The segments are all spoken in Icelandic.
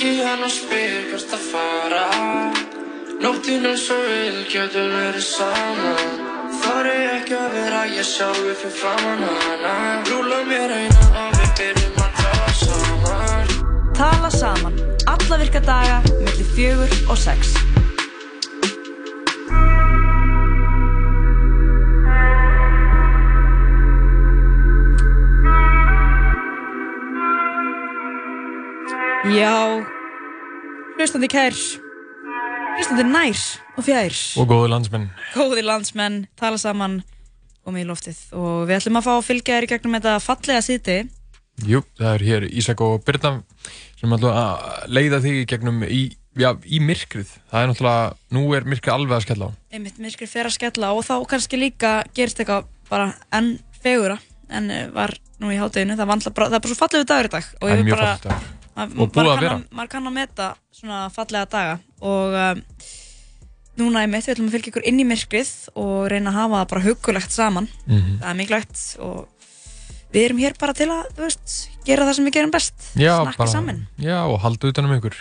Ringi hann og spyr hvert að fara. Nóttin er svo vil, getur verið saman Þar er ekki að vera ég sjálfur fyrir framann hana. Rúla mér eina og við byrjum að tala saman. Tala saman, alla virka daga, millir fjögur og sex. Já, hlustandi kær, hlustandi nær og fjær, Og góðu landsmenn. góði landsmenn, tala saman og með í loftið og við ætlum að fá að fylgja þér í gegnum þetta fallega síti. Jú, það er hér Ísak og Birna sem ætlum að leiða þig í gegnum í, já, í myrkrið. Það er náttúrulega, nú er myrkrið alveg að skella á. einmitt myrkrið fer að skella og þá kannski líka gerist eitthvað bara enn fegura en eh, var nú í hátteginu, það, það er bara svo fallegu dagur í dag og ég vil bara Og búið að vera. maður kann að meta svona fallega daga. Og um, núna einmitt við ætlum að fylgja ykkur inn í myrkrið og reyna að hafa það bara hugulegt saman. Mhm. það er mikilvægt og við erum hér bara til að, veist, gera það sem við gerum best. Já, snakka bara, saman. já, og halda utan um ykkur.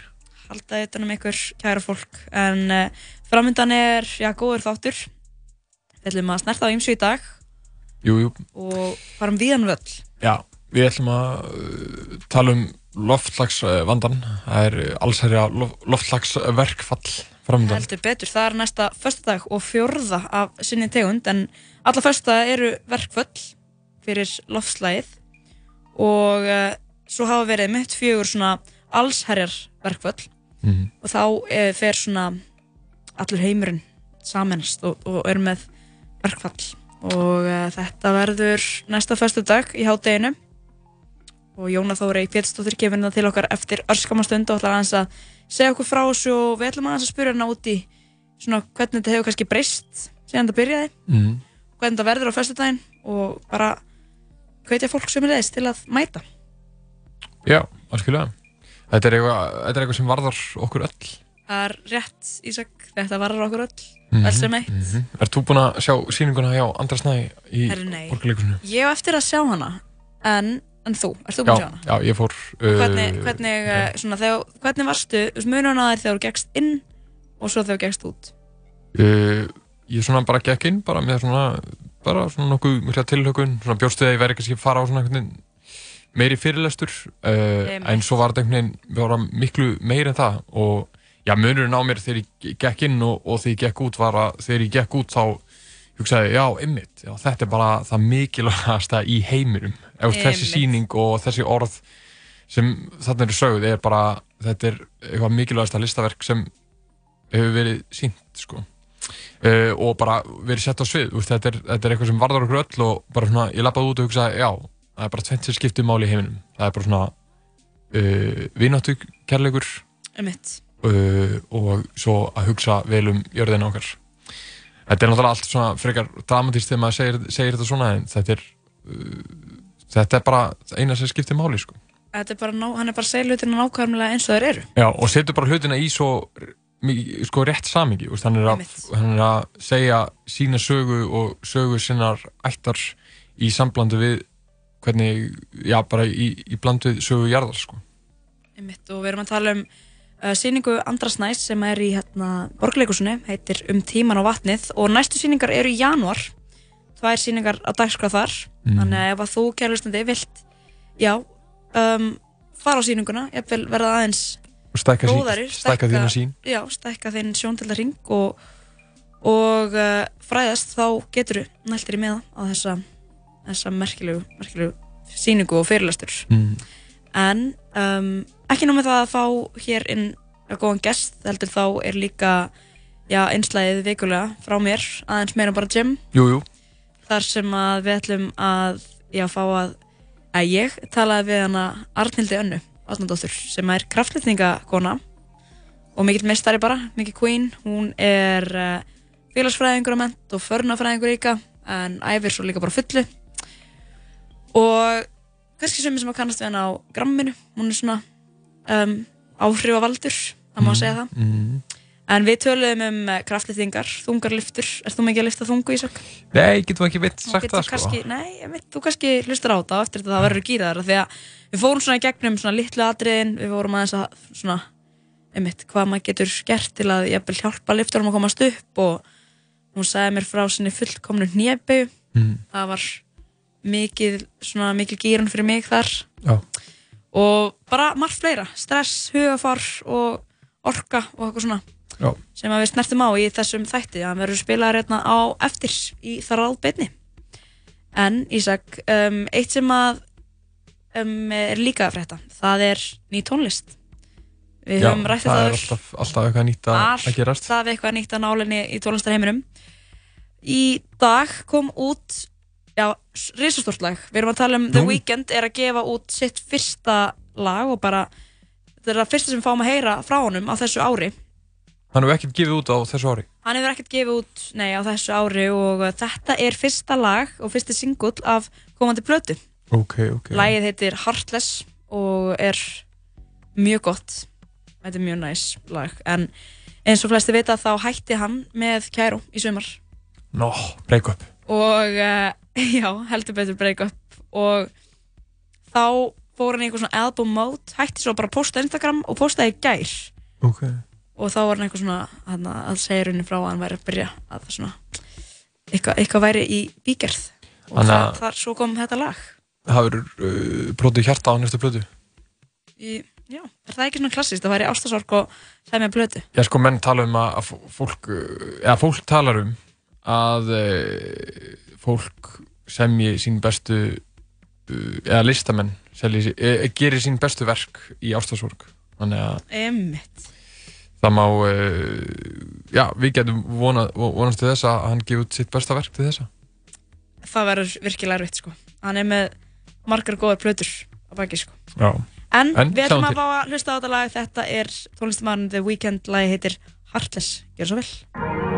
halda utan um ykkur kæra fólk. En uh, framöndan er já, góður þáttur. Við ætlum að snerta á ýmsu í dag. Jú, jú, og farum víðan völl. Já, við ætlum að uh, tala um loftlagsvandan. Það er uh, allsherja lof, loftlagsverkfall framöndan. heldur betur, það er næsta föstudag og fjórða af sinni tegund en alla föstudag eru verkföll fyrir loftslægið og uh, svo hafa verið mitt fjögur svona allsherjar verkföll Mhm. og þá uh, fer svona allur heimurinn samanast og, og er með verkfall og uh, þetta verður næsta föstudag í hádeginu og Jóna Þórei Pétursdóttir kemur það til okkar eftir örskamastund og ætlar aðeins að segja okkur frá þessu og við ætlum aðeins að spyrja hana út í svona hvernig þetta hefur kannski breyst síðan þetta byrjaði, Mhm. hvernig þetta verður á föstudaginn og bara hvetja fólk sem er leiðist til að mæta Já, algjörlega. Þetta er eitthvað, þetta er eitthvað sem varðar okkur öll. það er rétt Ísak, þetta varður okkur öll Mhm, öll sem eitt mhm. Ert þú búinn að sjá sýninguna hjá Andra Snæ í borgarleikusinu? ég hef eftir að sjá hana en, en þú, ert þú búin Já, að sjá hana? já, ég fór uh, hvernig, hvernig, uh, svona, þegar, hvernig varstu munurinn á þér þegar þú gegst inn og svo þegar þú gegst út? Uh, Ég svona bara gekk inn bara með svona bara svona nokkuð mikla tilhökun svona bjóstu að ég væri kannski að fara á svona einhvern veginn meiri fyrirlestur uh, en svo var þetta einhvern veginn við varum miklu meiri en það. Og já, munurinn á mér þegar ég gekk inn og, og þegar ég gekk út var að þegar ég gekk út þá hugsaði, já, ymmit, þetta er bara það mikilvægasta í heiminum. Ef þessi sýning og þessi orð sem þarna eru sögð er bara, þetta er eitthvað mikilvægasta listaverk sem hefur verið sínt, sko. Uh, og bara verið sett á svið úst, þetta, er, þetta er eitthvað sem varðar okkur öll og bara svona, ég lappaði út og hugsaði, já það er bara tvent sem skiptir máli í heiminum. Það er bara svona uh, vináttu kærleikur uh, og svo að hugsa vel um jörðina okkar þetta er náttúrulega allt svona frekar dramatíst þegar maður segir, segir þetta svona en þetta er uh, þetta er bara eina sem skiptir máli sko. Þetta er bara, ná- hann er bara að segja hlutina nákvæmlega eins og þeir eru Já, og setur bara hlutina í svo sko rétt samingi hann, er að- hann er að segja sína sögu og sögu sinnar ættar í samblandu við hvernig, já bara í, í bland við sögu jarðar sko. Einmitt, og við erum að tala um síningu Andra Snæs sem er í hérna, borgleikusunni, heitir Um tíman og vatnið og næstu síningar eru í janúar tvær síningar á dagskrá þar Mhm. þannig að ef þú kærlustandi vilt já, um, fara á síninguna jafnvel verða aðeins góðari stækka þína sín já, stækka þinn sjóntildarring og, og uh, fræðast þá getur þú næltir í meða á þessa, þessa merkilegu, merkilegu síningu og fyrirlestur mm. en um, ekki nóg með það að fá hér inn að góðan gest heldur þá er líka já, einslæðið vikulega frá mér aðeins meira bara gym. Jú, jú, þar sem að við ætlum að já, fá að, að ég talaði við hana Arnildi Önnu Átnandóttur sem er kraftlýtningakona og mikill meistari bara, mikill queen. Hún er uh, félagsfræðingur á ment og förnafræðingur líka en æfir svo líka bara fullu. Og kannski sem sem að kannast við hana á gramminu hún er svona um, áhrifavaldur það má segja það mm. En við töluðum um eh, kraftlýtingar, þungarliftur. Er þú mikið að lifta þungu, Ísak? Nei, getum við ekki veit sagt Getur það sko. kannski, nei, ég veit, þú kannski hlustar á og eftir þetta það verður gýraðar að við fórum svona í gegnum svona litlu atriðin, við fórum aðeins að svona, einmitt, hvað maður getur gert til að jafnvel hjálpa lifturum að komast upp og hún sagði mér frá sinni fullkomnu hnjebegu, Mm. það var mikið, svona mikil gýrun fyrir mig þar Já. Og bara margt fleira, stress, hugafar og orka og eitthvað svona Já. sem við snertum á í þessum þætti. Að hann verður spilaður hérna á eftir í þar ábyrni en Ísak, um, eitt sem að um, er líka að frétta það er ný tónlist. Við Já, höfum rætt það þetta er alltaf, alltaf eitthvað nýtt að, að gerast. alltaf eitthvað nýtt að nálinni í tónlistarheiminum. Í dag kom út já, risastórt lag við erum að tala um The Nú. Weeknd er að gefa út sitt fyrsta lag og bara þetta er það fyrsta sem við fáum að heyra frá honum á þessu ári Hann hefur ekkert gefið út á þessu ári. Hann hefur ekkert gefið út, nei, á þessu ári og uh, þetta er fyrsta lag og fyrsti singull af komandi plötu. Ok, ok. Lagið heitir Heartless og er mjög gott. Þetta er mjög næs lag. En eins og flesti vita þá hætti hann með Kæró í sumar. Nó, break up. Og uh, já, heldur betur break up. Og þá fór hann í eitthvað svona album mode, hætti svo bara að posta Instagram og postaði í gær. Ok. og þá var hann eitthvað svona hana, að segja raunin frá að hann væri að byrja að svona eitthvað, eitthvað væri í bígerð og Þannig það, að- þar svo kom þetta lag Það verður uh, brotið hjarta á næstu plötu. í, já, er það ekki svona klassist það væri ástasorg og það með blötu Já, sko, menn tala um að að fó- fólk, uh, eða fólk talar um að uh, fólk semji sín bestu, uh, eða listamenn selji, uh, gerir sín bestu verk í ástasorg. Þannig að það má, uh, já, við getum vonað, vonast til þess að hann gefi út sitt besta verk til þessa. það verður virkilega erfitt sko. Hann er með margar góðar blötur á baki sko. En, En við ætlum að fá að hlusta á þetta lag. Þetta er tónlistamann The Weeknd. Lagi heitir Heartless, gjör svo vel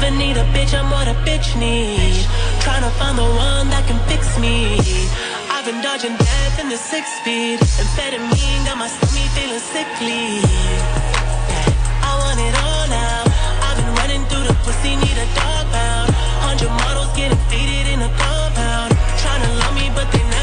Never need a bitch, I'm what a bitch need. Tryna find the one that can fix me. I've been dodging death in the six feet. Amphetamine got my stomach feeling sickly. I want it all now. I've been running through the pussy, need a dog pound. Hundred models getting faded in a compound. Tryna love me, but they never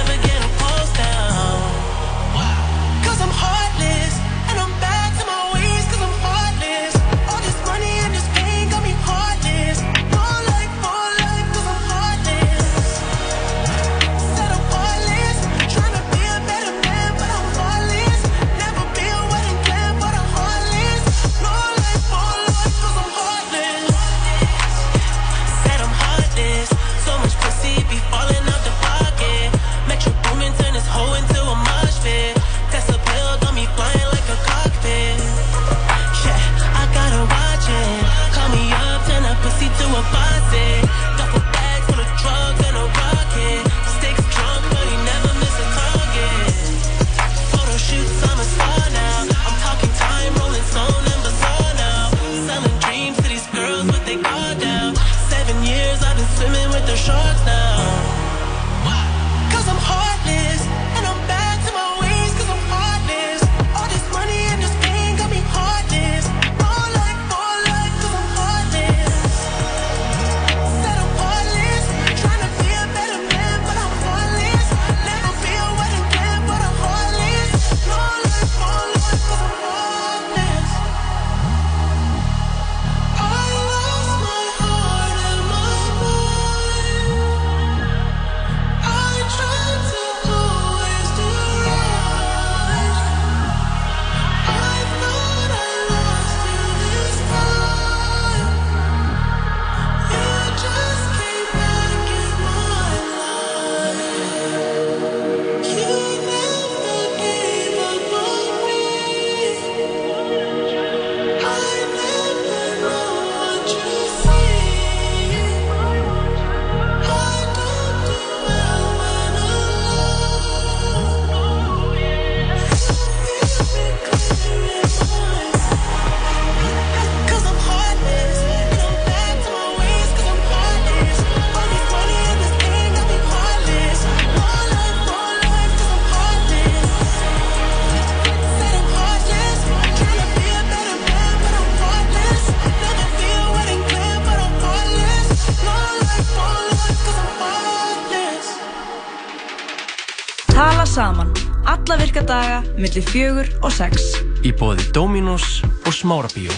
millir fjögur og sex. Í bóði Dominos og Smárabíó.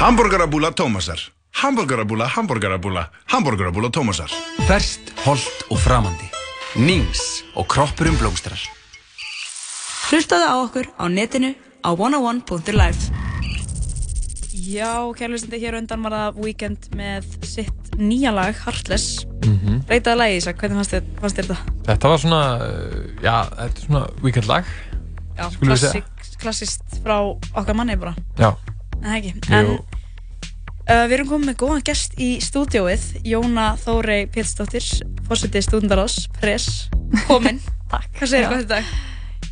Hamburgerabúla Tómasar. Hamburgerabúla, hamburgerabúla, hamburgerabúla Tómasar. Ferst, holdt og framandi. Nings og kroppurum blómstrar. Hlustaðu á okkur á netinu á 101.life. Já, kærlustandi hér undan var það Weekend með sitt nýja lag, Heartless. Mm -hmm. Reytaði lagi, Ísak, hvernig fannst þér, fannst þér þetta? Þetta var svona, já, þetta er svona weekend lag. Já, klassik, klassist frá okkar manni bara. Já, En það ekki. En uh, við erum komið með góðan gest í stúdióið, Jóna Þórey Pétursdóttir, fórsetið stúdendarás, press, kominn. Takk. Hvað segir þú dag?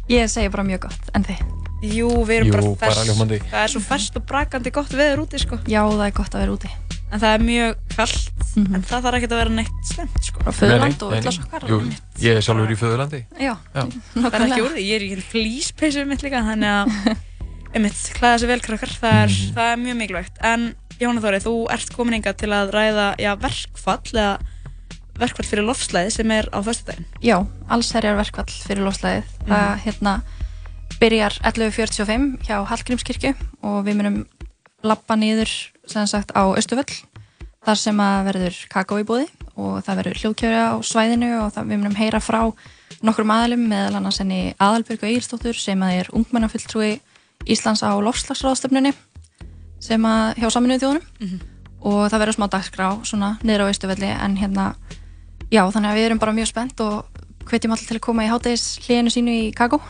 Ég segi bara mjög gott, en þið? Jú, við erum Jú, bara bara fers. ljómandi. það er svo ferskt og brakandi gott veður úti, sko. Já, það er gott að vera úti. En það er mjög kallt, Mhm. en það þarf ekkert að vera neitt slemt, sko. Frá föðurland og ullasokkar. Jú, ég er sjálfur í föðurlandi. Já, Já. Það er ekki úr því, ég er í hérna flýspeysu mitt líka, þannig að, einmitt, klæða sér vel krakkar, það er, Mhm. það er mjög mikilvægt. En Jóna Þórey, þú ert komin hingað til að ræða, já, verkfall, eða verkfall fyrir lofslæði sem er á föstudaginn. já, allsherjar verkvall fyrir lofslæðið. Það hérna byrjar 11.45 hjá Hallgrímskirkju og við munum lappa niður sem sagt á Östuvöll þar sem að verður kakó í bóði og það verður hljóðkjöri á svæðinu og það, við munum heyra frá nokkrum aðalum meðal annars henni Aðalbjörgu Egilstóttur sem að er ungmennafulltrúi Íslands á lofslagsráðstöfnunni sem að hjá saminuðu þjóðunum og það verður smá dagskrá svona niður á Östuvölli en hérna já þannig að við erum bara mjög spennt og hvetjum allir til að koma í hátægis hliðinu sínu í kakó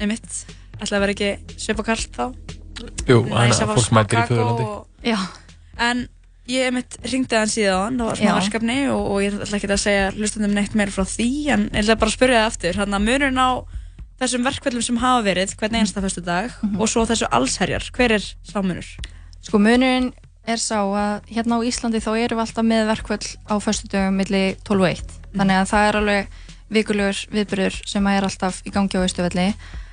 Einmitt, ætlaði að vera ekki svipa kallt þá. Jú, þannig að fólk mætir í kakó föðurlandi. og- já, En ég einmitt ringdi hann síðan, það var smá Já. verkefni og, og ég ætla ekki að segja hlustundum neitt meira frá því, en ég ætla bara að spyrja það aftur. Þannig að munurinn á þessum verkfællum sem hafa verið, hvern einasta fyrstu dag, og svo þessu allsherjar, hver er sámunur? sko munurinn er sá að hérna á Íslandi þá erum við alltaf með verkvöld á föstudögum milli 12 og 1 þannig að það er alveg vikulegur viðbyrður sem að er alltaf í gangi á Östuvelli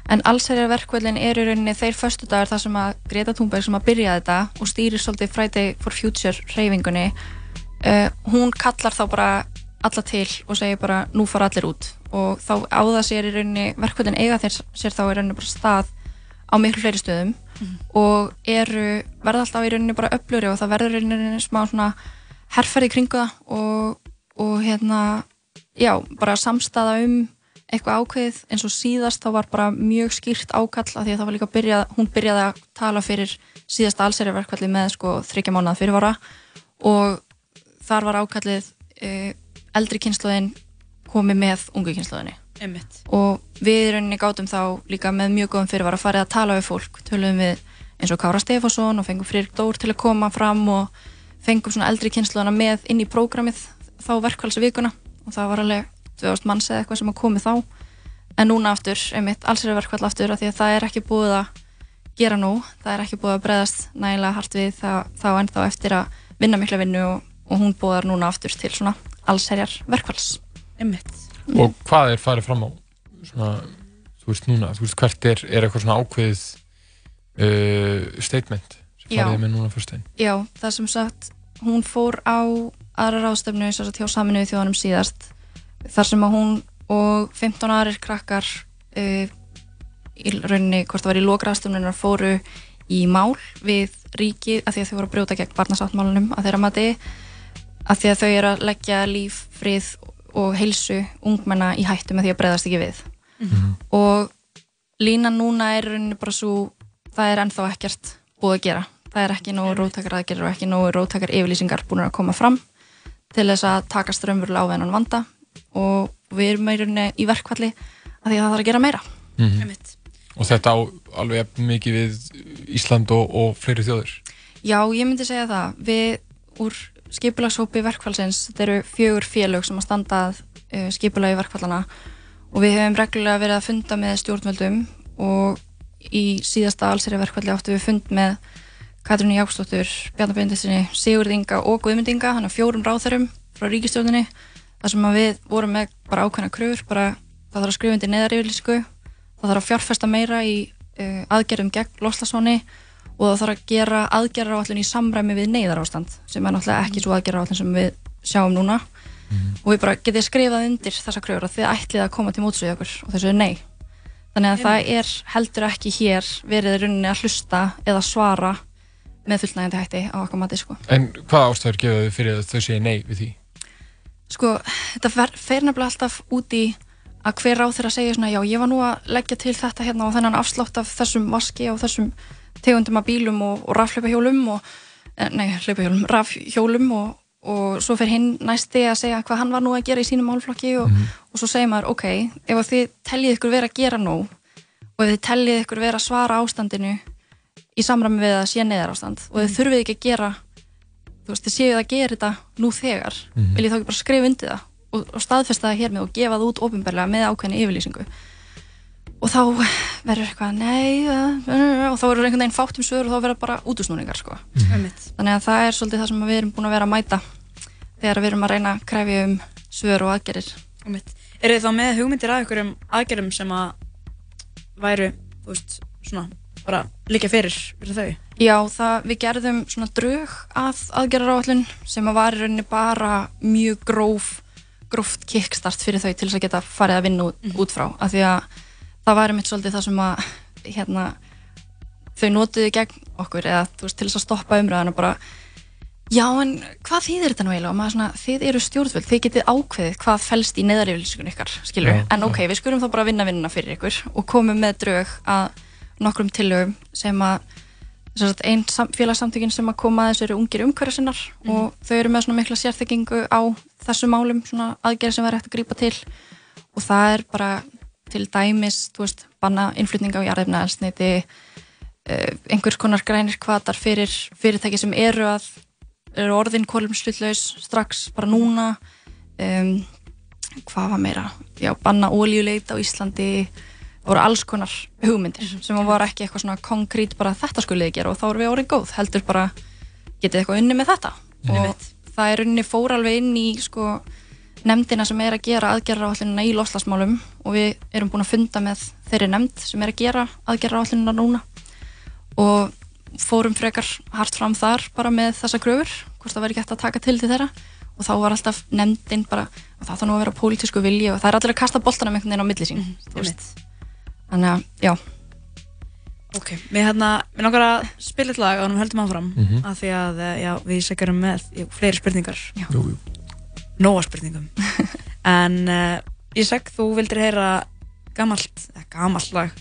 en allsherjar verkvöldin er í rauninni þeir föstudagar þar sem að Greta Thunberg sem að byrja þetta og stýrir svolítið Friday for Future reyfingunni uh, hún kallar þá bara alla til og segir bara nú fara allir út. Og þá á það sér í rauninni verkvöldin eiga þeir sér þá í rauninni bara stað á miklu fleiri stöðum og eru, verða alltaf í rauninni bara öfluri og það verður í rauninni smá svona herferði kringu það og, og hérna, já, bara samstaða um eitthvað ákveðið eins og síðast þá var bara mjög skýrt ákall af því að það var líka byrjað, hún byrjaði að tala fyrir síðasta allsherjarverkvalli með sko þryggja mánuða fyrirvara og þar var ákallið e, eldri kynsluðin komið með ungu kynsluðinni Einmitt. og við í rauninni gátum þá líka með mjög góðum fyrirvara farið að tala við fólk. Töluðum við eins og Kára Stefánsson og fengum Fririk Dór til að koma fram og fengum svona eldri kynsluðana með inn í prógramið þá verkvælsvikuna og það var alveg 2000 manns eða eitthvað sem að komi þá en núna aftur, einmitt, alls er verkvæll aftur af því að það er ekki búið að gera nú, það er ekki búið að bregðast nægilega hart við það, þá ennþá eftir að vinna mikla vinnu og, og hún búðar núna aftur til svona allsherjar verkvæls Einmitt. Og hvað er farið fram á? Svona, þú veist núna, þú veist hvert er, er eitthvað svona ákveðið uh, statement sem Já. farið með núna fyrst einn? Já, það sem sagt, hún fór á aðra ráðstöfnu sem sagt hjá saminuðu þjóðanum síðast þar sem að hún og 15 aðrir krakkar uh, í rauninni, hvort það var í lókraðstöfnunar fóru í mál við ríki að því að þau voru að brjóta gegn barnasáttmálunum að þeirra mati að því að þau eru að leggja líf, frið og heilsu ungmenna í hættu með því að breyðast ekki við. Og línan núna er í rauninni bara svo það er ennþá ekkert búið að gera. Það er ekki nógu róttakar aðgerður og ekki nógu róttakar yfirlýsingar búin að koma fram til þess að takast raunverulega á þennan vanda og við erum rauninni í verkvalli að því að það þarf að gera meira. Einmitt. Og þetta á alveg mikið við Ísland og, og fleiri þjóður? Já, ég myndi segja það. Við úr skipulagshópi verkfallsins þetta eru fjögur félög sem að standa að uh, skipulagi verkfallana og við hefum reglulega verið að funda með stjórnvöldum og í síðasta allseri verkfalli áttu við fund með Katrínu Jáksdóttur, Bjarnar Bindistinni, Sigurð Inga og Guðmund Inga, hann er fjórum ráþurum frá ríkistjórninni, þar sem að við vorum með bara ákveðna kröfur, bara það þarf að skrifa undir neðaryfirlýsingu, það þarf að fjárfesta meira í uh, aðgerðum gegn loslásóni og það þarf að gera aðgerðaráallun í samræmi við neyðarástand sem er náttúrulega ekki svo aðgerðaráallun sem við sjáum núna og við bara getið skrifað undir þessa kröfur og þið ætlið að koma til mótsvið okkur og þessu er nei þannig að það er heldur ekki hér verið í rauninni að hlusta eða svara með fullnægjandi hætti á okkar mati sko. En hvaða ástæður gefa þau fyrir að þau segja nei við því? Sko, þetta fer, fer nefnilega alltaf út í að hver á þeirra segja svona já, ég var nú að leggja til þetta hérna og þennan afslátt af þessum vaski og þessum tegundum af bílum og, og rafhlaupahjólum og, eh, nei, hlaupahjólum, rafhjólum og, og svo fer hinn næsti að segja hvað hann var nú að gera í sínum málflokki og, og svo segir maður, ok, ef þið teljið ykkur vera að gera nú og ef þið teljið ykkur vera að svara ástandinu í samræmi við að sé neðar ástand og þið þurfið ekki að gera þú veist, þið séu að gera þetta nú þegar Mhm. vil ég þá ekki bara skrifa undir það og, og staðfesta það hér með og gefa það út ofinbarlega með ákveðni yfirlýsingu og þá verður eitthvað nei uh, og þá verður einhvern veginn fátt um svör og þá verður bara útusnúningar sko. Einmitt. þannig að það er svolítið það sem við erum búin að vera að mæta þegar við erum að reyna að krefja um svör og aðgerir Einmitt. Eru þið þá með hugmyndir að ykkur um aðgerðum sem að væru, þú veist, svona bara líka fyrir, fyrir þau? Já, það, við gerðum svona drög að aðgerðaráallun sem að var í rauninni bara mjög gróf, gróft kickstart fyrir þau til þess að geta farið að vinna út, út frá. Af því að það var einmitt svolítið það sem að hérna, þau notuðu gegn okkur eða veist, til þess að stoppa umræðan og bara Já, en hvað þýðir þetta nú eiginlega? Og maður svona, þið eru stjórnvöld, þið getið ákveðið hvað felst í neðariflýsingun ykkar, skilur Já, En ok, við skulum þá bara vinna vinnuna fyrir ykkur og komum með drög að nokkrum tillögum sem að einn sam, félagssamtökin sem að koma að þessu eru ungir umhverjarsinnar og þau eru með svona mikla sérþekkingu á þessu málum, svona aðgerð sem verður hægt að grípa til. Og það er bara til dæmis, þú veist, banna innflutning á jarðefna elsneiti uh, einhvers konar grænir kvatar fyrir fyrirtæki sem eru að eru orðin kolumsluttlaus strax bara núna. Um, hvað var meira? Já, banna ólíuleit á Íslandi voru alls konar hugmyndir sem var ekki eitthvað svona konkrét bara þetta skulið gera og þá erum við orðin góð heldur bara getið eitthvað unni með þetta. Og það er unni fór alveg inn í sko nefndina sem er að gera aðgerra í loslasmálum og við erum búin að funda með þeirri nefnd sem er að gera aðgerra núna. Og fórum frekar hart fram þar bara með þessa gröfur, hvort það verður gett að taka til til þeirra. Og þá var alltaf nefndin bara, það þarf nú að vera pólitísku vilji og það er allir að kasta boltanum einhvern veginn á milli sín þú veist. Þannig að, já Ok, við hérna, við langar að spila eitt lag og við höldum áfram Mhm. af því að, eh, já, við sækjarum með já, fleiri spurningar Já. Jú, jú. Nóa spurningum En uh, ég seg, þú vildir heyra gamalt, eða gamalt lag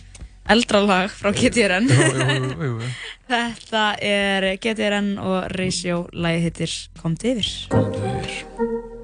eldra lag frá GTRN Jú, jú, jú, jú. Þetta er GTRN og Ratio lagið hittir Komdu yfir Komdu yfir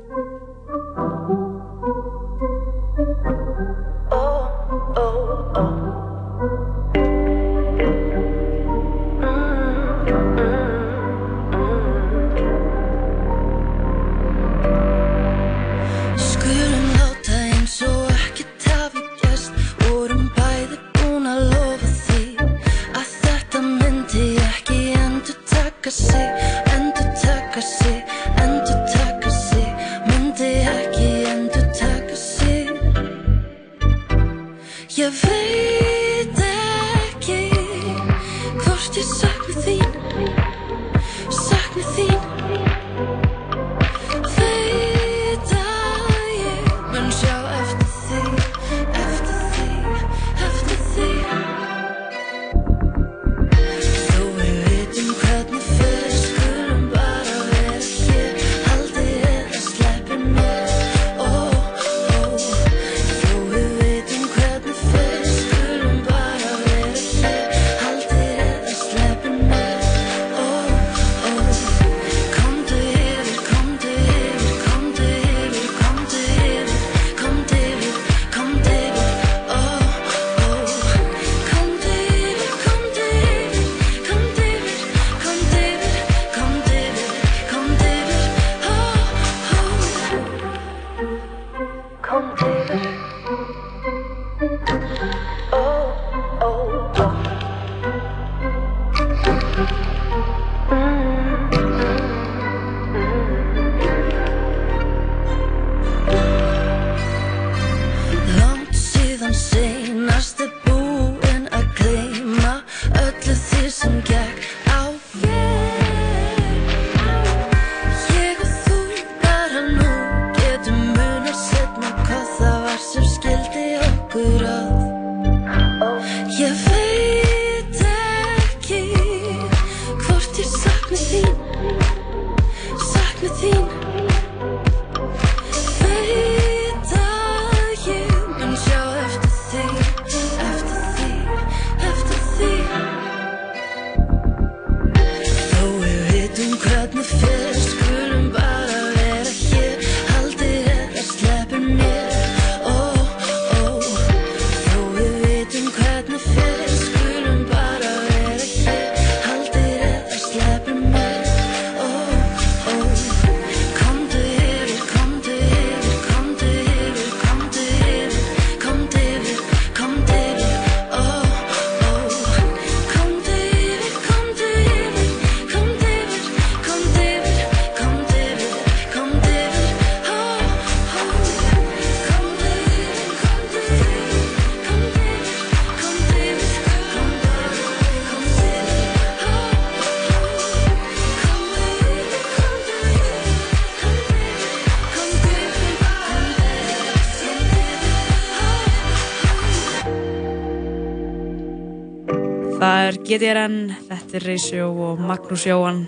Það er GTRN, þetta er Reysjó og Magnús Jóhann.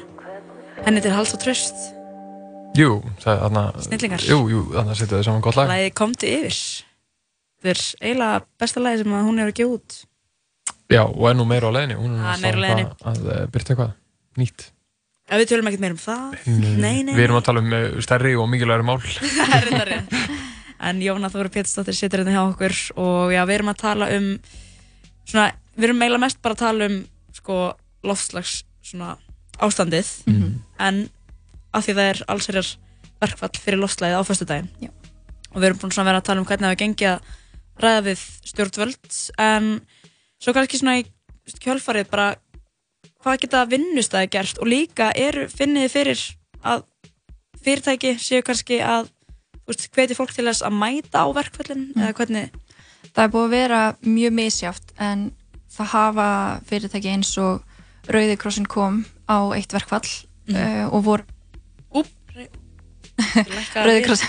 Henni til hals og tröst. Jú, er Snillingar. Jú, jú, þarna setja þið saman gott lag Læði komdu yfir. Þetta er eiginlega besta lagi sem að hún hefur að gefa út. Já, og er nú meira á leiðinni Hún er er alltaf að eh, byrta eitthvað nýtt Ef við tölum ekkert meira um það. Nei, nei. Við erum að tala um eh, stærri og mikilvægri mál Það er þetta rétt. En Jóna Þóra Pétursdóttir situr hérna hjá okkur og já, við erum að tala um svona, við erum eiginlega mest bara að tala um sko loftslags svona ástandið Mhm. en af því það er allsherjar verkfall fyrir loftslagið á föstudaginn Já. og við erum búin svona að vera að tala um hvernig það gengi að ræða við stjórnvöld en svo kannski svona í kjölfarið bara hvað geta vinnustæði gert og líka eru finniði fyrir að fyrirtæki séu kannski að hveti fólk til þess að mæta á verkföllin Mm. eða hvernig Það er búið að vera mjög misjáft en það hafa fyrirtæki eins og Rauði krossin kom á eitt verkfall Mhm. uh, og voru Úp, Rauði krossin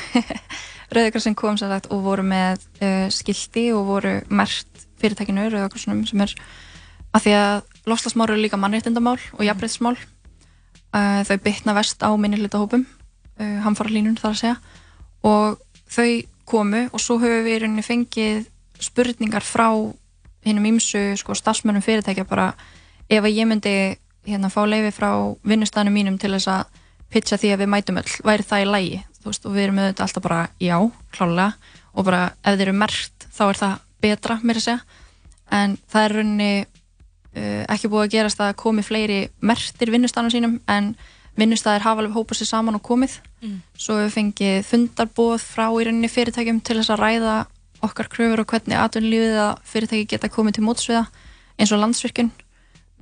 Rauði krossin kom sem sagt og voru með uh, skilti og voru mert fyrirtækinu Rauða krossinum sem er að því að lofslagsmál eru líka mannréttindamál og jafnbreytismál uh, þau bytna vest á minni hlutahópum uh, hamfaralínun þar að segja. Og þau komu og svo höfum við í rauninni fengið spurningar frá hinnum ímsu sko, stafsmönnum fyrirtækja bara ef að ég myndi hérna fá leifi frá vinnustæðinu mínum til þess að pitcha því að við mætum öll, væri það í lægi veist, og við erum auðvitað alltaf bara já, klálega og bara ef þeir eru mert þá er það betra, mér að segja. En það er rauninni uh, ekki búið að gerast að komi fleiri mertir vinnustæðanum sínum en vinnustæðir hafa alveg hópað sér saman og komið. Mm. svo við fengið fundarbóð frá í rauninni fyrirtækjum til þess að ræða okkar kröfur og hvernig atvinnulífið að fyrirtæki geta komið til mótsviða eins og landsvirkjun.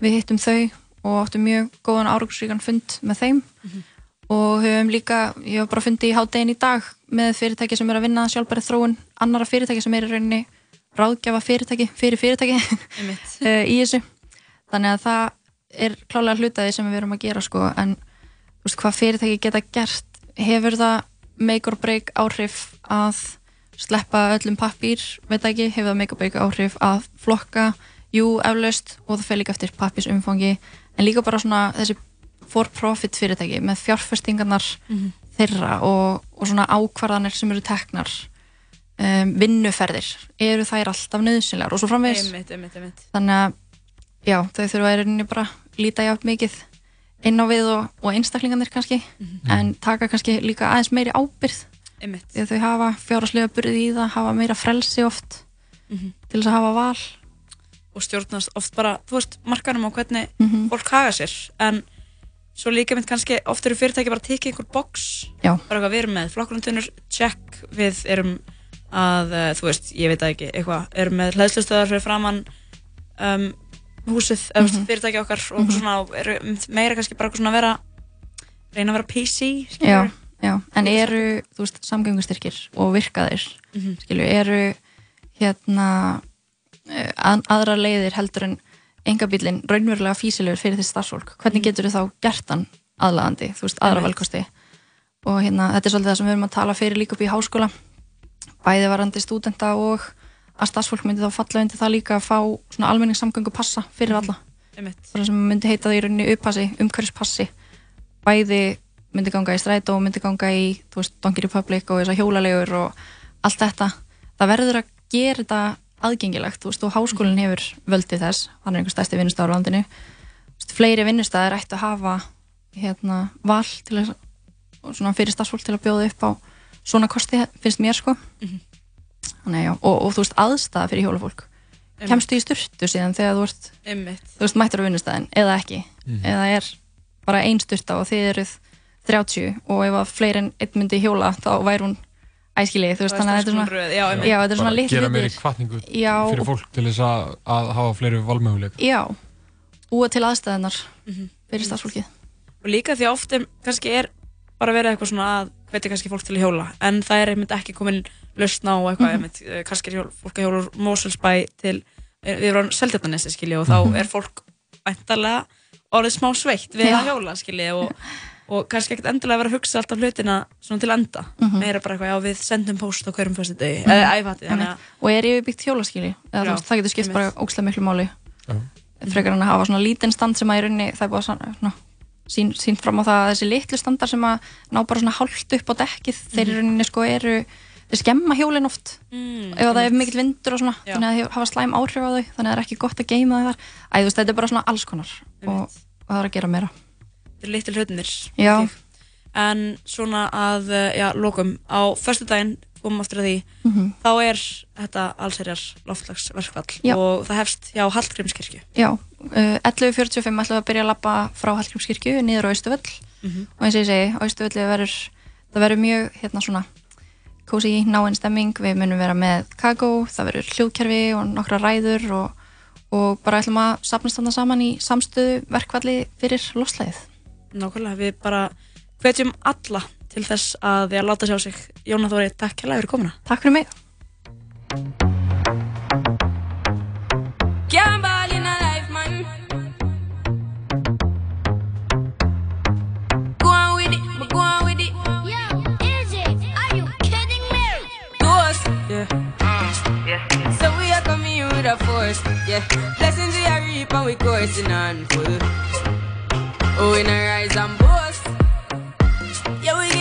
Við hittum þau og áttum mjög góðan árugsríkan fund með þeim. Og höfum líka, ég hef bara fundið í háttegin í dag með fyrirtæki sem er að vinna sjálfbæri þróun annara fyrirtæki sem er í rauninni ráðgjafa fyrirtæki fyrir fyrirtæki. Eh, í þessu. Þannig að það er klálega hlutaði sem við erum að gera sko. En veist, hvað fyrirtæki geta gert hefur það make or break áhrif að sleppa öllum pappír, veit ekki, hefur það or break áhrif að flokka, jú, eflaust og það fer líka eftir pappírsumfangi en líka bara svona þessi for profit fyrirtæki með fjárfestingarnar Mhm. þeirra og, og svona ákvarðanir sem eru teknar um, vinnuferðir, eru þær alltaf nöðsynlegar og svo einmitt. þannig að já, þau þurfa að rauninni bara líta játt mikið inn á við og, og einstaklingarnir kannski en taka kannski líka aðeins meiri ábyrð. Því að þau hafa fjáraslega burði í það hafa meira frelsi oft Mhm. til þess að hafa val og stjórnast oft bara, þú veist, markanum á hvernig Mhm. fólk haga sér en svo líka mynd kannski oft eru fyrirtæki bara að tekið einhver box Já. bara eitthvað við erum með flokkurnutunur check, við erum að, uh, þú veist, ég veit ekki eitthvað, erum með hlæðslustöðar fyrir framann um, húsið Mhm. mm fyrirtæki okkar og mm svona meira kannski bara svona að vera reyna að vera PC já, skilurðu. Já, en eru þú veist, samgöngustyrkir og virkaðir Mhm. skilju, eru hérna eh, að, aðra leiðir heldur en engabílinn raunverulega físilegur fyrir því starfsfólk. Hvernig getur þá gert hann aðlaðandi þú veist, aðra valkosti? Og hérna, þetta er svolítið það sem við erum að tala fyrir líka upp í háskóla. Bæði varandi stúdenta og að starfsfólk myndi þá falla undir það líka að fá svona almenningssamgöngu passa fyrir alla. Einmitt. það sem myndi heita það í rauninni uppassi, umhverfispassi bæði myndi ganga í strætó, myndi ganga í þú veist, Donkey Republic og þessar hjólalegur og allt þetta, það verður að gera þetta aðgengilegt þú veist, og háskólinn hefur völdið þess. Hann er einhver stærsti vinnustæður á landinu. Þú veist, fleiri vinnustæðir ættu að hafa hérna, val til og svona fyrir starfsfólk til að bjóða upp á svona kosti, finnst mér sko. Þannig, já, og, og þú veist, aðstæða fyrir hjólafólk. Einmitt. kemstu í styrtu síðan þegar þú ert Einmitt. þú veist, mættur á vinnustæðin eða ekki, eða er bara ein styrta og þið eruð 30 og ef að fleiri en einn myndi hjóla þá væri hún æskilið, þú veist, þannig að þetta er svona Röð, já, já, þetta er svona litlu gera meiri kvartningu fyrir fólk til þess að, að hafa fleiri valmöguleik já, búa til aðstæðunar Mhm. fyrir starfsfólkið. Og líka því að oft er, kannski er bara verið eitthvað svona að hvetja kannski fólk til að hjóla en það er einmitt ekki komin lausn á eitthvað, einmitt, eh, kannski er hjól, fólk að hjóla úr Moselsbæ til eh, við erum á Seldjarnanesi skilji og þá Mhm. er fólk væntalega orðið smá sveitt við Já. að hjóla skilji og, og kannski ekkert endilega vera að hugsa alltaf hlutina svona til enda. Mhm. meira bara eitthvað, já við sendum post á hverjum fyrstu degi, eða æfati, þannig að og er yfirbyggt veist, það getur skipt bara ókslega miklu máli. Já. frekar en að hafa svona lítinn stand sem að í rauninni það er bara svona, svona sín, sínt fram á það að þessi litlu standar sem að ná bara svona hálft upp á dekkið þeir í rauninni sko eru þeir skemma hjólinn oft. Mm, ef það er mikill vindur og svona Já. þannig að þeir hafa slæm áhrif á þau þannig að það er ekki gott að geima þau þar. Æ, veist, þetta er bara svona alls konar og, og það er að gera meira þetta er litlu hlutinir Já. en svona að, eh, já, lokum á förstu daginn, komum aftur að því Mhm. þá er þetta allserjar loftlagsverkfall Já. og það hefst hjá Hallgrímskirkju Já, uh, 11.45 ætlum við að byrja að lappa frá Hallgrímskirkju niður á Austuvöll Mhm. og eins og ég segi, á Austuvölli verður það verður mjög hérna svona kósi náinn stemming, við munum vera með kakó, það verður hljóðkerfi og nokkra ræður og, og bara ætlum að sapnast þarna saman í samstöðu verkvalli fyrir loslæðið. Nákvæmlega, við bara hvetjum alla til þess að því að láta sjá sig Jóna Þóri, takk hérlega fyrir komuna Takk fyrir mig. Can't ball in a life, man. Go on with it, but go on with it. Yo, Izzy, are you kidding me? Toast, yeah. Blessings we are reap and we coursing on full. Oh, we not rise and boast. Yeah, we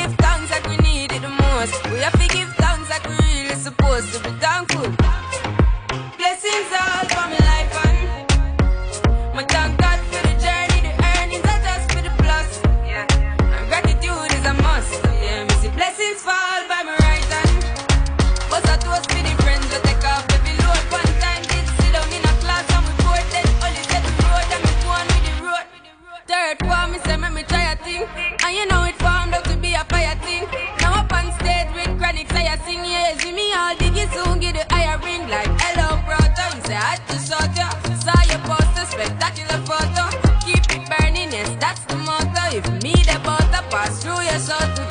sing yeah, see me all diggy soon get the higher ring like hello brother. You say I to sort ya, saw your poster, spectacular photo. Keep it burning, yes that's the motto. If me the butter pass through your soul to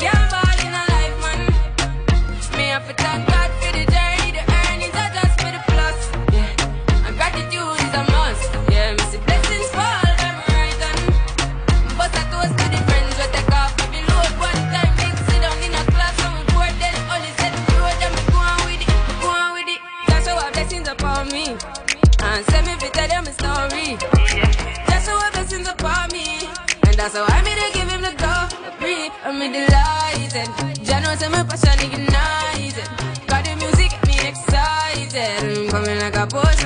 boys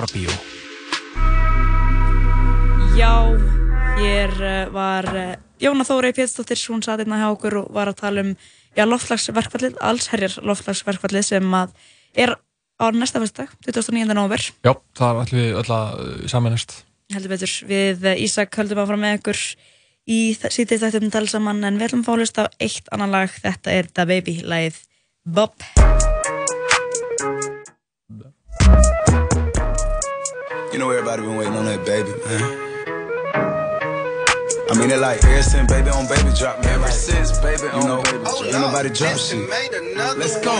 Smárabíó. Já, hér uh, var uh, Jóna Þórei Pétursdóttir, hún satt einna hjá okkur og var að tala um já, loftlagsverkfallið, allsherjar loftlagsverkfallið sem að er á næsta fyrstdag, 29. november. Já, það ætlum við öll að uh, samanast. heldur betur við eh, Ísak höldum áfram með ykkur í sítið þættum tala saman en við ætlum að fá að hlusta á eitt annan lag þetta er Da Baby, lagið Bob know everybody been waiting on that baby, man. I mean, it like ever since baby on baby drop, man. Ever since baby you know, ain't nobody drop shit. Let's go.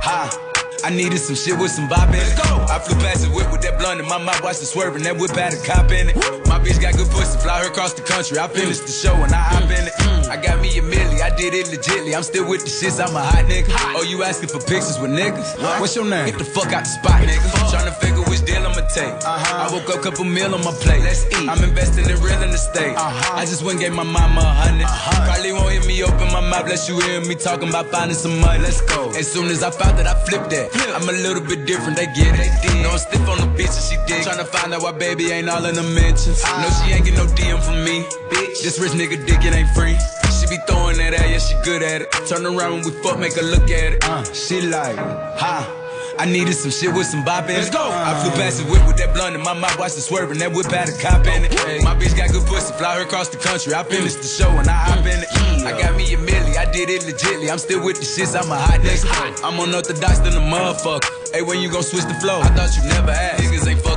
Ha. I needed some shit with some bop in it. I flew past the whip with that blunt in my mouth, watched it swerving. That whip had a cop in it. My bitch got good pussy, fly her across the country. I finished the show and I hop in it. I got me a milli, I did it legitly. I'm still with the shits, I'm a hot nigga. Oh, you asking for pictures with niggas? What's your name? Get the fuck out the spot, nigga. Tryna figure which deal Take. Uh-huh. I woke up, couple meal on my plate. Let's eat. I'm investing in real estate. Uh-huh. I just went and gave my mama a hundred. Uh-huh. Probably won't hear me open my mouth, bless you hear me talking about finding some money. Let's go. As soon as I found that, I flipped that. Flip. I'm a little bit different, they get it. No, I'm stiff on the bitch and she dig. Tryna find out why baby ain't all in the mentions. No, she ain't get no DM from me. Bitch, this rich nigga dick, it ain't free. She be throwing that at, yeah, she good at it. Turn around when we fuck, make her look at it. Uh, she like, ha. I needed some shit with some bop in it. Let's go. I flew past the whip with that blunt in my mouth, watched it swerving. That whip had a cop in it. My bitch got good pussy, fly her across the country. I finished the show and I hop in it. I got me a milli, I did it legitly. I'm still with the shits, I'm a hot nigga. I'm unorthodox than a motherfucker. Hey, when you gon' switch the flow? I thought you never asked. Niggas ain't fucking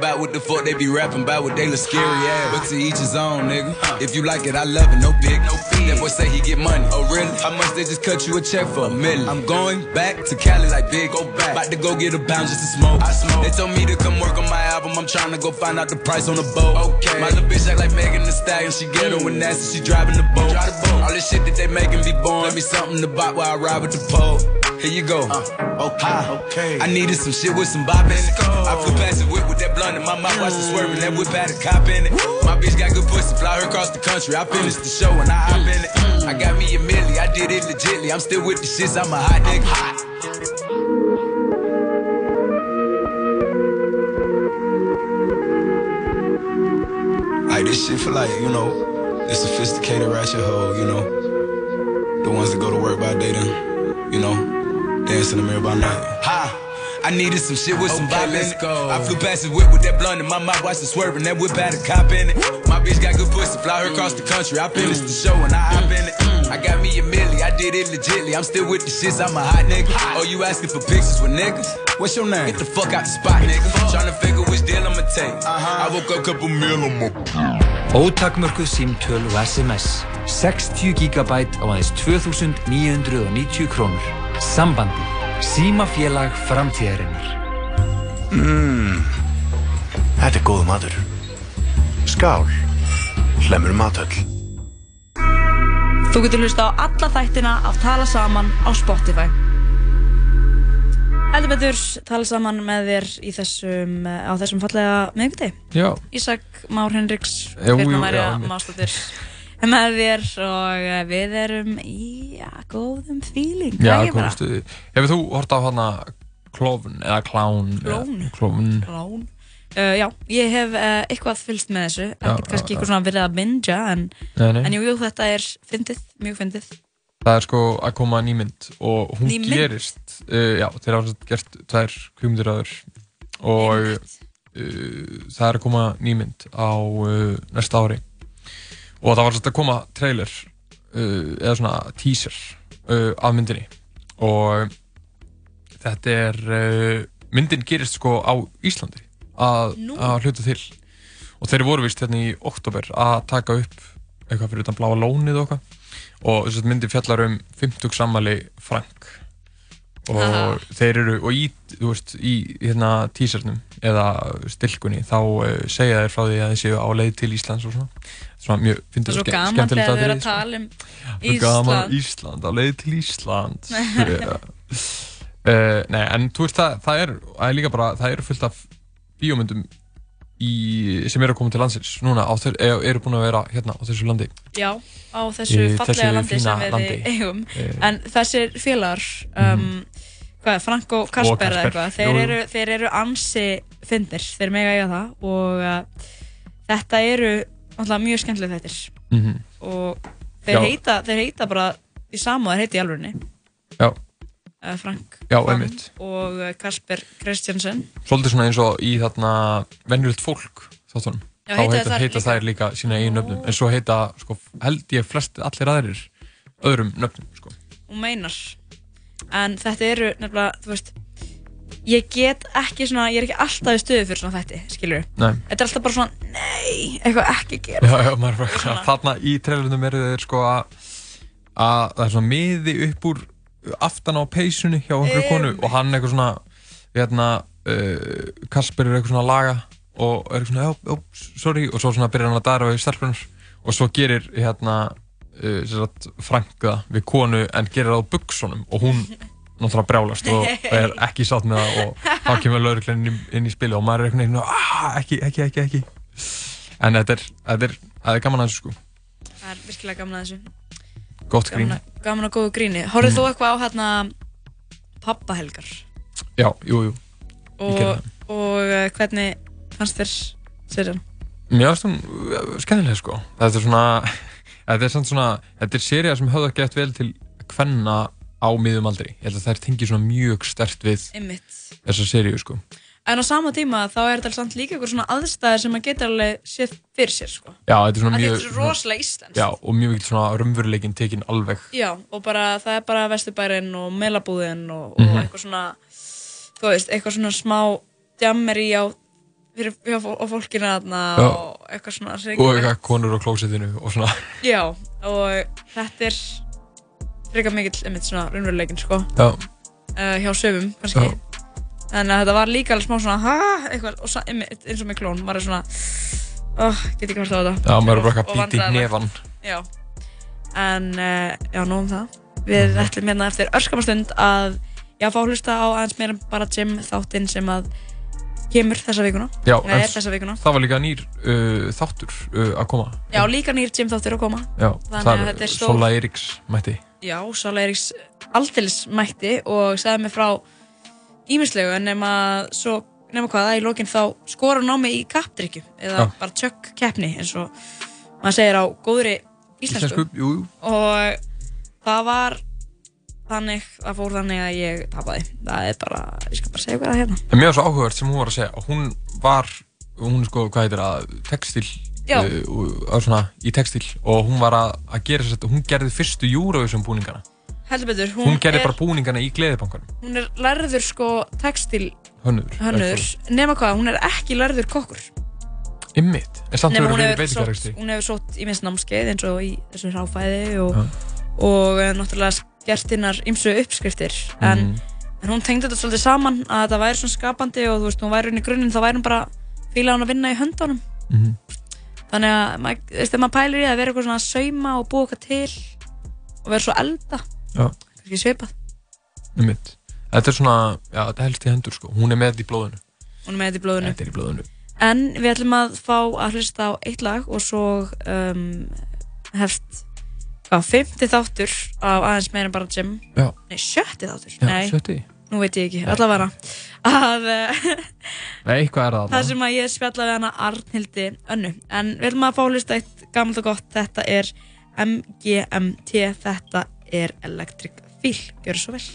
with me and ain't bout what the fuck they be rapping about what they look scary ass. But to each his own, nigga. If you like it, I love it, no big, no fee. That boy say he get money. Oh, really? How much they just cut you a check for? A million. I'm going back to Cali like big, go back. About to go get a pound just to smoke. I smoke. They told me to come work on my album. I'm trying to go find out the price on the boat. Okay. My little bitch act like Megan Thee Stallion. She ghetto and nasty. She driving the boat. Drive the boat. All this shit that they making me born. Let me something to buy while I ride with the pole. Here you go. okay, okay. I needed some shit with some bop in it. I flew past the whip with that blunt in my mouth, watched it swerving. That whip had a cop in it. My bitch got good pussy, fly her across the country. I finished the show and I hop in it. I got me a milli, I did it legitly. I'm still with the shits, I'm a hot nigga. Like this shit for like, you know, the sophisticated ratchet hoe, you know. The ones that go to work by day then, you know, dance in the mirror by night. Ha! I needed some shit with some Okay, bop in let's it. go. I flew past the whip with that blunt in my mouth, watched it swerving. That whip had a cop in it. My bitch got good pussy, fly her across the country. I finished the show and I hop in it. I got me a milli, I did it legitly. I'm still with the shits, I'm a hot nigga. Oh, you asking for pictures with niggas? What's your name? Get the fuck out the spot, nigga. Tryna figure which deal I'ma take. I woke up, couple meal on my Ótakmörkuð símtöl og SMS 60 GB á aðeins 2990 krónur Sambandi Símafélag framtíðarinnar Mmm, þetta er góð matur. Skál, hlemur matöll. Þú getur hlusta á alla þættina af Tala Saman á Spotify. Heldur betur tala saman með þér í þessum, á þessum fallega miðviti. Já. Ísak Már Henriks, já, einmitt. Mástóttir með þér og eh, við erum í ja, góðum feeling. Já, ekki góð bara? stuði. Hefur þú hort á hana klófun eða klán? Klón? Uh, já, ég hef uh, eitthvað fylgst með þessu, ekkert kannski eitthvað svona verið að bingja, en, en jú, jú, þetta er fyndið, mjög fyndið. Það er sko að koma nýmynd og hún Ný gerist, uh, já, þeir hafa gert tvær kvímyndir aður og það er að koma nýmynd á næsta ári og það var svolítið að koma trailer uh, eða svona teaser uh, af myndinni. Og þetta er, uh, myndin gerist sko á Íslandi að, hluta til. Og þeir voru vist hérna í oktober að taka upp eitthvað fyrir utan bláa lónið og eitthvað. Og þess að myndi fjallar um 50 sammali Frank. Og Aha. þeir eru og í, veist, í hérna tísarnum eða stilkunni þá uh, segja þeir frá því að þeir séu á leið til Íslands og svona svona mjög Það fyndið er svo og ske- gaman skemmtilegt þegar þau eru að sko. tala um Svo gaman Ísland. Ísland, á leið til Ísland uh, Nei, en þú veist það, það er, það er líka bara, það eru fullt af bíómyndum í, sem eru að koma til landsins núna, á, þe- eða eru búin að vera hérna á þessu landi Já, á þessu Í fallega landi sem við landi. eigum Eh. en þessir félagar um, hvað er, Frank og Kasper eða eitthvað þeir, eru, þeir eru ansi fyndir, þeir mega eiga það og uh, þetta eru alltaf mjög skemmtileg þettir Mhm. og þeir heita, þeir heita bara í sama, þeir heita í alvörinni Já. uh, Frank Já, einmitt. og uh, Kasper Kristjansen svolítið svona eins og í þarna venjulegt fólk þáttunum Já, þá heita heita, heita þær líka sína eigin nöfnum en svo heita, sko, held ég flest allir aðrir öðrum nöfnum sko. og meinar en þetta eru nefnilega, þú veist ég get ekki svona, ég er ekki alltaf í stöðu fyrir svona þætti, skilur Nei. þetta er alltaf bara svona, nei, eitthvað ekki gera. Já, já, maður er bara þarna í trailernum eru þeir sko að að það er svona miði upp úr aftan á peysunni hjá einhverju konu og hann eitthvað svona hérna, uh, Kasper er eitthvað svona að laga og er eitthvað svona, já, já, sorry. Og svo svona byrjar hann að dara við stelpunar og svo gerir hérna uh, sem sagt, Frank það við konu en gerir það á buksunum og hún náttúrulega brjálast og er ekki sátt með það og þá kemur lauruglan inn, inn í spili og maður er eitthvað neina, ah, ekki, ekki, ekki, ekki. En þetta er, þetta er, þetta er gaman að þessu sko. Það er virkilega gaman að þessu. Gott grín, gaman, að- gaman að góðu gríni. Horfðu Mm. þú eitthvað á hérna pappahelgar já, jú, jú. Og, og uh, hvernig fannst þér serjan? Mér finnst hún uh, skemmtileg sko. Þetta er svona Þetta er svona Þetta er seria sem höfða gett vel til Hvenna á miðum aldrei Ég held að þær tengi svona mjög stert við. Þessa seríu sko en á sama tíma þá er þetta samt líka eitthvað svona aðstæðir sem maður getur alveg séð fyrir sér sko. Já, þetta er svona mjög þetta er rosalega íslenskt Já, og mjög mikil svona raunveruleikin tekin alveg Já, og bara það er bara Vesturbærin og Melabúðin og, og Mhm. eitthvað svona þú veist, eitthvað svona smá djammeri á á fólkinu Já. og eitthvað svona Og eitthvað konur á klósettinu og svona Já, og þetta er frekar mikill einmitt svona raunveruleikin sko. Já, uh, hjá sömum kannski. Já. þannig að þetta var líka alveg smá svona ha, eitthvað, og sa, einmitt, eins og með klón. Maður er svona oh, get ekki hvort á þetta. Já, maður er bara að bíta í hnefann. Já, en uh, já, nóg um það. Við ætlum hérna eftir örskamastund að já, fá hlusta á aðeins meira bara Jim þáttinn sem að kemur þessa vikuna. Já, er þessa vikuna. það var líka nýr uh, þáttur uh, að koma. Já, líka nýr Jim þáttur að koma. Já, Þannig að þetta er stór Sola Eiríks mætti. Já, Sála Eiríks aldeilis mætti og sagði mig frá ímislegu en nema svo nema hvað, að í lokin þá skora hann á mig í kappdrykju eða Já. bara tjökk keppni eins og maður segir á góðri íslensku, Íslensku, jú, jú. og það var þannig, það fór þannig að ég tapaði, það er bara ég skal bara segja hvað það er hérna. En mér var svo áhugavert sem hún var að segja hún var, hún er sko, hvað heitir það, textil uh, og svona, í textil og hún var að, að gera þess að hún gerði fyrstu Eurovision búningana. Heldur betur, hún, hún, gerði er, bara búningana í gleðibankanum. hún er lærður sko textil hönnur, hönnur nema hvað, hún er ekki lærður kokkur. Ymmit, en samt hefur hún hefur, sótt, veitingarekstri hún hefur sótt í minnst námskeið eins og í þessu hráfæði og, Já. Og uh, náttúrulega gert hinnar ymsu uppskriftir. En, Mhm. en hún tengdi þetta svolítið saman að þetta væri svona skapandi og þú veist, hún væri inn í grunninn þá væri hún bara fíla hún að vinna í höndunum. Mhm. þannig að, þú veist, ef maður pælir í að vera eitthvað svona að sauma og búa eitthvað til og vera svo elda kannski svipað, þetta er svona, já, þetta helst í hendur sko. Hún er með þetta í blóðinu. Hún er með þetta í blóðinu. Þetta í blóðinu. En við ætlum að fá að hlusta á eitt lag og svo um, hefst hvað, fymti þáttur af aðeins meira bara Jim Já. Nei, sjötti þáttur. Já, Nei, sjötti. nú veit ég ekki, allavega. Að uh, Nei, eitthvað er það það sem að ég spjallaði hana Arnhildi Önnu. En við ætlum að fá hlusta eitt gammalt og gott. Þetta er MGMT þetta er Electric Feel. Gjör svo vel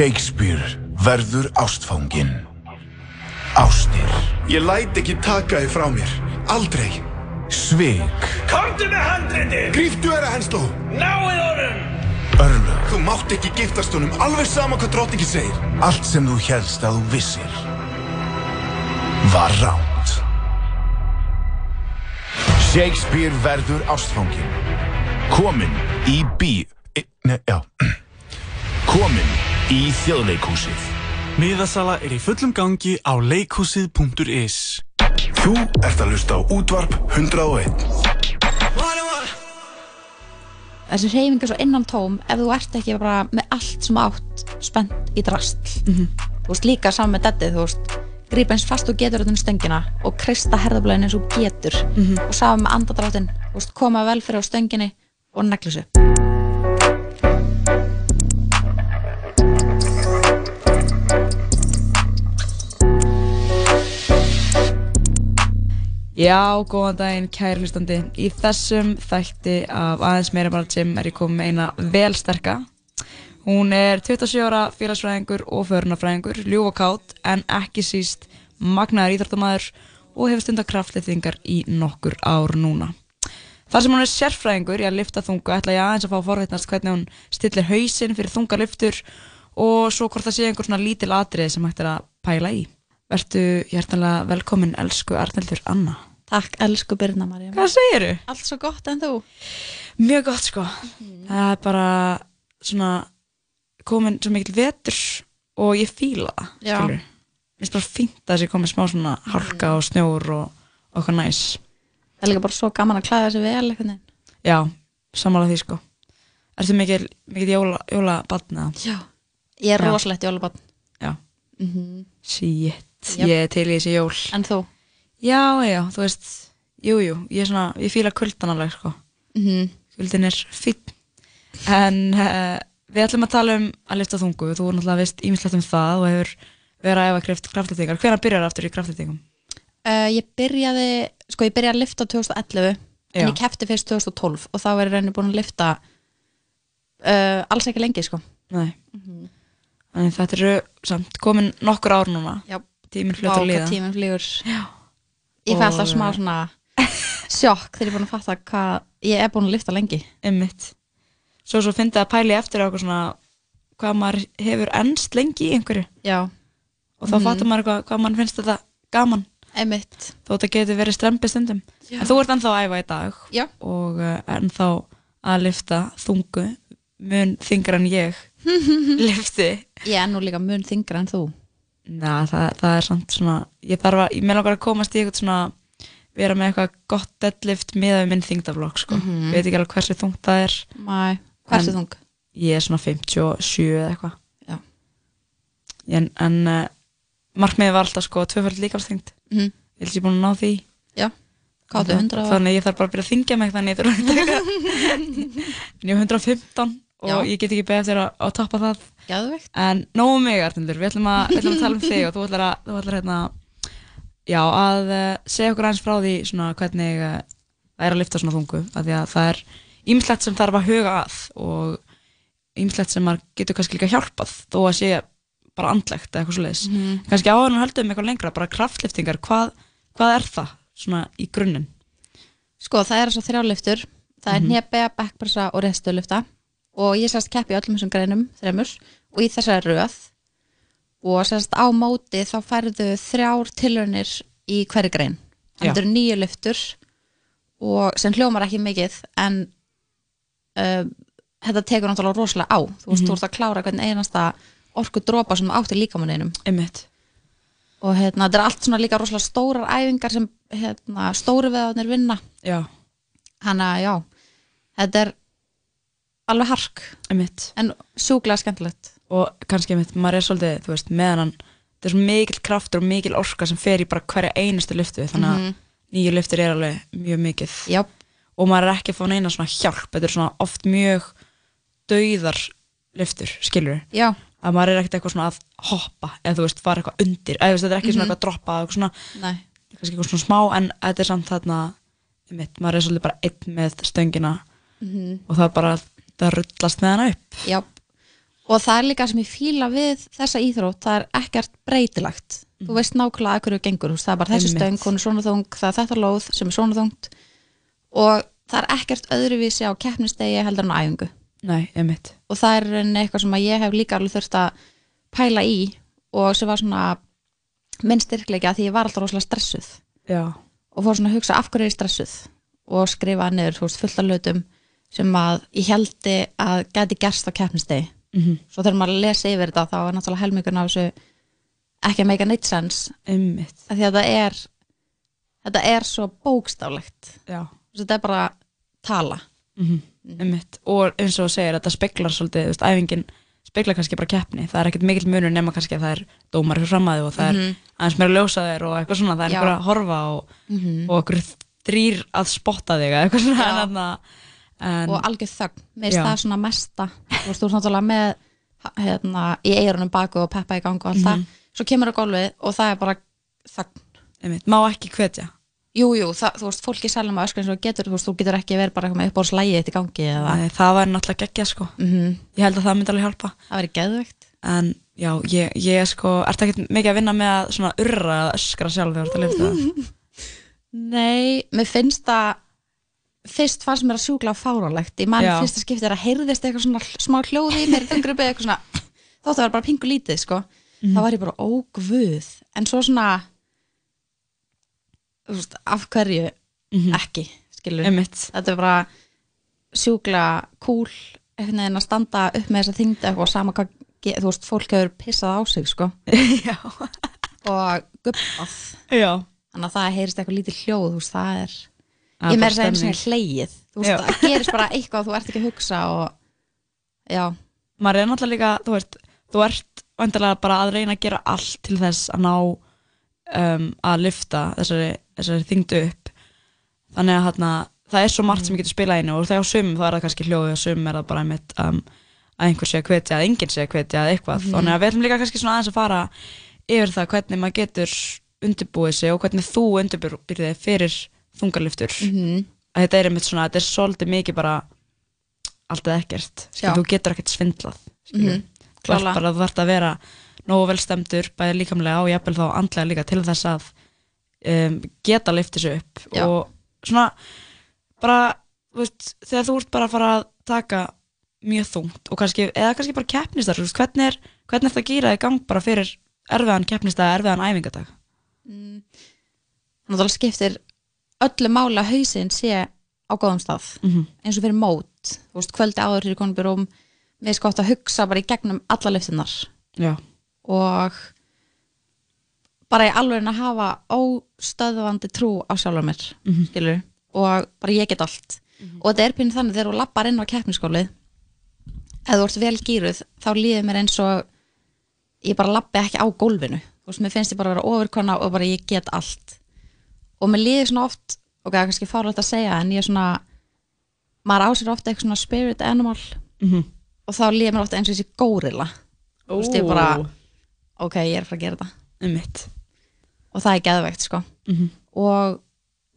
Shakespeare verður ástfangin. Ástir. Ég læt ekki taka þið frá mér. Aldrei. Svik. Komdu með handriti! Gríftu þeirra hensló! Náið honum! Örlög. Þú mátt ekki giftast honum, alveg sama hvað drottningi segir. Allt sem þú helst að þú vissir var ránt. Shakespeare verður ástfangin. Komin í bí... í þjóðleikhúsið. Miðasala er í fullum gangi á leikhúsið.is Þú ert að hlusta á útvarp 101. þessi hreyfing er svo innan tóm ef þú ert ekki bara með allt sem átt spennt í drastl þú veist líka saman með dettið þú veist grípa eins fast og getur utan stöngina og kreista herðablaðin eins og getur. Og saman með andadráttin þú veist koma vel fyrir á stönginni og neglu Já, góðan daginn, kæri hlustandi. Í þessum þætti af aðeins meira bara Jim er ég komið með eina velsterka. Hún er 27 ára félagsfræðingur og förunafræðingur, ljúf og kátt, en ekki síst magnaður íþróttamæður og hefur stundar kraftliðtingar í nokkur ár núna. Þar sem hún er sérfræðingur í að lifta þungu ætla ég aðeins að fá að forveitnast hvernig hún stillir hausinn fyrir þungarliftur og svo hvort það sé einhver svona lítil atrið sem hægt er að pæla í. Vertu hjertanlega velkomin, elsku Arnaldur Anna. Takk, elsku Birna Marja Hvað segiru? Allt svo gott en þú? Mjög gott sko. Það er bara svona komin svo mikil vetur og ég fíla það. Mér finnst bara fínt að þessi komin smá svona hálka og snjór og, eitthvað næs. Það er líka bara svo gaman að klæða sig vel veginn. Já, sammála því sko. Ertu mikil, mikil jóla, jóla batna? Já. Ég er rosalegt jólabann. Já. Mm Shit, Jöp. ég er til í þessi jól. En þú? Já, já, þú veist, jú, jú, ég er svona, ég fíla kuldan alveg sko. Mhm. Kuldin er fínn. En uh, við ætlum að tala um að lifta þungu. Þú er náttúrulega veist ímislegt um það og hefur verið að efa kraft, kraftlýtingar. Hvernig byrjar aftur í kraftlýtingum? Uh, ég byrjaði, sko ég byrjaði að lifta 2011 Já. en ég kefti fyrst 2012 og þá er ég reyni búin að lifta uh, alls ekki lengi sko Nei. Þannig þetta eru samt komin nokkur ár núna. Já. Tíminn hvað líða. tíminn flýgur Já. Ég fæ alltaf smá eh, svona sjokk þegar ég er búin að fatta hvað ég er búin að lifta lengi Einmitt. Svo svo fyndi að pæli eftir á eitthvað svona hvað maður hefur ennst lengi í einhverju. Já. Og þá Mhm. fattar maður hvað, hvað mann finnst þetta gaman. Einmitt. Þó þetta getur verið strempi stundum. Já. En þú ert ennþá að æfa í dag. Já. Og uh, ennþá að lifta þungu mun þingra en ég lifti. Er nú líka mun þingra en þú Na, það, það er samt svona, ég þarf að, ég með langar að komast í eitthvað svona, vera með eitthvað gott deadlift miðað við minn þingdaflokk, sko. Mhm. Veit ekki alveg hversu þungt það er. Mæ, hversu þung? Ég er svona 57 eða eitthvað. Já. En, en uh, markmiðið var alltaf sko tvöfald líkafsþyngd. Mhm. Ég held ég búin að ná því. Já. Hvað áttu, 100 og- Þannig að ég þarf bara að byrja að þingja mig þannig ég þarf að taka. en ég er 115 og Já. ég get ekki beðið eftir að, að toppa það. Geðveikt. En nógu mig, Arnildur, við ætlum að, við ætlum að tala um þig og þú ætlar að, þú ætlar hérna, já, að uh, segja okkur aðeins frá því svona hvernig uh, það er að lifta svona þungu, af því að það er ýmislegt sem þarf að huga að og ýmislegt sem maður getur kannski líka hjálpað þó að sé bara andlegt eða eitthvað svo leiðis. Mhm. Kannski áður en höldum eitthvað lengra, bara kraftliftingar, hvað, hvað er það svona í grunninn? Sko, það er svo þrjáliftur Það er Mhm. hnepe, backpressa og resturlifta og ég sérst keppi öllum þessum greinum þremur og í þessari röð og sérst á móti þá færðu þrjár tilraunir í hverju grein. Þannig eru nýju lyftur og sem hljómar ekki mikið en um, þetta tekur náttúrulega rosalega á þú veist, Mhm. þú ert að klára hvern einasta orku dropa sem þú átt í líkamanninum og hérna, þetta er allt svona líka rosalega stórar æfingar sem hérna, stóru veðarnir vinna Já. Hanna, já, þetta er alveg hark Einmitt. en sjúklega skemmtilegt og kannski einmitt, maður er svolítið, þú veist, meðan hann þetta er svo mikil kraftur og mikil orka sem fer í bara hverja einustu lyftu þannig að Mhm. nýju lyftur er alveg mjög mikið Jáp. og maður er ekki að fá neina svona hjálp þetta er svona oft mjög dauðar lyftur, skilur Já. að maður er ekkert eitthvað svona að hoppa eða þú veist, fara eitthvað undir eða þú veist, þetta er ekki svona Mhm. eitthvað að droppa eitthvað svona, Nei. kannski eitthvað svona smá en þetta er samt þarna einmitt, maður er svolítið bara einn með stöngina Mhm. og það er bara það rullast með hana upp. Já, og það er líka sem ég fíla við þessa íþrótt, það er ekkert breytilagt þú veist nákvæmlega að hverju gengur það er bara þessi stöng, hún er svona þung það er þetta lóð sem er svona þungt. Og það er ekkert öðruvísi á keppnistegi heldur en á æfingu. Nei, og það er eitthvað sem ég hef líka alveg þurft að pæla í og sem var svona minn styrkleika því ég var alltaf rosalega stressuð. Já. og fór svona að hugsa af hverju er stressuð og skrifa niður veist, fullt af lötum sem að ég heldi að geti gerst á keppnistegi Mhm. svo þegar maður lesi yfir þetta þá er náttúrulega helmingun af þessu ekki að make a neitt sense af því að þetta er þetta er svo bókstaflegt Já. þetta er bara tala Mm Einmitt. Og eins og þú segir, þetta speklar svolítið, þú veist, æfingin speklar kannski bara keppni. Það er ekkert mikill munur nema kannski að það er dómar fyrir framæði og það er Mhm. aðeins meira ljósaðir og eitthvað svona, það er Já. einhver að horfa og, Mhm. og okkur þrýr að spotta þig eitthvað svona. En, þarna- en, og algjör þögn, Já. það svona mesta þú veist, þú ert náttúrulega með hérna, í eirunum baku og peppa í gangu og allt það, Mhm. svo kemur á gólfið og það er bara þögn einmitt, má ekki hvetja. Jú, jú, það, þú veist, fólki sælum að öskra eins og getur, þú veist, þú getur ekki verið bara eitthvað með uppbóðslægi eitt í gangi eða Nei, það væri náttúrulega geggjað sko. Mhm. Ég held að það myndi alveg hjálpa. Það væri geðveikt. En já, ég, ég sko, ertu ekkert mikið að vinna með svona urra eða öskra sjálf þegar þú ert að lifta það? Nei, mér finnst það fyrst fannst mér að sjúkla fáránlegt. Í mann fyrsta skipti er að heyrðist eitthvað svona smá hljóði í mér þungrupi eitthvað svona þótt það var bara pingu lítið sko. Mhm. þá var ég bara ógvöð en svo svona veist, af hverju ekki, skilur. Einmitt. þetta er bara sjúkla kúl einhvern veginn að standa upp með þessa þyngd eitthvað og sama hvað, þú veist, fólk hefur pissað á sig sko. Og guppað þannig að það heyrist eitthvað lítið hljóð þú veist, Það er ég bara meira segja eins og stemning. hleið þú veist, það gerist bara eitthvað þú ert ekki að hugsa og já, maður er náttúrulega líka, þú veist, þú ert vantilega bara að reyna að gera allt til þess að ná um, að lyfta þessari, þessari þyngdu upp. Þannig að hérna, það er svo margt sem getur spilað einu og þegar á sumum þá er það kannski hljóðið og sumum er það bara einmitt um, að einhver sé að hvetja eða enginn sé að hvetja eða eitthvað. Mhm. þannig að við ætlum líka kannski svona aðeins að fara yfir það hvernig maður getur undirbúið sig og hvernig þú undirbúið þig fyrir þungarlyftur Mhm. að þetta er einmitt svona, þetta er svolítið mikið bara allt eða ekkert Já. skilur, þú getur ekkert svindlað þú ert klálega. bara, þú þarft að vera nógu vel stemdur, bæði líkamlega og jafnvel þá andlega líka til þess að um, geta lyftið sig upp Já. og svona bara, þú veist, þegar þú ert bara að fara að taka mjög þungt og kannski, eða kannski bara keppnistar, veist, hvernig er hvernig er það að gýra í gang bara fyrir erfiðan keppnistag, erfiðan æfingadag að það skiptir öllu máli að hausinn sé á góðum stað Mhm. eins og fyrir mót, þú veist, kvöldi áður fyrir konum byrjum, við sko átt að hugsa bara í gegnum alla lyftunar Já. og bara í alveg að hafa óstöðvandi trú á sjálfur mér Mhm. skilur, og bara ég get allt. Og þetta er pínu þannig þegar þú lappar inn á keppniskólið ef þú ert vel gýruð þá líður mér eins og ég bara lappi ekki á gólfinu. Veist, mér finnst ég bara að vera ofurkona og bara ég get allt og mér líður svona oft ok, það er kannski fárlega að segja en ég er svona maður á sér ofta eitthvað svona spirit animal Mhm. og þá líður mér ofta eins og þessi górilla þú veist, ég bara ok, ég er fara að gera þetta Einmitt. og það er geðveikt sko Mhm. og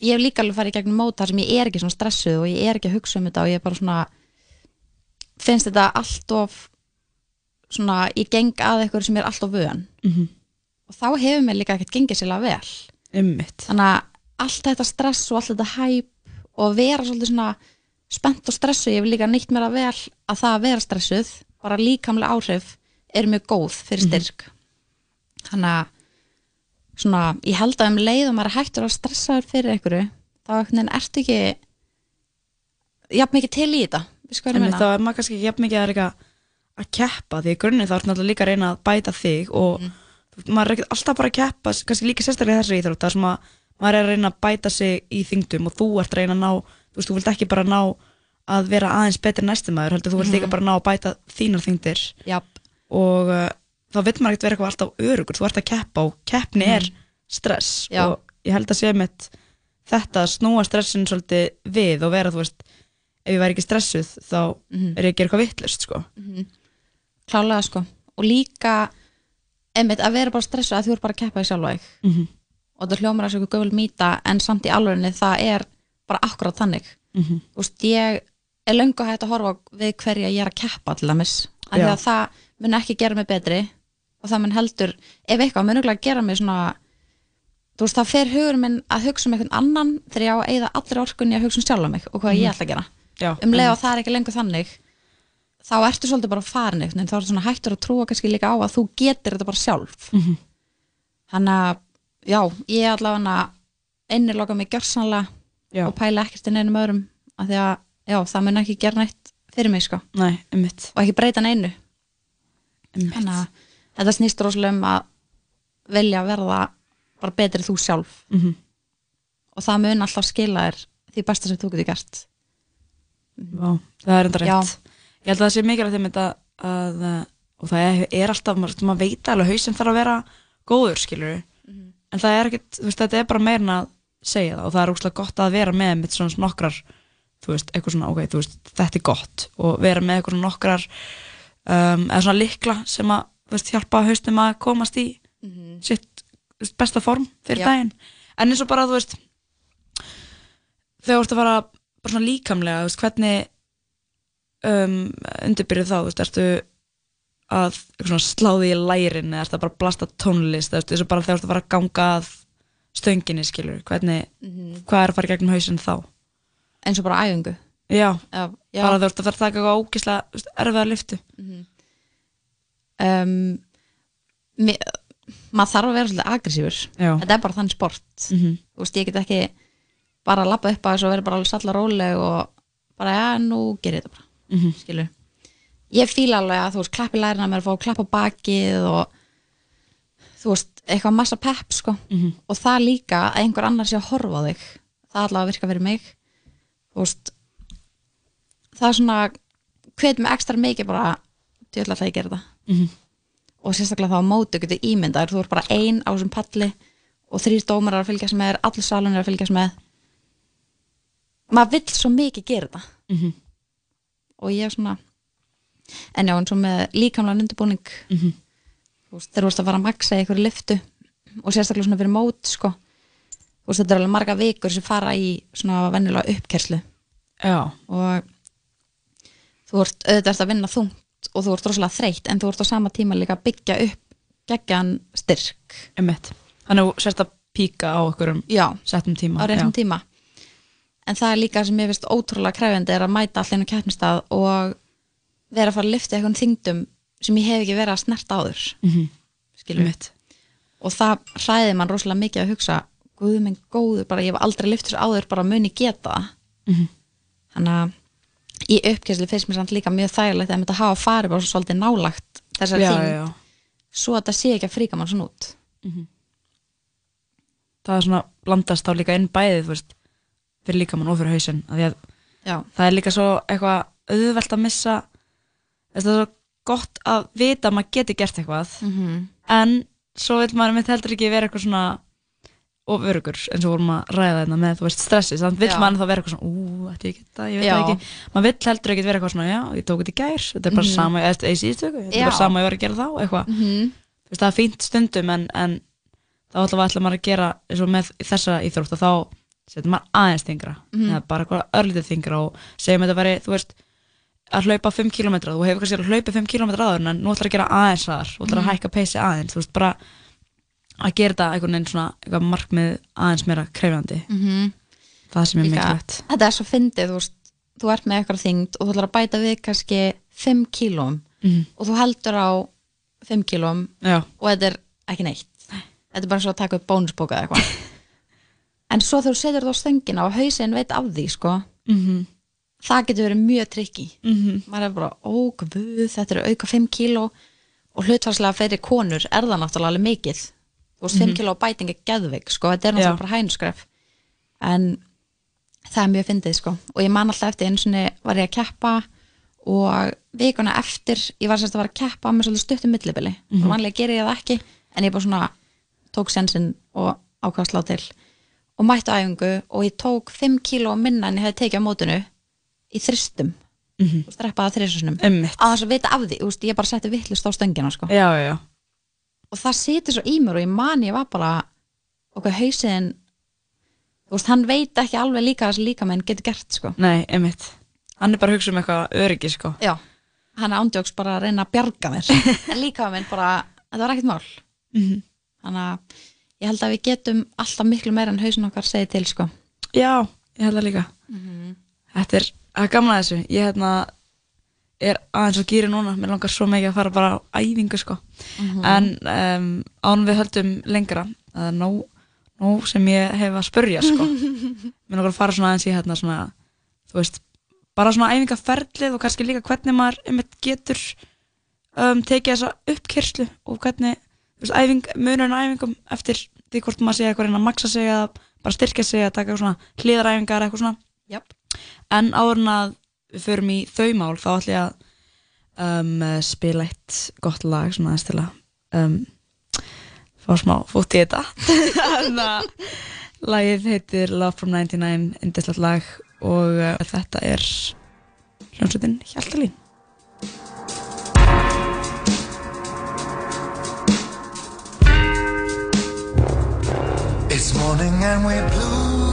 ég hef líka alveg farið í gegnum mót þar sem ég er ekki svona stressuð og ég er ekki að hugsa um þetta og ég er bara svona finnst þetta allt of svona, ég geng að eitthvað sem er allt of vön Mhm. og þá hefur mér líka ekkert gengið sérlega vel Einmitt. þannig að allt þetta stress og allt þetta hæp og vera svolítið svona spennt og stressuð, ég hef líka nýtt mér að vel að það að vera stressuð, bara líkamlega áhrif er mjög góð fyrir styrk þannig að svona, ég held að um leið og maður er hættur að stressa þér fyrir einhverju þá ertu ekki jafn mikið til í þetta þá er maður kannski ekki jafn mikið að, reyka að keppa því í grunni þá er náttúrulega líka að reyna að bæta þig og Mhm. mm. maður er ekkert alltaf bara að keppa kannski líka sérstaklega þessu íþrótt þar sem að maður er að reyna að bæta sig í þingdum og þú ert að reyna að ná þú veist, þú vilt ekki bara ná að vera aðeins betri næstum maður, heldur þú vilt líka Mhm. bara ná að bæta þínar þingdir Jáp. og uh, þá vill maður ekkert vera eitthvað alltaf örugur þú ert að keppa og keppni er stress Já. og ég held að sé mitt þetta að snúa stressin svolítið við og vera þú veist ef ég væri ekki stressuð þá Mhm. er ég að gera eitthvað vittlust sko. Mhm. klálega sko og líka einmitt að vera bara stressuð að þú er bara að keppa og það hljómar að sér gömul mýta en samt í alvegni það er bara akkurat þannig Mhm. þú veist ég er löngu hægt að horfa við hverja ég er að keppa til dæmis Já. að það mun ekki gera mig betri og það mun heldur, ef eitthvað mun örugglega gera mig svona þú veist, þá fer hugur minn að hugsa um einhvern annan þegar ég á að eyða allir orkunni að hugsa um sjálfa mig og hvað ég Mhm. ætla að gera Já, um leið og það er ekki lengur þannig þá ertu svolítið bara farin einhvern veginn, þá ertu svona hættur að trúa kannski líka á að þú getur þetta bara sjálf Mhm. þannig að já, ég allavega inniloka mig gjörsanlega Já. og pæla ekkert inn einum öðrum af því að já, það mun ekki gera neitt fyrir mig sko. Nei, og ekki breyta neinu. Þannig að þetta snýst rosalega um að vilja verða bara betri þú sjálf. Mhm. og það mun alltaf skila þér því besta sem þú getur gert. Vá, það er enda rétt. Ég held að það sé mikilvægt þeim þetta að, og það er, er alltaf, maður, veit alveg, hausinn þarf að vera góður, skilur en það er ekkert, þú veist, þetta er bara meira en að segja það og það er úrslega gott að vera með með svona nokkrar, þú veist, eitthvað svona, ok, þú veist, þetta er gott. Og vera með eitthvað svona nokkrar um, eða svona likla sem að, þú veist, hjálpa haustum að komast í sitt þú veist, besta form fyrir Já. daginn. En eins og bara, þú veist þegar þú ert að fara bara svona líkamlega, þú veist, hvernig um, undirbyrjuð þá, þú veist, ertu að sláði í lærin eða bara blasta tónlist, eins og bara þegar þú ert að fara að ganga að stönginni, skilur, hvernig Mhm. hvað er að fara gegnum hausinn þá? eins og bara æfingu Já, já, já. bara þú ert að fara að taka eitthvað veist, erfiða lyftu um, mér, maður þarf að vera svolítið aggressífur Já. þetta er bara þann sport Mhm. þú veist, ég get ekki bara að lappa upp að þessu og vera bara alveg salla róleg og bara, já, nú gerir þetta bara Mhm. skilur ég fíla alveg að þú veist, klappi lærina mér að fá að klappa á bakið og þú veist, eitthvað massa pepp sko Mhm. og það líka að einhver annar sé að horfa á þig það allavega virka fyrir mig þú veist það er svona hvet mig ekstra mikið bara djöðlega það ég gera þetta Mhm. og sérstaklega þá á móti getur ímyndar þú er bara ein á þessum palli og þrýr dómar að fylgjast með, allir salun er að fylgjast með maður vill svo mikið gera þetta Mhm. og ég er svona en já, eins og með líkamlega undirbúning þú veist, þegar þú veist að fara að maksa í einhverju lyftu og sérstaklega svona fyrir mót sko. veist, þetta er alveg marga vikur sem fara í svona venjulega uppkerslu Já. og þú ert auðvitað ert að vinna þungt og þú ert rosalega þreytt en þú ert á sama tíma líka að byggja upp geggjan styrk Einmitt. Þannig að þú sérst að píka á okkur Já. settum tíma á réttum tíma en það er líka sem ég finnst ótrúlega kræfandi er að mæta allir á keppnistað og vera að fara að lyfta eitthvað þingdum sem ég hef ekki verið að snerta áður Mhm. skilur Einmitt. og það hræði mann rosalega mikið að hugsa guð minn góður, bara ég hef aldrei þessu áður bara muni geta það Mhm. þannig að í uppkesslu finnst mér samt líka mjög þægilegt að þetta hafa farið bara svo svolítið nálagt þessari Já, þing svo að það sé ekki að fríka mann svona út það er svona blandast þá líka inn bæðið veist, fyrir líkamann og fyrir Já. það er líka svo eitthvað auðvelt að missa það er svo gott að vita að maður geti gert eitthvað Mhm. en svo vil maður mitt heldur ekki vera eitthvað svona of örugur eins og vorum að ræða þetta með þú veist stressi, þannig vil maður þá vera eitthvað svona ú, ætti ég geta, ég veit Já. ekki maður vil heldur ekki vera eitthvað svona, já, ég tók þetta í gær þetta er bara Mhm. sama, eða í síðustu viku, þetta er bara sama ég var að gera þá, eitthvað þú veist, það er fínt stundum en, en þá ætla maður að gera eins og með þessa íþrótt og þá setur maður aðeins þingra Mhm. eða bara eitthvað örlítið þingra og segjum þetta veri, þú veist að hlaupa 5 km, þú hefur kannski hlaupið 5 km áður en nú ætlar að gera aðeins þar þú ætlar að Mhm. hækka peysi aðeins, þú veist, bara að gera þetta einhvern veginn svona eitthvað markmið aðeins meira krefjandi Mhm. það sem er mikilvægt þetta er svo fyndið, þú veist þú ert með eitthvað þyngd og þú ætlar að bæta við kannski 5 kílóm Mhm. og þú heldur á 5 kílóm Já. og þetta er ekki neitt þetta er bara svo að taka upp bónusbóka eða eitthvað en svo þú setur það á stöngina og hausinn veit af því sko Mhm. Það getur verið mjög trikki Mhm. maður er bara, ó guð, þetta eru auka 5 kíló. Og hlutvarslega fyrir konur er það náttúrulega alveg mikið. Þú veist, 5 Mhm. kíló bæting er geðveik sko, þetta er náttúrulega bara hænuskref. En það er mjög fyndið sko. Og ég man alltaf eftir einu sinni var ég að keppa og vikuna eftir ég var sérst að vera að keppa með svolítið stuttum millibili. Mhm. og vanlega gerir ég það ekki en ég bara svona tók sensin og að slá til. Og mættu æfingu og ég tók 5 kíló minna en ég hefði tekið á mótinu í þristum Mhm. og streppaði þrisasunum Einmitt. að þess að vita af því, veist, ég bara setti vittlust á stöngina sko. já, já, og það situr svo í mér og ég man ég var bara okkur hausinn þú veist, hann veit ekki alveg líka að þessi líkamenn getur gert sko. Nei, einmitt Hann er bara að hugsa um eitthvað öryggi sko Já. hann ándjóks bara að reyna að bjarga mér en líka minn bara, þetta var ekkert mál Mhm. þannig að ég held að við getum alltaf miklu meira en hausin okkar segið til sko Já, ég held það líka Mhm. Þetta er að gamla þessu Ég hérna er aðeins og gýri núna Mér langar svo mikið að fara bara á æfingu sko Mhm. En um, án við höldum lengra Það er nóg, nóg sem ég hef að spurja sko Mér langar að fara svona aðeins í hérna svona Þú veist, bara svona æfingaferlið Og kannski líka hvernig maður einmitt getur um, Tekið þessa uppkyrslu Og hvernig, æfing Munurinn á æfingum eftir því hvort maður sé eitthvað reyna að maksa sig Eða bara styrkja sig Að taka svona hliðaræfingar eitthvað svona Jáp. En áður en að við förum í þau mál þá ætlum ég að um, spila eitt gott lag svona aðeins til að um, fá smá fótt í þetta Þannig að lagið heitir Love from 99 indislegt lag og uh, þetta er hljómsveitin Hjaltalín It's morning and we're blue.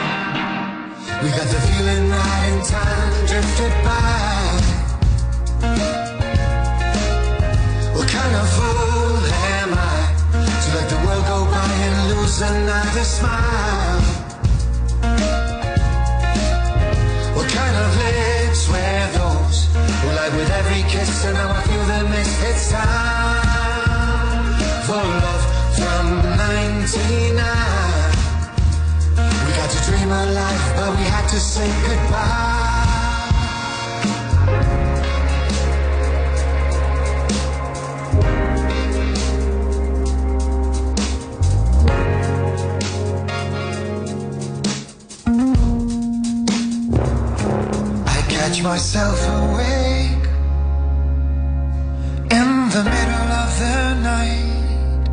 We got the feeling right in time drifted by. What kind of fool am I to let the world go by and lose another smile? What kind of lips were those who lied with every kiss and now I feel the mist? It's time for love from 99. A life, but we had to say goodbye. I catch myself awake in the middle of the night.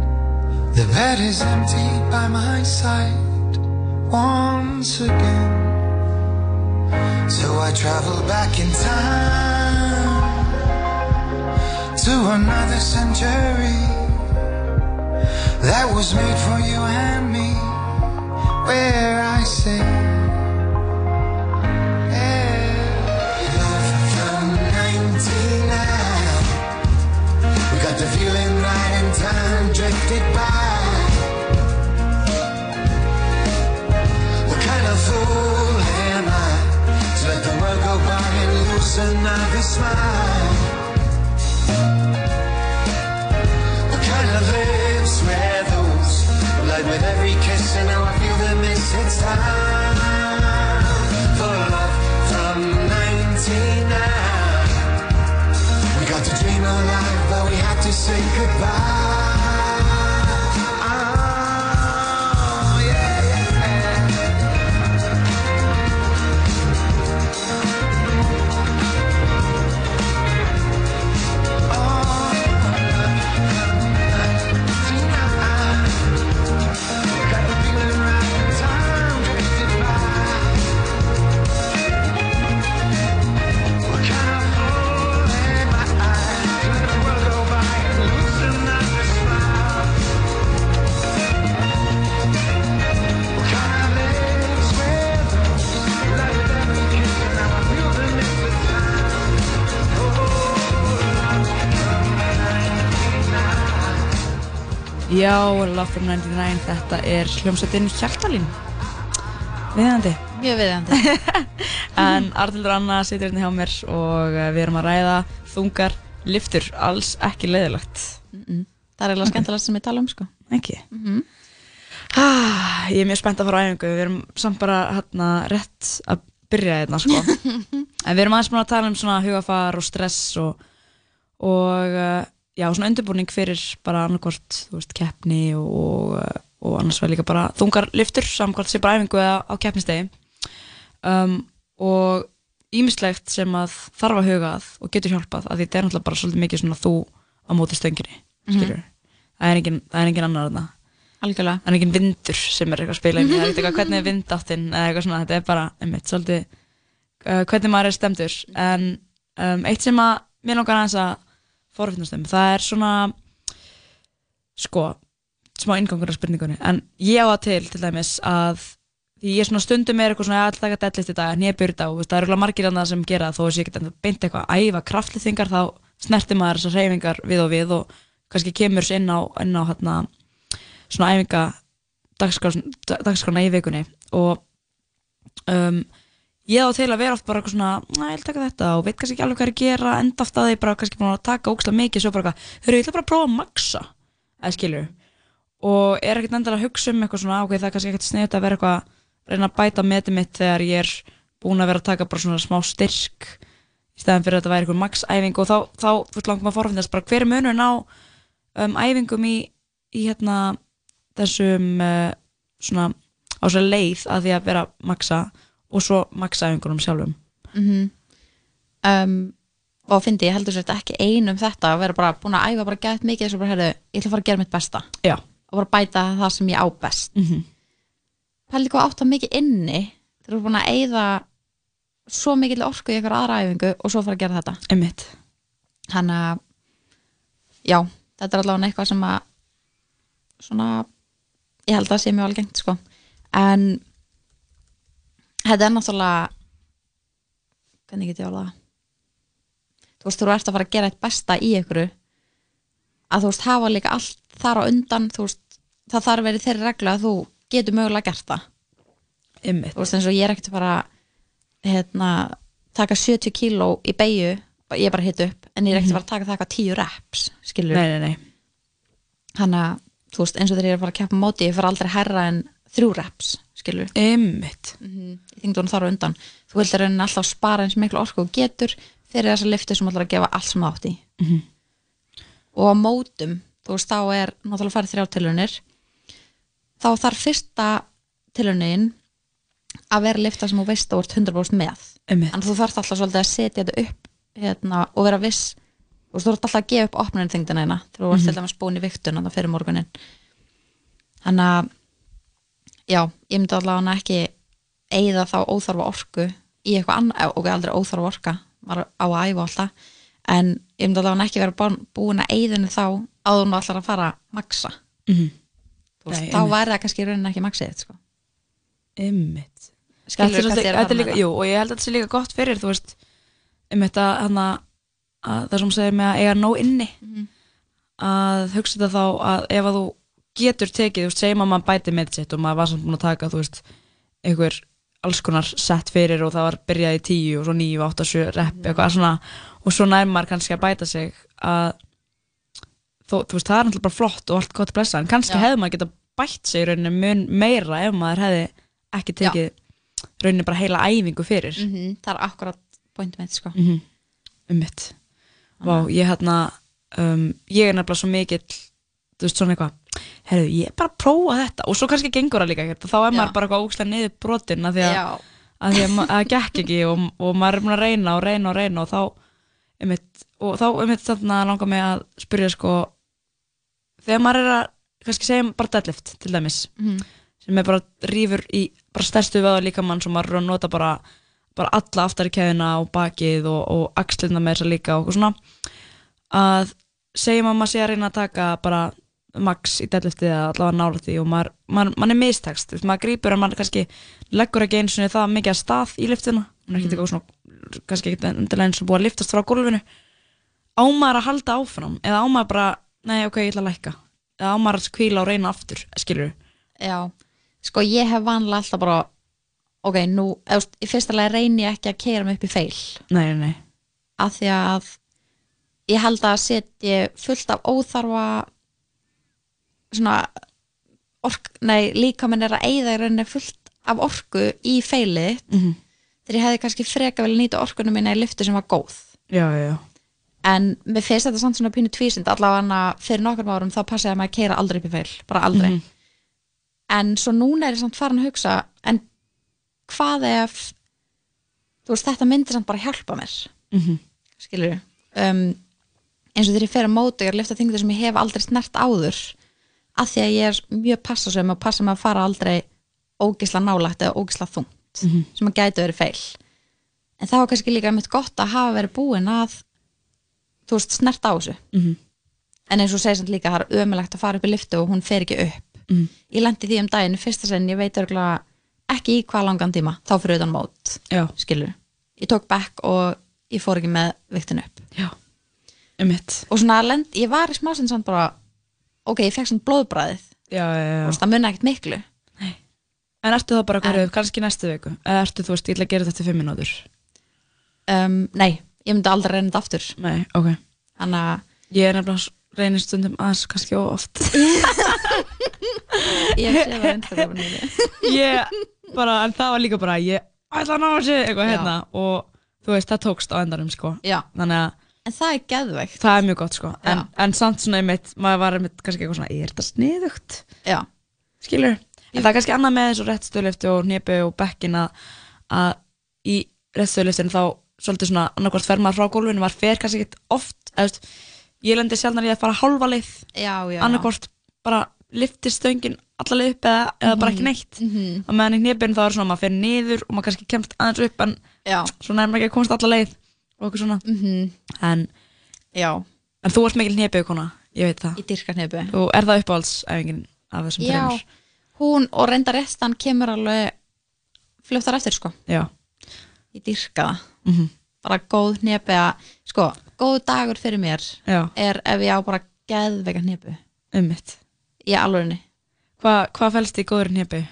The bed is empty by my side once again. So I travel back in time to another century that was made for you and me, where I say. Love from another smile? What kind of lips were those lied with every kiss and now I feel the miss? It's time for love from 99. We got to dream a life, but we had to say goodbye. Já, Love from 99, þetta er hljómsveitin Hjaltalín Viðandi. Mjög viðandi. En Artildur Anna situr hérna hjá mér og eh, við erum að ræða þungar liftur, alls ekki leiðilegt. Mm -mm. Það er eiginlega skemmtilegast sem ég tala um, sko. Ekki? Mm -hmm. Ah, ég er mjög spennt að fara á æfingu, við erum samt bara hérna rétt að byrja hérna sko. en við erum aðeins búin að tala um svona hugafar og stress og, og uh, já, svona undirbúning fyrir bara annarkort, þú veist, keppni og, og, og annars verður líka bara þungar liftur, samkvæmt sé bara æfingu eða á keppnistegi um, og ímislegt sem að þarf að huga að og getur hjálpað að því þetta er náttúrulega bara svolítið mikið svona þú á móti stönginni, Mhm. skilur það er engin, það er engin annar þarna Algjörlega. Það er engin vindur sem er eitthvað að spila í, það er eitthvað hvernig er vindáttinn eða eitthvað svona, þetta er bara, einmitt, svolítið uh, hvernig maður er stemdur en um, eitt sem að mér langar aðeins að forfinnast um, það er svona sko, smá inngangur af spurningunni, en ég á það til til dæmis að því ég svona stundum er eitthvað svona að taka deadlift í dag en ég byrja á, þú veist, það eru örugglega margir annað sem gera þó að sé ekki beint eitthvað að æfa kraftlýþingar þá snertir maður þessar reyfingar við og við og kannski kemur sér inn á, inn á hérna, svona æfinga dagskrána í vikunni. Og um, ég á til að vera oft bara eitthvað svona, næ, ég vil taka þetta og veit kannski ekki alveg hvað er að gera, enda oft að því bara kannski búin að taka ókslega mikið, svo bara eitthvað eru, ég ætla bara að prófa að maksa eða skilur og er ekkert endilega að hugsa um eitthvað svona, ok, það er kannski ekkert sniðt að vera eitthvað reyna að bæta metið mitt þegar ég er búin að vera að taka bara svona smá styrk í stæðan fyrir að þetta væri eitthvað max-æfing. Og þá, þá þú veist langum að forfinnast bara hver er munurinn á um, æfingum í, í hérna þessum uh, svona á svo leið að því að vera maxa og svo maxa-æfingunum sjálfum Mm um, og fyndi, ég heldur þetta ekki ein um þetta að vera bara búin að æfa bara gæt mikið þess að bara, herru, ég ætla að fara að gera mitt besta Já. og bara bæta það sem ég á best mm -hmm. pældi hvað átt að mikið inni þegar þú er búin að eyða svo mikið orku í eitthvað aðra æfingu og svo fara að gera þetta Einmitt. þannig að já, þetta er allavega eitthvað sem að svona ég held að það sé mjög algengt sko en þetta er náttúrulega hvernig get ég alveg þú veist, þú ert að fara að gera eitt besta í ykkur að þú veist, hafa líka allt þar á undan þú veist, það þarf verið þeirri regla að þú getur mögulega gert það Einmitt. þú veist, eins og ég er ekkert að fara hérna, taka 70 kíló í beigju, ég er bara hitt upp en ég er ekkert að fara að taka það eitthvað 10 reps skilur Nei, nei, nei. þannig að, þú veist, eins og þegar ég er að fara að keppa móti ég fer aldrei herra en þrjú reps skilur Einmitt. mm -hmm. ég þingd hún þar á undan þú vildir raunin alltaf spara eins miklu orku og getur fyrir þessa liftu sem ætlar að gefa allt sem átt í Mhm. og á mótum, þú veist, þá er náttúrulega farið þrjá tilunir þá þarf fyrsta tilunin að vera lifta sem þú veist að ert 100% með Einmitt. en þú þarf alltaf svolítið að setja þetta upp hérna, og vera viss og þú þarf alltaf að gefa upp opnunin þingdina þegar þú varst Mhm. til dæmis búin í viktun fyrir morgunin þannig að já, ég myndi allavega ekki eigða þá óþarfa orku í eitthvað annað, og aldrei óþarfa orka maður á að æfa alltaf en ég myndi allavega ekki vera búin- að eigðinu þá áður hún allar að fara að maksa Mhm. Þú veist, Nei, þá einmitt. væri það kannski í rauninni ekki maksið sko. Að með jú, og ég held að þetta sé líka gott fyrir, þú veist, um hann að, að það sem segir með að eiga nóg inni, Mhm. að hugsa þetta þá að ef að þú getur tekið, þú veist, segjum að maður bæti með sitt og maður var samt búin að taka, þú veist, einhver alls konar sett fyrir og það var byrjað í tíu og svo níu, átta, sjö, rep, eitthvað svona, og svo nær maður kannski að bæta sig að, þó, þú veist, það er náttúrulega bara flott og allt gott blessa, en kannski Já. hefði maður geta bætt sig í rauninni mun meira ef maður hefði ekki Já. tekið rauninni bara heila æfingu fyrir -hmm. það er akkurat pointum mitt sko. mm -hmm. um mitt Vá, ég hérna um, ég er nefnilega svo mikill þú veist svona eitthvað herru, ég er bara að prófa þetta. Og svo kannski gengur það líka ekkert. Og þá er maður bara eitthvað ógstlega niður brotin að því að, að, það gekk ekki og, og maður er búin að reyna og reyna og reyna og þá um mitt, og þá um mitt þarna langar mig að spyrja sko þegar maður er að kannski segjum bara deadlift til dæmis Mhm. sem er bara rýfur í bara stærstu veða líka mann sem maður er að nota bara, bara alla aftari keðina og bakið og, og axlirna með þess að líka og svona að segjum að maður sé að reyna að taka bara max í deadliftið eða allavega nála því og maður, maður, maður er þú veist, maður grípur en maður kannski leggur ekki einu sinni það mikið að stað í liftuna, maður er ekki Mhm. eitthvað svona kannski ekki endilega eins og búið að liftast frá gólfinu. Á maður að halda áfram eða á maður bara, nei ok, ég ætla að lækka. Eða á maður að kvíla og reyna aftur skilur Já, sko ég hef vanlega alltaf bara ok, nú, eða, þú í fyrsta lagi reyni ég ekki að keira mig upp í feil Nei, nei, því að ég held að setja fullt af óþarfa svona ork, nei, líka minn er að eyða í rauninni fullt af orku í feilið Mhm. þegar ég hefði kannski freka vel nýta orkunum minna í lyftu sem var góð Já, já, en mér finnst þetta samt svona pínu tvísind allavega fyrir nokkrum árum þá passaði maður að keira aldrei upp í feil, bara aldrei Mhm. en svo núna er ég samt farin að hugsa en hvað ef þú veist, þetta myndir samt bara hjálpa mér Mhm. skilur um, eins og þegar ég fer að móta ég er að lifta þingdir sem ég hef aldrei snert áður af því að ég er mjög passasum og passa mig að fara aldrei ógisla nálægt eða ógisla þungt Mhm. sem að gæti verið feil en það var kannski líka mitt gott að hafa verið búin að þú veist, snert á þessu. Mhm. en eins og segir samt líka að það er ömulegt að fara upp í liftu og hún fer ekki upp. Mhm. ég lendi því um daginn, fyrsta sinn ég veit örgulega ekki í hvað langan tíma þá fyrir utan mót, skilur ég tók back og ég fór ekki með viktin upp. Já, um mitt og svona, lend, ég var í smásinn samt bara ok, ég fekk svona blóðbræðið Já, já, já. Það munna ekkert miklu. En ertu þá bara hverju, kannski næstu viku? Eða ertu, þú veist, ég ætla að gera þetta eftir fimm minútur um, nei, ég myndi aldrei reyna þetta aftur. Nei, ok. Þannig að Ég er nefnilega reynir stundum aðeins kannski of oft. Ég sé það þínu. Ég bara, en það var líka bara Ég ætla að ná þessu eitthvað hérna. Og þú veist, það tókst á endanum sko. Þannig að En það er geðveikt Það er mjög gott sko en, en samt svona einmitt, maður var einmitt kannski eitthvað svona Er þetta sniðugt? Já Skilur? En það er kannski annað með þessu réttstöðlifti og hnepi og bekkin að, í réttstöðliftinu þá svolítið svona annarkvort fer maður frá gólfinu, maður fer kannski ekkert oft eða, ég lendi sjálfnar í að fara hálfa leið annarkvort bara liftir stöngin alla leið upp eða, eða bara ekki Mhm. neitt Mhm. og meðan í hnepinu þá er svona maður fer niður og maður kannski kemst aðeins upp en Já. svona er maður ekki að komast alla leið og okkur svona Mhm. en, Já. en þú ert mikil hnepið kona, ég veit það Í dyrka hnepi og er það uppáhaldsæfingin af þessum Já, þreymur? hún og reynda restan kemur alveg fljóttar eftir sko Já. Ég dyrka það Mhm. bara góð hnepi að sko, góð dagur fyrir mér Já. er ef ég á bara geðveika hnepu Ummitt. í alvörinni Hva, hvað fælst í góður hnepi?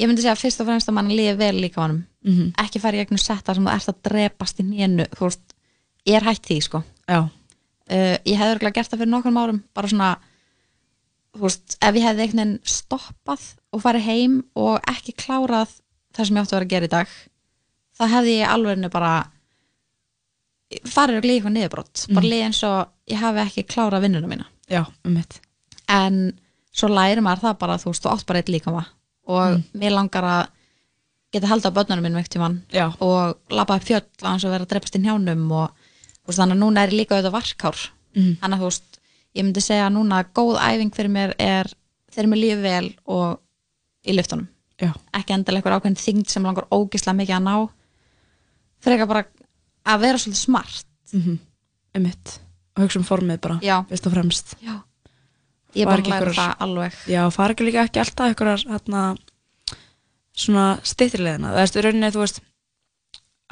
Ég myndi segja fyrst og fremst að mann líði vel líka á honum. Mhm. ekki fara í gegnum setta sem þú ert að drepast í nénu þú veist, ég er hætt því sko. Já. uh, ég hefði örgulega gert það fyrir nokkrum árum bara svona þú veist, ef ég hefði veginn stoppað og farið heim og ekki klárað það sem ég átti að vera að gera í dag þá hefði ég alveg bara farið örgulega í eitthvað niðurbrott bara Mhm. líði eins og ég hafi ekki klárað vinnuna mína. Já, um en svo læri maður það bara þú veist, þú átt bara eitt líkama og Mm. mér langar að geta haldið á börnunum minn veikt tíman Já. og labba upp fjöll á hans að vera að dreipast í njánum og veist, þannig að núna er ég líka auðvitað varkár Mhm. þannig að þú veist, ég myndi segja að núna góð æfing fyrir mér er þegar mér lífi vel og í lyftunum Já. ekki endilega eitthvað ákveðin þyngd sem langar ógislega mikið að ná frekar bara að vera svolítið smart Mhm. Um mitt og hugsa um formið bara, Já. fyrst og fremst Já. Ég bara læra það alveg Já, fara ekki líka ekki alltaf einhverjar hérna, svona stýttrileðina það veist, rauninni þú veist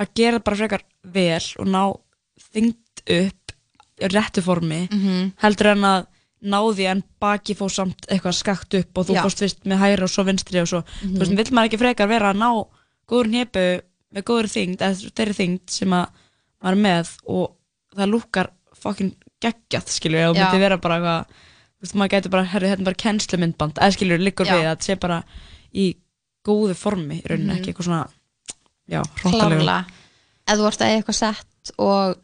að gera bara frekar vel og ná þyngd upp réttu formi Mhm. heldur en að ná því en baki fór samt eitthvað skakt upp og þú Já. fórst fyrst með hæra og svo vinstri og svo Mhm. þú veist, vill maður ekki frekar vera að ná góður hnepu með góður þyngd eða þeirri þyngd sem að maður er með og það lúkar fokkin geggjað skilur og myndi vera bara eitthvað þú veist, maður getur bara, herri, þetta er bara kennslumyndband eða skilur, liggur Já. við að þetta sé bara í góðu formi rauninni, Mhm. ekki eitthvað svona já, hróttalegu klárlega ef þú ert að eitthvað sett og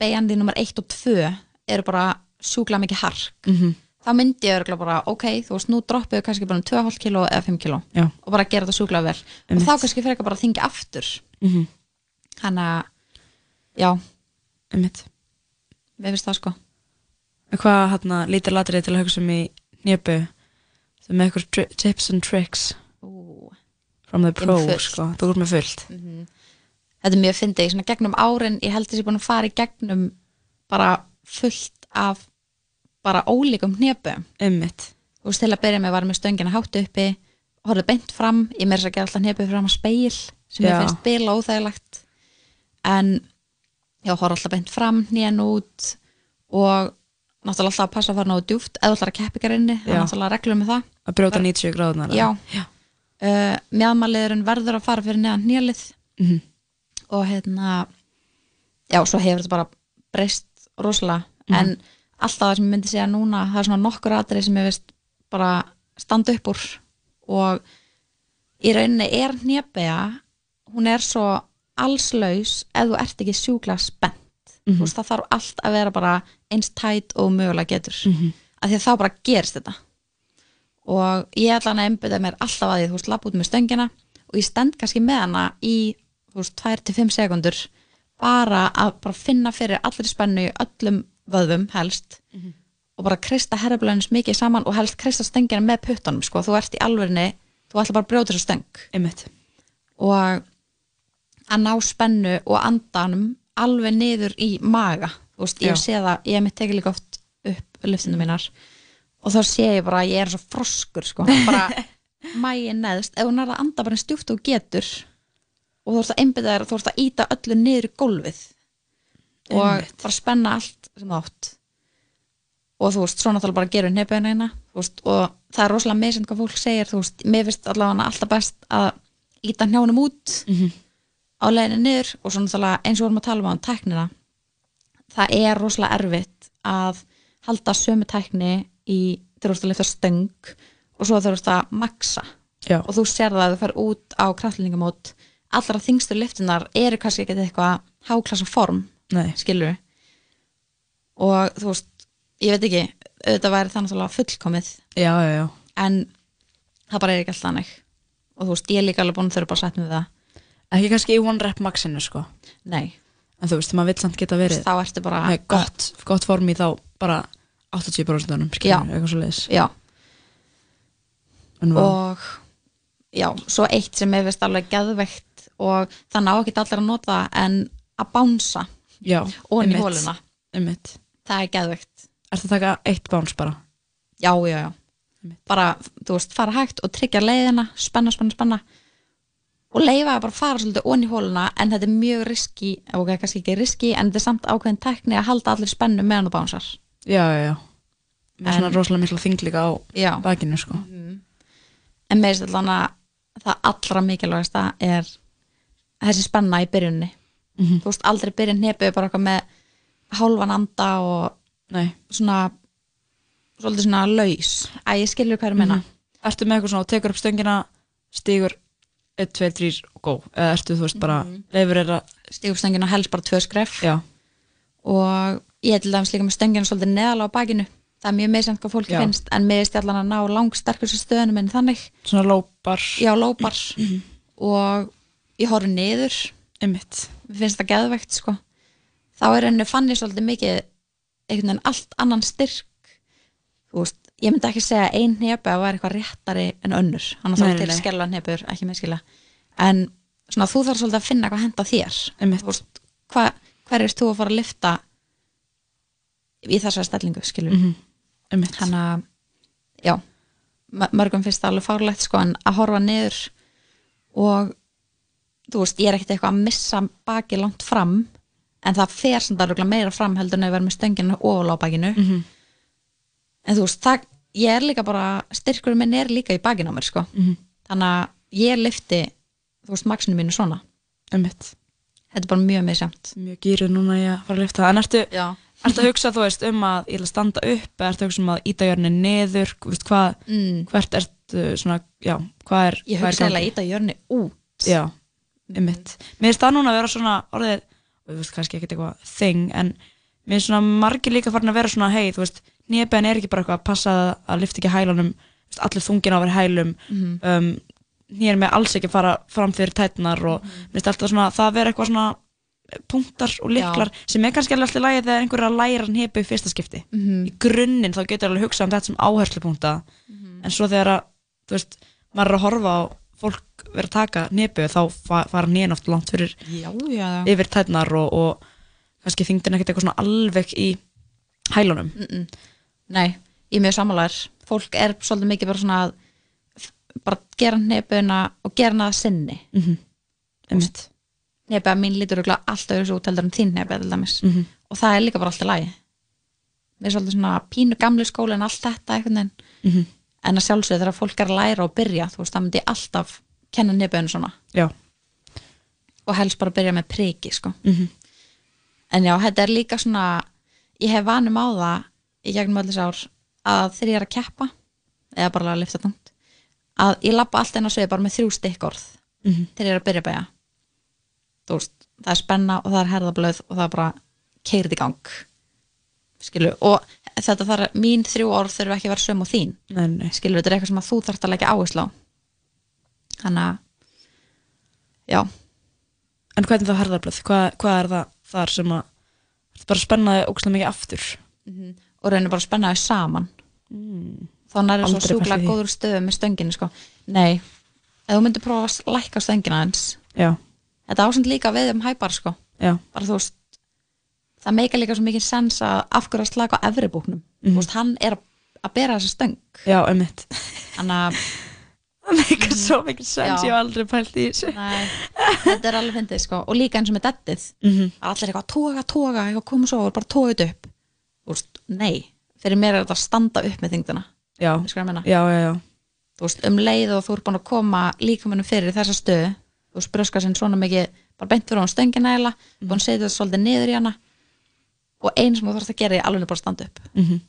beigjandi nummer 1 og 2 eru bara sjúkla mikið hark Mhm. þá myndi ég örgulega bara, ok, þú veist, nú droppuðu kannski bara um 2,5 kilo eða 5 kilo Já. og bara gera þetta sjúkla vel Einmitt. og þá kannski fyrir bara að þingja aftur Mhm. þannig að já, einmitt við finnst það sko hvað hérna lítir latrið til að hugsa um í njöpu sem með eitthvað tips and tricks Ú. from the Ég er pro með sko, þú ert með fullt. Mhm. þetta er mjög fyndið, svona gegnum árin ég held að ég er búin að fara í gegnum bara fullt af bara ólíkum einmitt. Þú veist til að byrja með var með stöngina hátt uppi horfði beint fram, ég meira þess að gera alltaf hnjöpið fram að speil sem Já. ég finnst bila óþægilegt. En já, horfði alltaf beint fram hnén út og náttúrulega alltaf að passa að fara náðu djúft eða alltaf að keppi garinni, það er náttúrulega reglum með það. Að brjóta 90 gráðunar uh, mjadmaliðurinn verður að fara fyrir neðan hnélið Mhm. og hérna já, svo hefur þetta bara breyst rosalega, Mhm. en alltaf það sem ég myndi segja núna, það er svona nokkur atrið sem ég veist bara standa upp úr og í rauninni er hnébega hún er svo allslaus ef þú ert ekki sjúklega spennt Mhm. þú veist, það þarf allt að vera bara eins tætt og mögulega getur Mhm. af því að þá bara gerist þetta og ég ætla hann að einbytta mér alltaf að því, þú veist, lapp út með stöngina og ég stend kannski með hana í þú veist, 2-5 sekundur bara að bara finna fyrir allri spennu öllum vöðvum helst Mhm. og bara krista herrablöðins mikið saman og helst krista stöngina með puttunum sko, þú ert í alvörinni, þú ætla bara að brjóta þessu stöng Einmitt. og að ná spennu og andanum alveg niður í maga. Veist, ég sé það, ég hef mitt tekið líka oft upp lyftinu mínar og þá sé ég bara að ég er svo froskur sko, bara mægin neðst. Ef hún er að anda bara eins djúpt og getur og þú ert að einbytta þér og þú ert að íta öllu niður í gólfið og Einmitt. bara spenna allt sem þú átt. Og þú veist, svo náttúrulega bara gerur nefnina eina veist, og það er rosalega meðsend hvað fólk segir þú veist, mér finnst allavega alltaf best að íta hnjánum út Mhm. Á leiðinni niður og svo náttúrulega eins og við vorum að tala um á tæknina það er rosalega erfitt að halda sömu tækni í þegar þú ert að lifta stöng og svo þegar þú ert að maksa Já. og þú sér það að þú fer út á kraftlýningamót allra þingstu liftunar eru kannski ekki eitthvað háklassa form Nei. skilur og þú veist, ég veit ekki auðvitað væri það náttúrulega fullkomið já, já, já. en það bara er ekki alltaf þannig og þú veist, ég er líka alveg búin að þurfa að setja við það ekki kannski í one rep maxinu sko. Nei. en þú veist, maður vill samt geta verið þá ertu bara með gott, gott. form í þá bara 80% Já. skilur, eitthvað svo leiðis já, og já, svo eitt sem ég veist alveg geðveikt og það ná ekki allir að nota en að bánsa já, og í einmitt, hóluna einmitt. það er geðveikt. Ertu að taka eitt báns bara? já, já, já. Bara, þú veist, fara hægt og tryggja leiðina spenna, spenna, spenna og leifa að bara fara svolítið onni hóluna en þetta er mjög riski, ok, kannski ekki riski en þetta er samt ákveðin tekni að halda allir spennu meðan þú bánsar Já, já, já með En- svona rosalega mikla þing líka á Já. bakinu sko en með þess allan að það allra mikilvægasta er þessi spenna í byrjunni Mhm. þú veist, aldrei byrjun nepu bara eitthvað með hálfan anda og Nei. svona svolítið svona laus að ég skilur hvað er að menna Mhm. Ertu með eitthvað svona og tekur upp stöngina stígur 1, 2, 3 og gó eða ertu þú veist bara að stígur upp stöngina helst bara tvö skref. Já. og ég til dæmis líka með stöngina svolítið neðalega á bakinu. Það er mjög meðsend hvað fólki Já. finnst en með ég allan að ná langsterkustu stöðunum en þannig. Svona lópar. Já, lópar. Og ég horfi niður. Einmitt. Mér finnst það geðvegt sko. Þá er henni fann ég svolítið mikið einhvern veginn allt annan styrk. Þú veist, ég myndi ekki segja að ein hnepa var eitthvað réttari en önnur hann Nei, er nei, til nei. skelva hnepur, ekki meðskila en svona þú þarf svolítið að finna hvað henda þér veist, hva, hver er þú að fara að lifta í þessari stellingu skilur Mhm. Einmitt. hann að já, mö- mörgum finnst það alveg fárlegt sko en að horfa niður og þú veist, ég er ekkert eitthvað að missa baki langt fram en það fer sem það meira fram heldur en að vera með stönginu ofal á bakinu Mhm. En þú veist, það, ég er líka bara styrkur minn er líka í bakinu á mér sko. Mhm. þannig að ég lifti þú veist, maksinu mínu svona. Einmitt. Þetta er bara mjög misjamt mjög gýruð núna í að fara að lifta en ertu, ertu að hugsa þú veist um að ég að standa upp eða ertu að hugsa um að íta jörni niður? Þú veist, hvað, Mm. hvert ertu svona, já, hvað er ég er hugsa í gangi? eiginlega í þetta jörni út. Já, einmitt. Mér finnst það núna að vera svona orðið þú veist kannski ekkert eitthvað þing en mér finnst svona margir líka farin að vera svona hei, þú veist, nýjabein er ekki bara eitthvað að passa að- lyfta ekki hælunum allir þungin á að vera hælum Mhm. um, nýjar með alls ekki að fara fram fyrir tætnar og finnst alltaf svona það að vera eitthvað svona punktar og liklar sem er kannski alveg alltaf lægi þegar einhver er að læra hnepu í fyrsta skipti Mhm. í grunninn þá getur alveg hugsað um þetta sem áherslupunkta en svo þegar að, þú veist, maður er að horfa á fólk vera að taka nepu þá fa fara nýjan oft langt fyrir já, já, já. yfir tætnar og, og kannski þingdin ekkert eitthvað svona alveg í hælunum mm -mm. Nei, ég mjög sammálaður fólk er svolítið mikið bara svona að bara gera hnefuna og gera hana að sinni mm -hmm. Einmitt. hnefa mín lítur örugglega allt öðru svo út heldur en þín til dæmis Mhm. og það er líka bara alltaf lægi við erum svolítið svona pínu gamlu skóla en allt þetta veginn Mhm. en að sjálfsögðu þegar fólk er að læra og byrja þú veist, það myndi alltaf kenna nefnum svona Já. og helst bara byrja með priki sko. Mhm. en já, þetta er líka svona ég hef vanum á það í gegnum öll þessi ár að þegar ég er að keppa eða bara að lifta tungt að ég lappa alltaf inn á svið bara með þrjú stikkorð Mhm. þegar ég er að byrja að bæja veist, það er spenna og það er herðablöð og það er bara keirið í gang. Skilu, og þetta þarf mín þrjú orð þurfa ekki að vera söm og þín. Nei, nei. skilu, þetta er eitthvað sem að þú þarft að leggja áherslu á. Þannig að já, En hvernig það herðarblöð? Hvað, hvað er það þar sem að Þetta bara spennaði ógæslega mikið aftur og reynir bara að spenna þau saman mm. þá nærið svo Aldrei pælt í sjúklega því. góður stöðu með stönginu sko. nei, ef þú myndir prófa að lækka stöngina eins Já. þetta ásend líka við um hæpar sko. Bara veist það meika líka svo mikið sens að af hverju að slaka á efri búknum þú veist, hann er að, að bera þessa stöng Já, einmitt þannig að Það meikar svo mikið sens, Já. ég hef aldrei pælt í þessu Nei, þetta er alveg fyndið sko. og líka eins og með dettið Mhm. að allir eitthvað toga, toga, eitthvað koma svo og bara toga þetta upp veist, nei, fyrir mér er þetta að standa upp með þingdina Já, já, já, já. veist, um leið og þú ert búin að koma líkamannum fyrir þessa stöðu þú bröska sinn svona mikið bara beint fyrir á stöngina eila, Mhm. búin að setja þetta svolítið niður í hana og einn sem þú þarfst að gera er alveg bara að standa upp Mhm.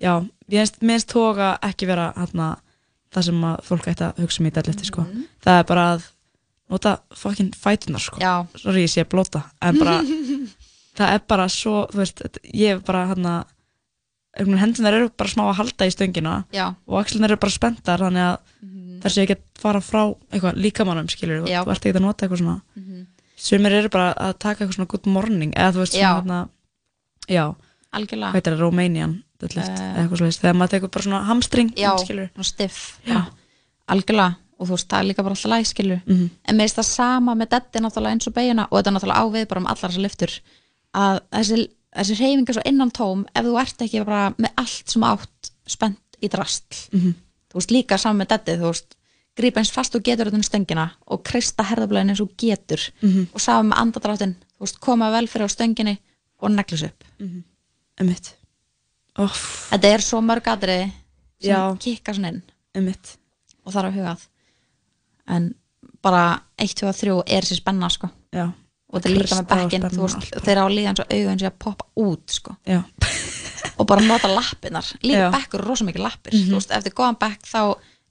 Já, ég finnst, mér finnst tóga ekki vera hérna, það sem að fólk ætti að hugsa um í deadlifti sko. það er bara að nota fucking fætunar sko. Sorry ég sé blóta en bara, það er bara svo þú veist, ég er bara hérna hendunar eru bara smá að halda í stöngina Já. og axlunar eru bara spenntar þannig að þar sé ekki að fara frá eitthvað líkamannum skilur, Já. þú ert ekki að nota eitthvað svona Mhm. sumir eru bara að taka eitthvað svona good morning eða þú veist Já. svona hérna já, hvað heitir það, Romanian deadlift, Eh. eða eitthvað svolítið, þegar maður tekur bara svona hamstring já, skilur svona stiff Já. algjörlega og þú veist, það er líka bara alltaf læg skilur Mhm. en mér finnst það sama með detti náttúrulega eins og beiguna og þetta náttúrulega á við bara um allar þessar lyftur að þessi, þessi reyfinga svo innan tóm ef þú ert ekki bara með allt sem átt spennt í drastl Mhm. þú veist, líka saman með detti þú veist, grípa eins fast og getur utan stöngina og kreista herðablaðin eins og getur Mhm. og saman með andadráttin þú veist, koma vel fyrir á stönginni og neglus upp Einmitt. Óff, þetta er svo mörg atriði sem Já. kikka svona inn einmitt. og þarf að hugað en bara 1, 2 og 3 er sér spenna sko Já. Og þetta líka með og bekkin spenna þú og veist, þeir á að líða eins og augun sé að poppa út sko. Og bara nota lappirnar. Líka bekkur er rosa mikið lappir Mhm. þú veist, eftir góðan bekk þá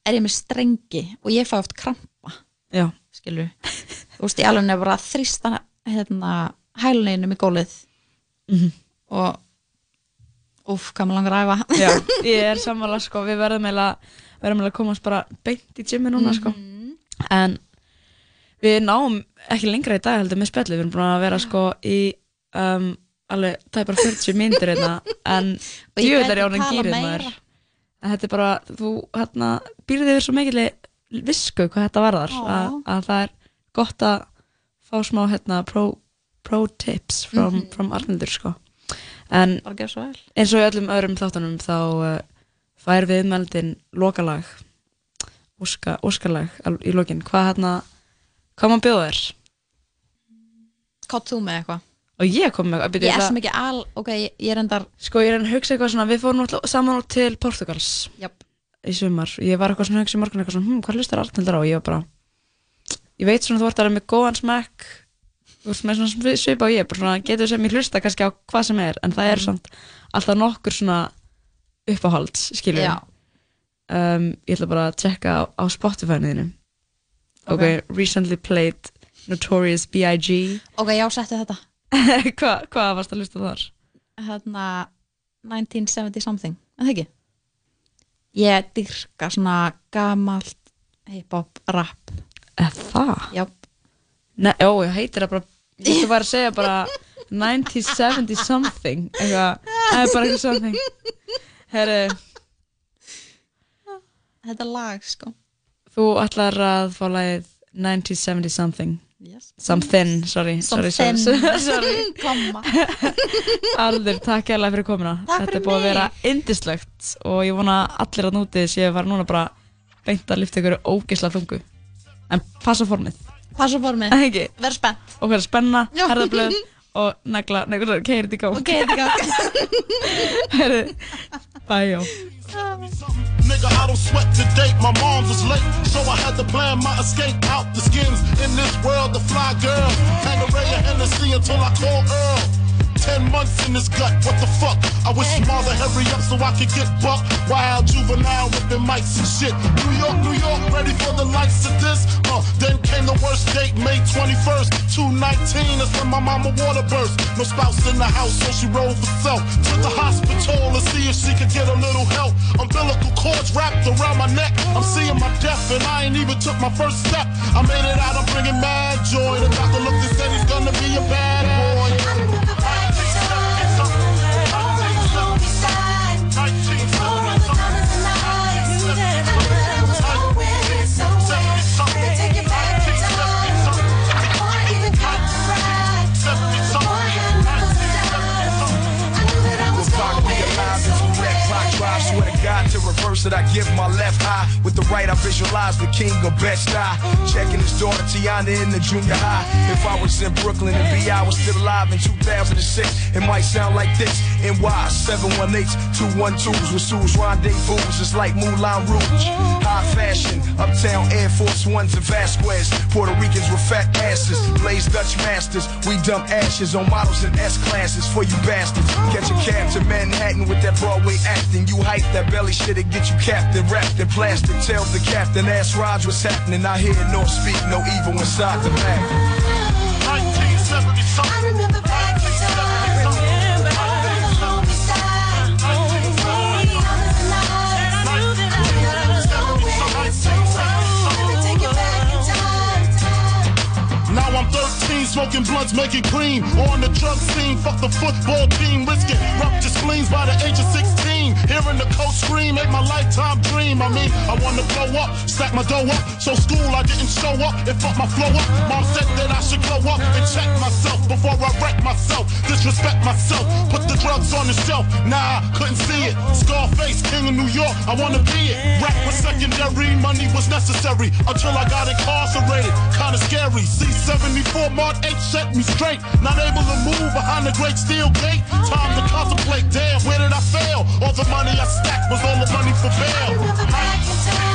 er ég með strengi og ég fá oft krampa Já. skilur þú veist, ég alveg nefnir bara að þrýsta hérna, hæluneginum í gólið Mhm. og úf, hvað maður langar að æfa. Já, ég er sammála sko, við verðum eiginlega verðum eiginlega að komast bara beint í gymmi núna sko. En við náum ekki lengra í dag heldur með spjalli, við erum búin að vera sko í um, alveg, það er bara 40 myndir hérna en djöfull er talað gýrið maður. En þetta er bara, þú hérna býrði yfir svo mikil visku hvað þetta varðar að, að það er gott að fá smá hérna pro, pro tips from, Mhm. from Arnildur sko. En eins og í öllum öðrum þáttunum þá uh, fær viðmeldin lokalag. Óska, óskalag al- í lokin. Hvað hérna hvað maður bjóða þér Kott þú með eitthvað? og ég kom með Ég er svo mikið al, ok, ég er endar sko ég er að hugsa eitthvað svona við fórum alltaf saman út til Portugals Japp. í sumar ég var eitthvað svona að hugsa í morgun eitthvað svona hm, hvað hlustar Arnaldur á og ég var bara ég veit svona þú ert að vera með góðan smekk þú ert með svona svipa og ég bara svona getur sem ég hlusta kannski á hvað sem er en það er Mhm. samt alltaf nokkur svona uppáhalds skilur Já. um, ég ætla bara að tjekka á, á Spotify-niðinu ok, Ok. recently played Notorious B.I.G. Ok, já, settu þetta Hva, hvað varst að hlusta þar? Hérna 1970 something, en það ekki Ég dyrka svona gamalt hip-hop rap það? Já Nei, ó, ég heitir það bara Ég ætla bara að segja bara 1970 something eitthvað, það er bara eitthvað something Herri, Þetta lag, sko þú ætlar að fá lagið 1970 something. Yes. Something, sorry sorry, sorry, Something. sorry. Komma. Aldur, takk hérlega fyrir komuna. Takk Þetta er búið að vera indislegt og ég vona allir að núti séu að fara núna bara beint að lyfta ykkur ógisla þungu. En passa formið. Passa formið, verð spennt. Og hverja spenna, herðablöð og negla, negla, keirið í gang Ok, þetta er gang Herri, bæjó nigga, I don't sweat to date. My mom's was late, so I had to plan my escape out the skins. In this world, the fly girl. Hang a ray of Hennessy until I call Earl. Ten months in this gut, what the fuck? I wish mother hurry up so I could get buck. Wild juvenile ripping mics and shit. New York, New York, ready for the likes of this. Uh, then came the worst date, May 21st, 219. That's when my mama water burst. No spouse in the house, so she rolled for self. To the hospital to see if she could get a little help. Umbilical cords wrapped around my neck. I'm seeing my death, and I ain't even took my first step. I made it out, I'm bringing mad joy. The doctor looked and said he's gonna be a bad boy. God, to reverse it, I give my left eye. With the right, I visualize the king of best eye. Checking his daughter Tiana in the junior high. If I was in Brooklyn and B.I. was still alive in 2006, it might sound like this. NY 718s, 212s with Sue's rendezvous. It's like Moulin Rouge. High fashion, uptown Air Force Ones and Vasquez. Puerto Ricans with fat asses. Blaze Dutch masters. We dump ashes on models in S classes for you bastards. Catch a cab to Manhattan with that Broadway acting. You hype that belly shit and get you captain wrapped in plastic. Tell the captain, ask Raj what's happening. I hear nor speak, no evil inside the back. 1970 something. I remember back in Now I'm 13, smoking blunts, making cream. On the drug scene, fuck the football team, risk it. Rupture spleens by the age of 16. Hearing the coach scream ain't my lifetime dream. I mean, I wanna blow up, stack my dough up. So school, I didn't show up and fuck my flow up. Mom said that I should grow up and check myself before I wreck myself. Disrespect myself, put the drugs on the shelf. Nah, couldn't see it. Scarface, king of New York, I wanna be it. Rap was secondary, money was necessary until I got incarcerated. Kinda scary. C74 Mark 8 set me straight. Not able to move behind the great steel gate. Time to contemplate, damn, where did I fail? All the money I stacked was all the money for bail.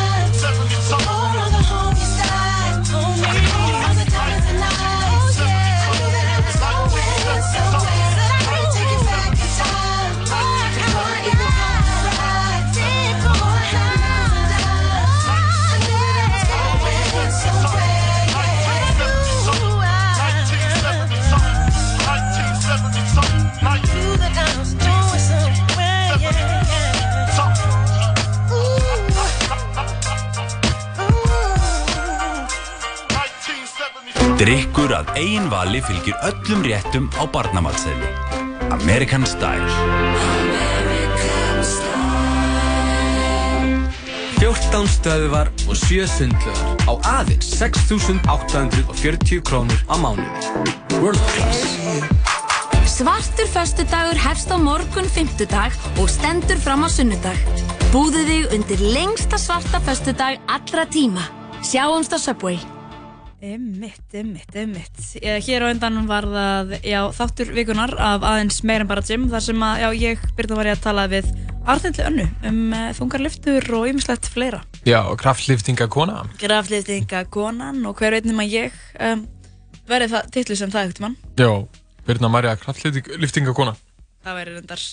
Drykkur að eigin vali fylgir öllum réttum á barnamatseðli. American Style. 14 stöðvar og 7 sundlögar á aðeins 6.840 krónur á mánuði. World Class. Svartur föstudagur hefst á morgun fimmtudag og stendur fram á sunnudag. Búðu þig undir lengsta svarta föstudag allra tíma. Sjáumst á Subway. Emmitt, emmitt, emmitt. Eh, Hér á undan var það, já, þáttur vikunar af aðeins meir en bara gym, þar sem að, já, ég byrði að var ég að tala við Arnildi Önnu um uh, þungar lyftur og ymmislegt fleira. Já, kraftliftinga kona. Graflýftinga konan og hver veitnum að ég um, verði það titlu sem það ekkert mann. Já, Birna Marja, kraftliftinga kona. Það væri reyndar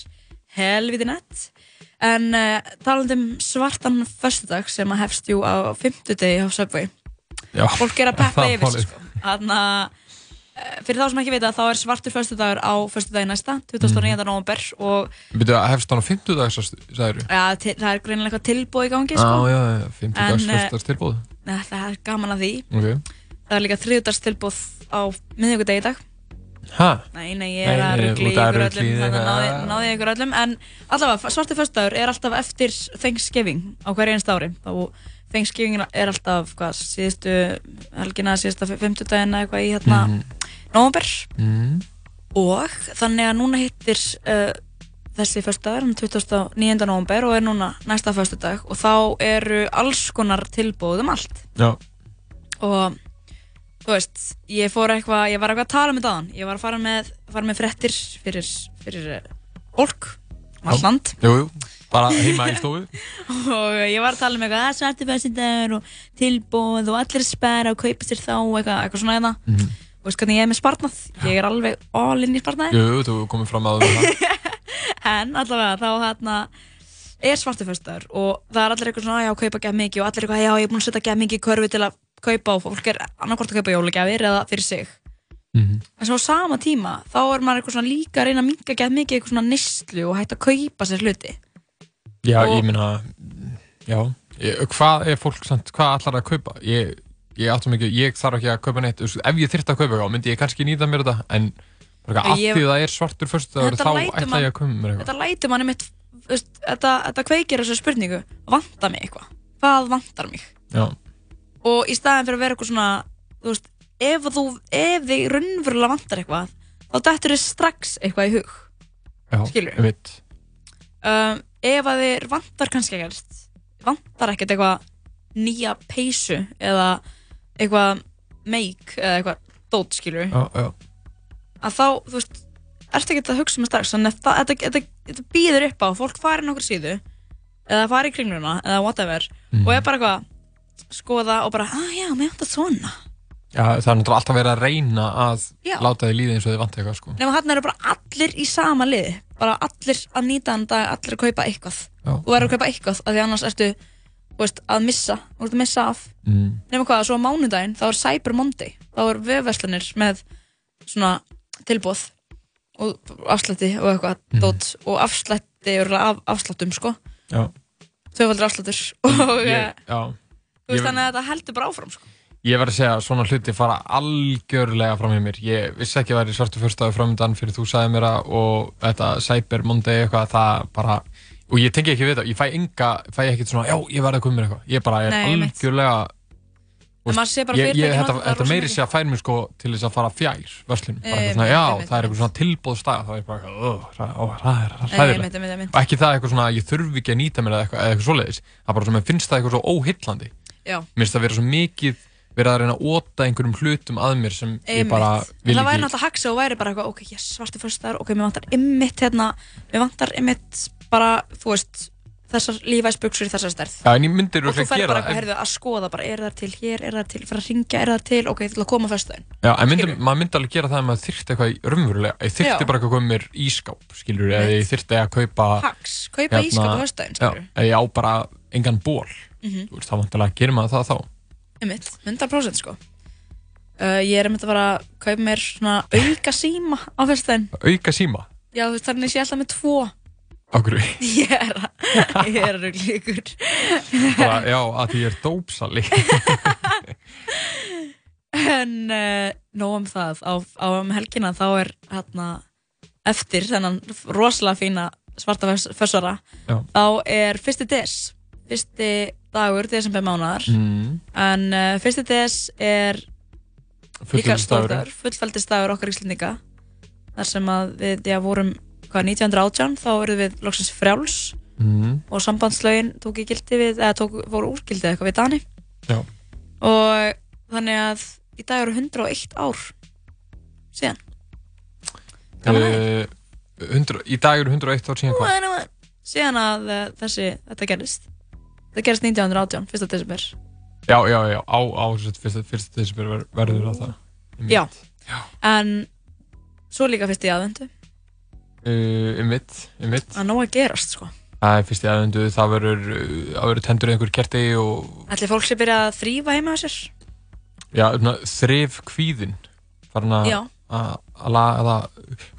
helviti nett. En uh, talandi um svartan föstudag sem að hefst jú á fimmtudegi á Subway. Já, Fólk er að peppa yfir sig, sko. Þannig að eh, fyrir þá sem ekki vita þá er svartur föstudagur á föstudagi næsta, 29. Mm. november og Byrju að hefst hann á 50 dags, sagður ja, til, það er greinilega eitthvað tilbúð í gangi Já, sko. já, já, 50 dags En, eh, fyrstast tilbúð. Nei, það er gaman að því. Ok. Það er líka þriðdags tilbúð á miðjögudegi í dag. Hæ? Nei, nei, ég er að ruggli ykkur öllum, þannig að náði, náði ykkur öllum. En allavega, svartur föstudagur er alltaf eftir Thanksgiving á hverju einst ári. Þá Thanksgiving er alltaf, hvað, síðustu helgina, síðustu fimmtudagina eitthvað í hérna Mhm. november. Mm. Og þannig að núna hittir uh, þessi föstudagur, hann 29. november og er núna næsta föstudag og þá eru alls konar tilbúð um allt. Já. Og þú veist, ég fór eitthvað, ég var eitthvað að tala með dagann. Ég var að fara með, fara með frettir fyrir, fyrir eh, fólk, um allt land. Jú, jú. Bara heima í stofu. Og ég var að tala um eitthvað að svartu föstudagur og tilbúð og allir spara og kaupa sér þá eitthvað, eitthvað svona hérna. Mhm. og veist hvernig ég er með sparnað. Ég er alveg all in í sparnaði. Jú, þú komið fram að það en allavega þá hérna er svartu föstudagur og það er allir eitthvað svona já, kaupa gæð mikið og allir eitthvað já, ég er búin að setja gæð mikið í körfi til að kaupa og fólk er annarkvort að kaupa jólagjafir eða fyrir sig. Mhm. en svo á sama tíma þá er maður eitthvað svona líka að reyna að minga gæð mikið eitthvað svona nýstlu og hægt að kaupa sér hluti Já, Og- ég meina Já, ég, hvað er fólk samt, hvað allar að kaupa? Ég, ég áttum ekki, ég þarf ekki að kaupa neitt. Ef ég þyrfti að kaupa eitthvað, myndi ég kannski nýta mér þetta en bara Ég- því það er svartur Þetta þá ætla ég að kaupa mér eitthvað. þetta lætur manni mitt veist, þetta, þetta kveikir þessu spurningu. Vantar mig eitthvað, hvað vantar mig? Já, og í staðin fyrir að vera eitthvað svona þú veist, ef þú ef þig raunverulega vantar eitthvað þá dættur þið strax eitthvað í hug. Já, Skilurðu? ég veit um, ef að þið vantar kannski ekkert vantar ekkert eitthvað nýja peysu eða eitthvað make eða eitthvað dót skilur Já, að þá, þú veist, ertu ekki að hugsa um það strax þannig að þetta, þetta, þetta býður upp á fólk fari nokkur síðu eða fari í kringluna eða whatever Mhm. og er bara eitthvað skoða og bara, ah já, mér vantar svona. Já, það er náttúrulega alltaf verið að reyna að Já. láta þið líða eins og þið vant eitthvað sko. Nema hann eru bara allir í sama liði bara allir að nýta hann dag allir að kaupa eitthvað Já. þú verður að kaupa eitthvað af því annars ertu veist, að missa, þú veist að missa af mm. nema hvað, svo á mánudaginn þá er Cyber Monday, þá er vefverslanir með svona tilbúð og afslætti og eitthvað Mhm. dót og afslætti örugglega af afsláttum sko, Já, tvöfaldur afsláttur og já þú veist þannig að þetta heldur bara áfram sko. Ég verð að segja að svona hluti fara algjörlega fram hjá mér. Ég vissi ekki að væri svartu fyrstaðu framöndan fyrir þú sagði mér það og þetta Cyber Monday eitthvað, það bara, og ég tengi ekki við það, ég fæ enga, fæ ekkert svona, já, ég verði að koma mér eitthvað. Ég bara er Nei, algjörlega, sé bara ég, ég, þetta, það þetta meiri sé að fær mér sko til þess að fara fjær verslunum. Bara eitthvað svona, já, það er eitthvað svona tilbóðstæð, það er bara eitthvað, það það er einmitt. Og ekki það eitthvað svona, ég þurfi ekki að nýta mér eða eitthvað, eitthvað svoleiðis. Það er bara svona, mér finnst það eitthvað svo óhillandi. Mér finnst það vera svo mikið verið að reyna að óta einhverjum hlutum að mér sem ég Einmitt. bara En vil það væri ekki náttúrulega haxa og væri bara eitthvað, ok, yes, svarti fyrstaðar, ok, mér vantar ymmit hérna, mér vantar ymmit bara, þú veist, þessar lífæsbuksur í þessar stærð. Ég myndir og þú gera bara eitthvað, að skoða bara, er það til hér, er það til, fyrir að ringja, er það til, ok, ég ætla að koma en myndi, maður myndi alveg gera það ef maður þyrfti eitthvað raunverulega Ég þyrfti Já. bara eitthvað að mér ískáp, skilur eða ég þyrfti að kaupa Hax, kaupa ísskáp á föstudaginn, Já, skilurðu. eða ég á bara engan ból. Þú veist, þá vantilega gerir maður það þá Ymmit, 100% sko. Uh, ég er einmitt að fara að kaupa mér svona auka síma á fyrstæðin. Auka síma, Já, þú veist, þannig að ég sé alltaf með tvo. okkur Ég er að, ég er að líkur. bara, Já, að því ég er dópsali En uh, nóg um það, á, á um helgina þá er hérna eftir þennan rosalega fína svarta Já. þá er fyrsti des, fyrsti dagur, desember mánaðar, mm. en uh, fyrsti des er Fullveldisdagurinn. stórdagur, fullfældistagur okkar íslendinga, þar sem að við, já, vorum, hvað, 1918, þá erum við loksins frjáls mm. og sambandslögin tók í gildi við, eða tók, voru úr gildi eitthvað við Dani Já. og þannig að í dag eru 101 ár síðan uh, 100, Í dag eru 101 ár síðan hvað? Síðan að uh, þessi, þetta gerist þetta gerist 1918, 1. desember. Já, já, já, á, á fyrst, fyrst, fyrst desember ver, verður það það. Einmitt. já, en svo líka fyrst í aðvendu uh, Einmitt, einmitt. Að nóg að gerast sko. Það er fyrst í aðvendu, það verður það tendur einhver kerti og ætli fólk sé byrja að þrýfa heima á sér? Já, þrif kvíðin farin að Já. að að laga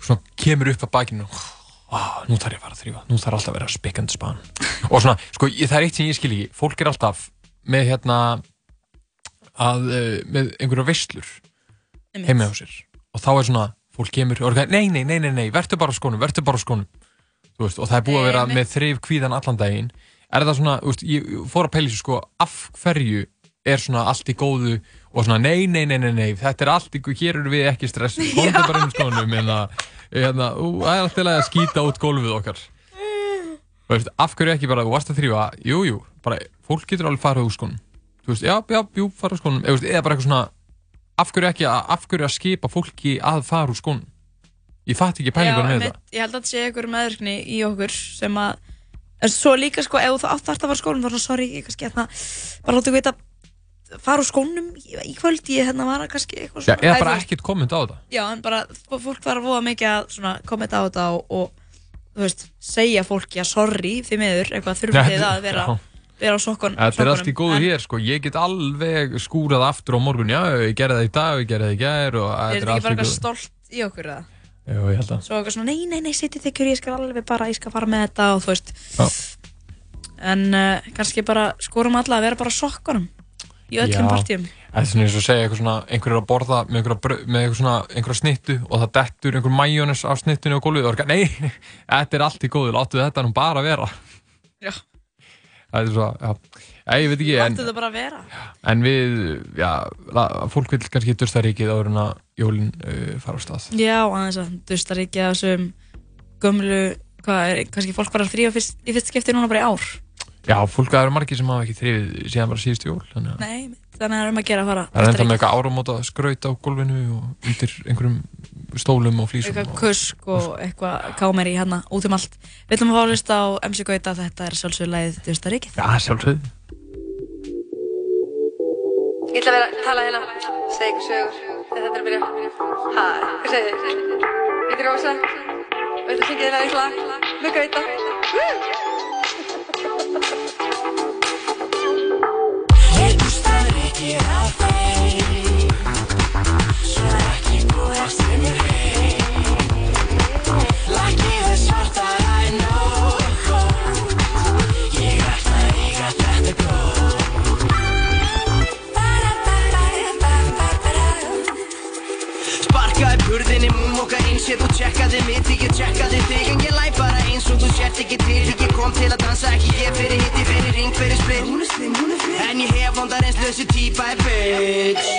svona kemur upp að bakinu Ó, nú þarf ég að fara að þrýfa, nú þarf alltaf að vera spikkandi span. Og svona, sko, það er eitt sem ég skil ekki fólk er alltaf með hérna að, uh, með einhverja Einmitt. heima á sér. Og þá er svona, fólk kemur og er nei, nei, nei, nei, nei, verður bara á skónum, verður bara á skónum. Þú veist, og það er búið að vera með þrif kvíðan allan daginn. Er það svona, þú veist, ég fór að í þessu sko, af hverju er svona allt í góðu og svona, nei, nei, nei, nei, nei þetta er allt góðu, hér eru við ekki stressu komdu bara inn á skónum hérna, hérna, það er alltaf að skýta út gólfið okkar. Og veist, af hverju ekki bara, þú varst að þrýfa jú, jú, bara, fólk getur alveg farið úr skónum. Þú veist, já, já, jú, fara úr skónum. Eða, eða bara eitthvað svona, af hverju ekki að, af hverju að skipa fólki að fara úr skónum? Ég fatt ekki pælingunum með einmitt, ég held að þetta sé einhver meðvirkni í okkur sem að en svo líka sko, ef þú átt að fara á skólanum þá er svona, sorry, ég kannski hérna bara láttu vita, fara á skólanum í, kvöld, ég hérna var að kannski eitthvað Já, svona eða bara ekkert komment á þetta Já, en bara, fólk var að voða mikið að kommenta á þetta og, og þú veist, segja fólki að sorry því miður, eitthvað Já, þurfið þið að vera, já. vera á sokkun Þetta er allt í góðu hér, sko, ég get alveg skúrað aftur á morgun, já, ég gerði það í dag, ég gerði það í og Er þetta ekki bara eitthvað stolt í okkur eða? Jú, ég held að. Svo eitthvað svona, nei, nei, nei, sitið þykkur, ég skal alveg bara, ég skal fara með þetta og þú veist Já. En uh, kannski bara skorum alla að vera bara sokkunum í öllum Já. partíum Það er svona eins og segja eitthvað svona, einhver er að borða með einhverja, svona, einhverja snittu og það dettur einhver majónes af snittunni á og það er nei, þetta er allt í góðu, láttu þetta nú bara vera. Já. Það er svo, já, ég veit ekki, en, Láttu þetta bara vera en við, já, la, fólk vil kannski dursta ríkið áður en að jólinn uh, fara á stað. Já, aðeins að dustar ekki að þessum gömlu, hvað er, kannski fólk bara að þrýfa fyrst, í fyrst skipti núna bara í ár Já, fólk, það eru margir sem hafa ekki þrifið síðan bara síðustu jól, þannig að Nei, þannig að það er um að gera að fara það er enda með eitthvað áramóta skraut á gólfinu og undir einhverjum stólum og flýsum. eitthvað kusk og eitthvað kámeri hérna út um allt Við ætlum að fá að hlusta á MC Gauta þetta er Dustar ekki Já, sjálfsögð. Ég ætla að vera að tala hérna, segja ykkur sögur þetta er að byrja. Hæ, hvað segir þið? Ég er Rósa og ég ætla að syngja þér aðeins lag með Gauta. Ekki á þig Svo ekki búast við mér heim Lakið er svartara en nóg Ég ætla að eiga þetta góð Sparkaði burðinni, múmoka eins Ég þú tjekkaði mitt, ég tjekkaði þig En ég þú sért ekki til Ég kom til að dansa, ekki ég fyrir hitti Fyrir ring, fyrir spil Hún er spil, hún er spil En ég hef vondar eins lausi típa er bitch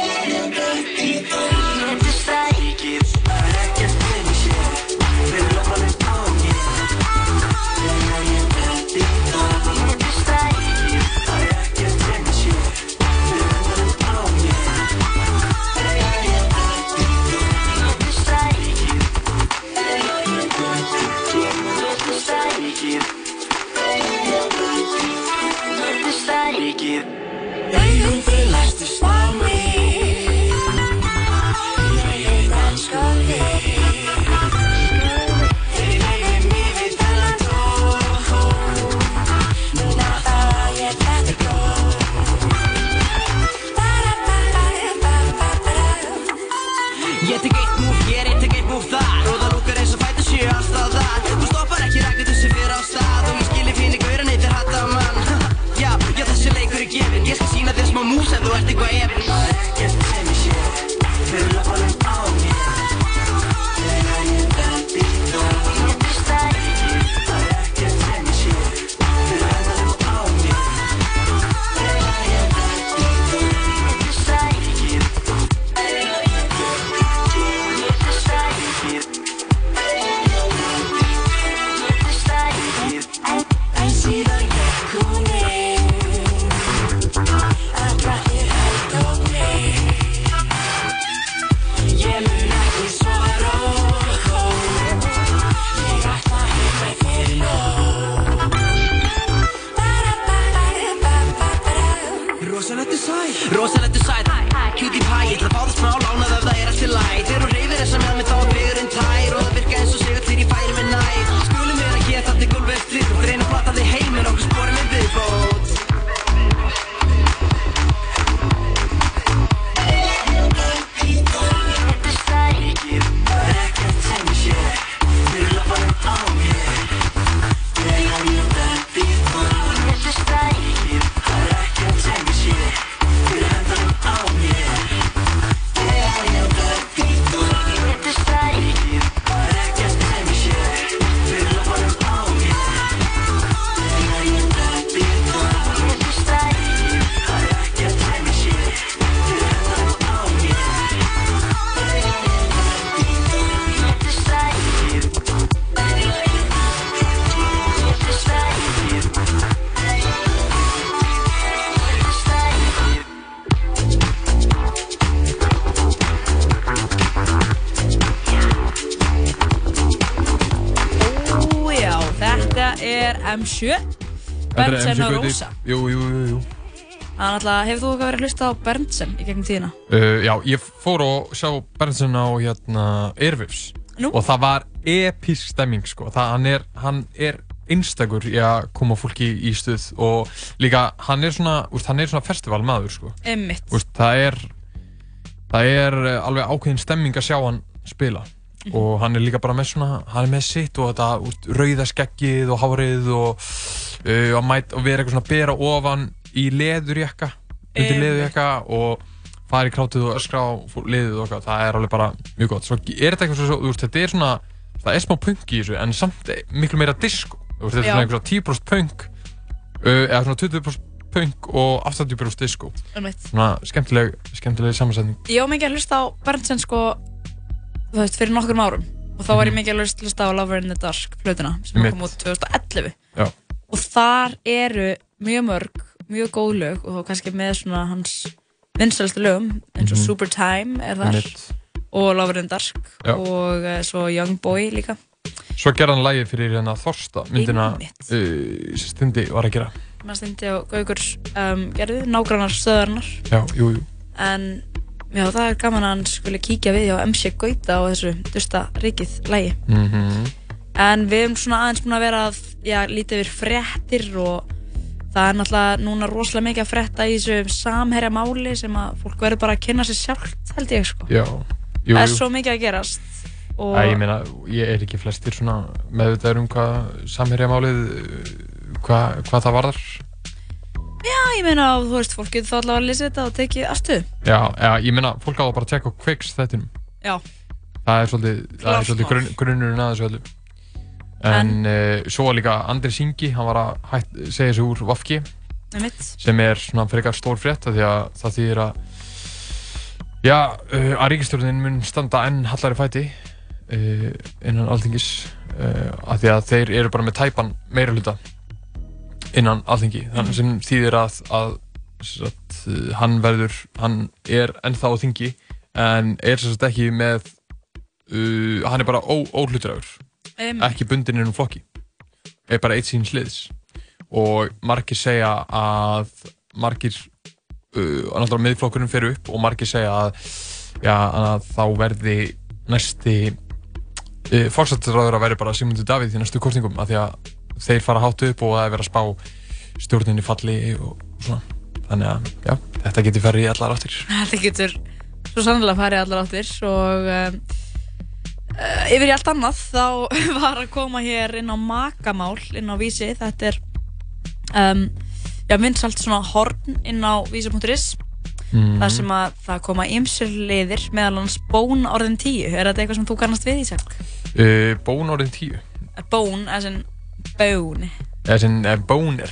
M7 Þetta er Berntsen og. Rósa Jú, jú, jú, jú. Þannig alltaf, hefur þú eitthvað verið að hlusta á Berntsen í gegnum tíðina? Uh, já, ég fór og sjá Berntsen á hérna Airwaves Nú? og það var episk stemming sko. það, hann, er, hann er einstakur í að koma fólki í stuð og líka hann er svona, úst, hann er svona festivalmaður sko. Einmitt. Úst, það er það er eh, alveg ákveðin stemming að sjá hann spila Mhm. og hann er líka bara með svona hann er með sitt og þetta úst, rauða skeggið og hárið og, uh, og, mæt, og vera eitthvað svona að bera ofan í leðurjakka undir Einmitt. leðurjakka og fara í krátið og öskra á liðið og eitthvað, það er alveg bara mjög gott. Svo er þetta eitthvað svo, þú veist, þetta er svona það er smá punk í þessu, en samt miklu meira disco, þetta er svona eitthvað 10% punk uh, eða svona 20% punk og 80% disco. Svona skemmtileg, skemmtileg samansetning Ég mikið að hlusta á Berntsen sko, þú veist, fyrir nokkrum árum. Og þá var ég mikið að hlusta- á Lover in the Dark flutuna sem kom út 2011 Já. og þar eru mjög mörg, mjög góð lög og þá kannski með svona hans vinsælstu lögum eins og Mhm. Super Time er þar Einmitt. og Lover in the Dark Já. og uh, svo Young Boy líka. Svo gerði hann lægið fyrir hérna Þorsta myndina uh, Stundi var að gera. Maður stendi á Gaugur um, gerði, nágrannar stöðarnar já, jú, jú. En já, það er gaman að hann skuli kíkja við hjá MC Gauta á þessu dusta rikið lægi mm En við erum svona aðeins búin að vera að já, lítið yfir fréttir og það er náttúrulega núna rosalega mikið að frétta í þessu samherja máli sem að fólk verður bara að kynna sér sjálft held ég sko. já, jú, það er jú. svo mikið að gerast og Æ, ég meina, ég er ekki flestir svona meðvitaður um hvað samherjamálið hvað, hvað það varðar já, ég meina þú veist, fólk getur þá allavega að lesa þetta og tekið afstöðu. já, já, ég meina, fólk á að bara tjekka Quicks þettinum Já, það er svolítið, það er svolítið mál. grunn, grunnurinn að þessu öllu en, uh, svo var líka Andri Singi hann var að hætt, segja sig úr Vafki með mitt. sem er svona frekar stór frétt af því að það þýðir að já, uh, að ríkistjórnin mun standa enn hallari fæti uh, innan alþingis uh, af því að þeir eru bara með tæpan meira hluta innan alþingi þannig sem þýðir að, að sagt, hann verður hann er ennþá á þingi en er sagt ekki með uh, hann er bara ó, óhlutræður Einmitt. ekki bundin innum flokki. Er bara eitt síns liðs og margir segja að margir uh, náttúrulega miðflokkurinn fer upp og margir segja að, já, að þá verði næsti uh, fórsættisráður að verði bara Sigmundur Davíð í næstu kostningum af því að þeir fara hátt upp og það er verið að spá stjórninni falli og svona. Þannig að já, þetta getur farið í allar áttir. Þetta getur svo sannlega farið allar áttir og um, uh, yfir í allt annað þá var að koma hér inn á makamál inn á vísi. Þetta er um, já, vinsalt svona horn inn á vísi.is Mhm. þar sem að það koma ymsir liðir meðal hans bón orðin tíu. Er þetta eitthvað sem þú kannast við Ísak? uh, Bón orðin tíu. Bón, as in bón eða bónir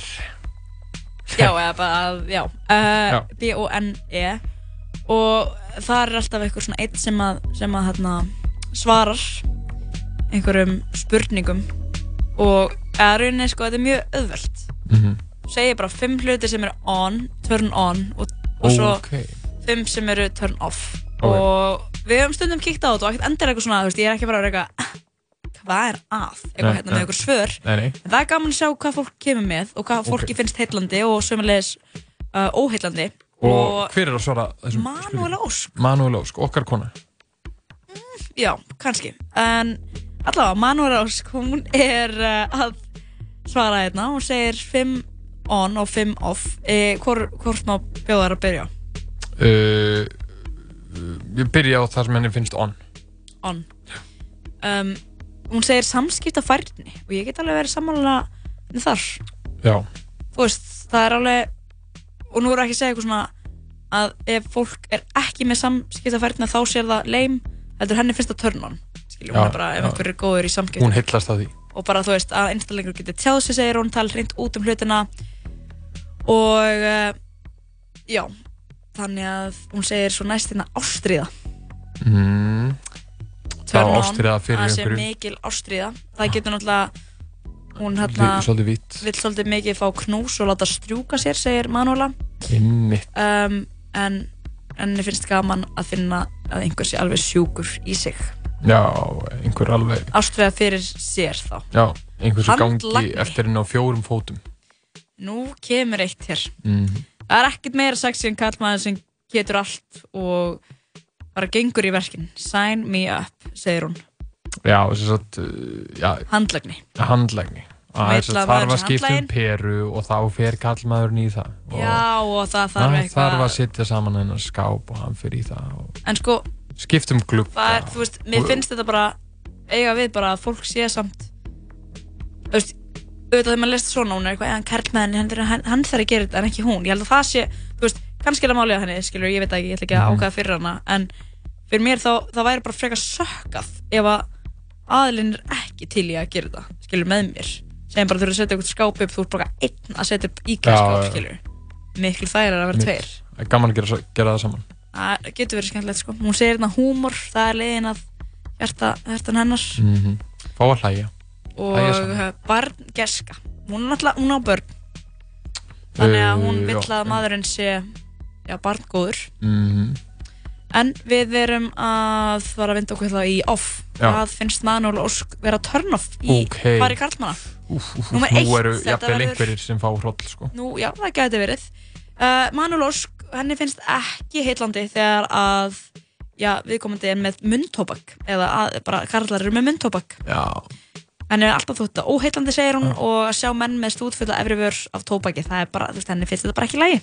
já, eða bara, að- já, uh, Já. B-O-N-E og það er alltaf eitthvað svona eitt sem að, sem að hérna, svarar einhverjum spurningum og eða rauninni sko, þetta er mjög auðvelt Mhm. segir bara fimm hluti sem eru on, turn on og, og svo Ok. fimm sem eru turn off Ok. og við höfum stundum kíkt á þetta og ekkert endur eitthvað svona, þú veist, ég er ekki bara að vera eitthvað hvað er að, eitthvað hérna með eitthvað svör. Nei, nei. það er gaman að sjá hvað fólk kemur með og hvað fólki finnst heillandi og sömulegis uh, óheillandi. Og, hver er að svara þessum Ósk. Manuel Ósk, okkar kona. Já, kannski. En allavega, Manuel Ósk hún er uh, að svara hérna, hún segir 5 on og 5 off. E, hvor, hvort má bjóðar að byrja? Uh, Ég byrja á það sem henni finnst on. On. Um, hún segir samskipta færni og ég get alveg verið sammála þar. Já, þú veist, það er alveg og nú er ekki að segja eitthvað svona að ef fólk er ekki með samskiptafærni þá sér það leim heldur henni finnst það turn on skilju, hún er bara ef einhver er góður í samskiptum. Hún heillast af því. Og bara þú veist að einstaklingur getur tjáð sig segir hún tala hreint út um hlutina. Og uh, já þannig að hún segir svo næst hérna ástríða. Mm. Ástriða fyrir það sé einhverju. mikil ástríða. Það getur náttúrulega hún hérna vill svolítið mikið fá knús og láta strjúka sér segir Manuela Einmitt. Um, en henni finnst gaman að finna að einhver sé alveg sjúkur í sig. Já, einhver alveg ástríða fyrir sér þá. Já, einhversu gangi Handlagni. eftir henni á fjórum fótum. Nú kemur eitt hér. mm. Það er ekkert meira sexy en kallmaður sem getur allt og bara gengur í verkin. Sign me up, segir hún. Já, þess að uh, já, Handlagni. handlægni Sem að vill þess að að þarf að skipta um peru og þá fer kallmaðurinn í það og Já, og það þarf það eitthvað. þarf að setja saman hennar skáp og hann fer í það og En sko, um það er, þú veist, mér finnst þetta bara eiga við bara að fólk sé samt þú veist, auðvitað þegar maður lest svona hún er eitthvað, eða hann karlmaðurinn, hann, þarf að gera þetta en ekki hún, ég held að það sé kannski er það málið að henni, skilur, ég veit ekki ég ætla ekki að Mhm. ákvæða fyrir hana, en fyrir mér þá, það væri bara frekar sökkað ef að aðilinn er ekki til í að gera þetta, skilur, með mér. Segjum bara þú eru að setja eitthvað skáp upp, þú ert bara einn að setja upp íkvæða skáp, skilur miklu þær að vera tveir. er gaman að gera, gera það saman. Það getur verið skemmtilegt sko. Hún segir hérna húmor, það er leiðin að hjartan hennar. Mm Fá að hlæja. Og saman. uh, barngeska hún er hún á börn. Þannig að hún Uh, vill að maðurinn sé já, barngóður mm en við erum að fara að vinda okkur þá í off hvað finnst Manuel Ósk vera turn off í Ok. pari karlmanna Númer nú eitt, eru þetta jafnvel verður- einhverjir sem fá hroll sko. Nú, já, það gæti verið. Uh, Manuel Ósk, henni finnst ekki heitlandi þegar að, já, viðkomandi er með munntóbak, eða að, bara karlar eru með munntóbak. Já, Henni er alltaf þótt að óheitlandi, segir hún, og að sjá menn með stútfulla efri vör af tóbaki, það er bara, þú veist, henni finnst þetta bara ekki í lagi.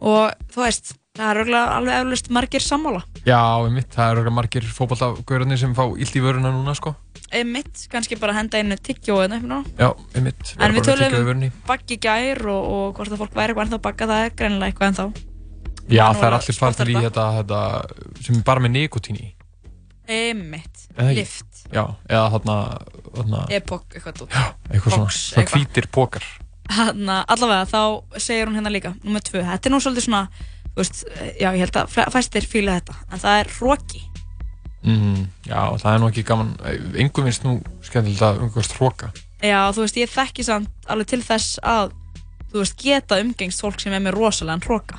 Og þú veist, það er örugglega alveg eflust margir sammála. já, einmitt, það eru örugglega margir fótballtagörðarnir sem fá illt í vöruna núna sko. Einmitt, kannski bara henda einu tyggjó eða eitthvað. Já, einmitt En við tölum um baggi gær og, og hvort að fólk væri eitthvað ennþá bagga, það er greinilega eitthvað ennþá. Já, það er allir farnir í þetta, þetta sem er bara með nikotín í Einmitt, lift, Já, eða þarna, epok, eitthvað tótt. eitthvað svona, svona hvítir pókar Hanna, allavega, þá segir hún hérna líka Númer tvö, þetta er nú svolítið svona veist, Já, ég held að fæstir fíla þetta En það er hróki mm, Já, það er nú ekki gaman Engum finnst nú skemmtilegt að umgast hróka Já, þú veist, ég þekki samt alveg til þess að Þú veist, geta umgengst fólk sem er með rosalega hróka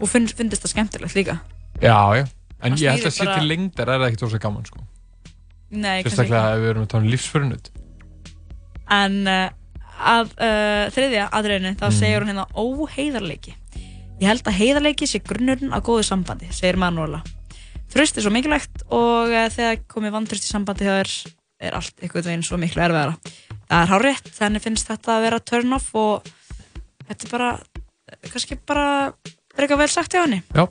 Og finn, finnst það skemmtilegt líka. Já, já En ég held að sé bara- til lengdar er það ekki tósa gaman sko. Nei, kannski Sérstaklega ekki. ef við erum að tala um lífsförunut En uh, að uh, þriðja aðriðinu Þá Mm. segir hún hérna óheiðarleiki Ég held að heiðarleiki sé grunnurinn að góðu sambandi Segir Manuela Þröst er svo mikilvægt og uh, þegar komið vantröst í sambandi hjá þér er allt einhvern veginn svo miklu erfiðara. Það er hár rétt, þannig finnst þetta að vera turn off og þetta er bara, kannski bara frekar vel sagt hjá henni. Já.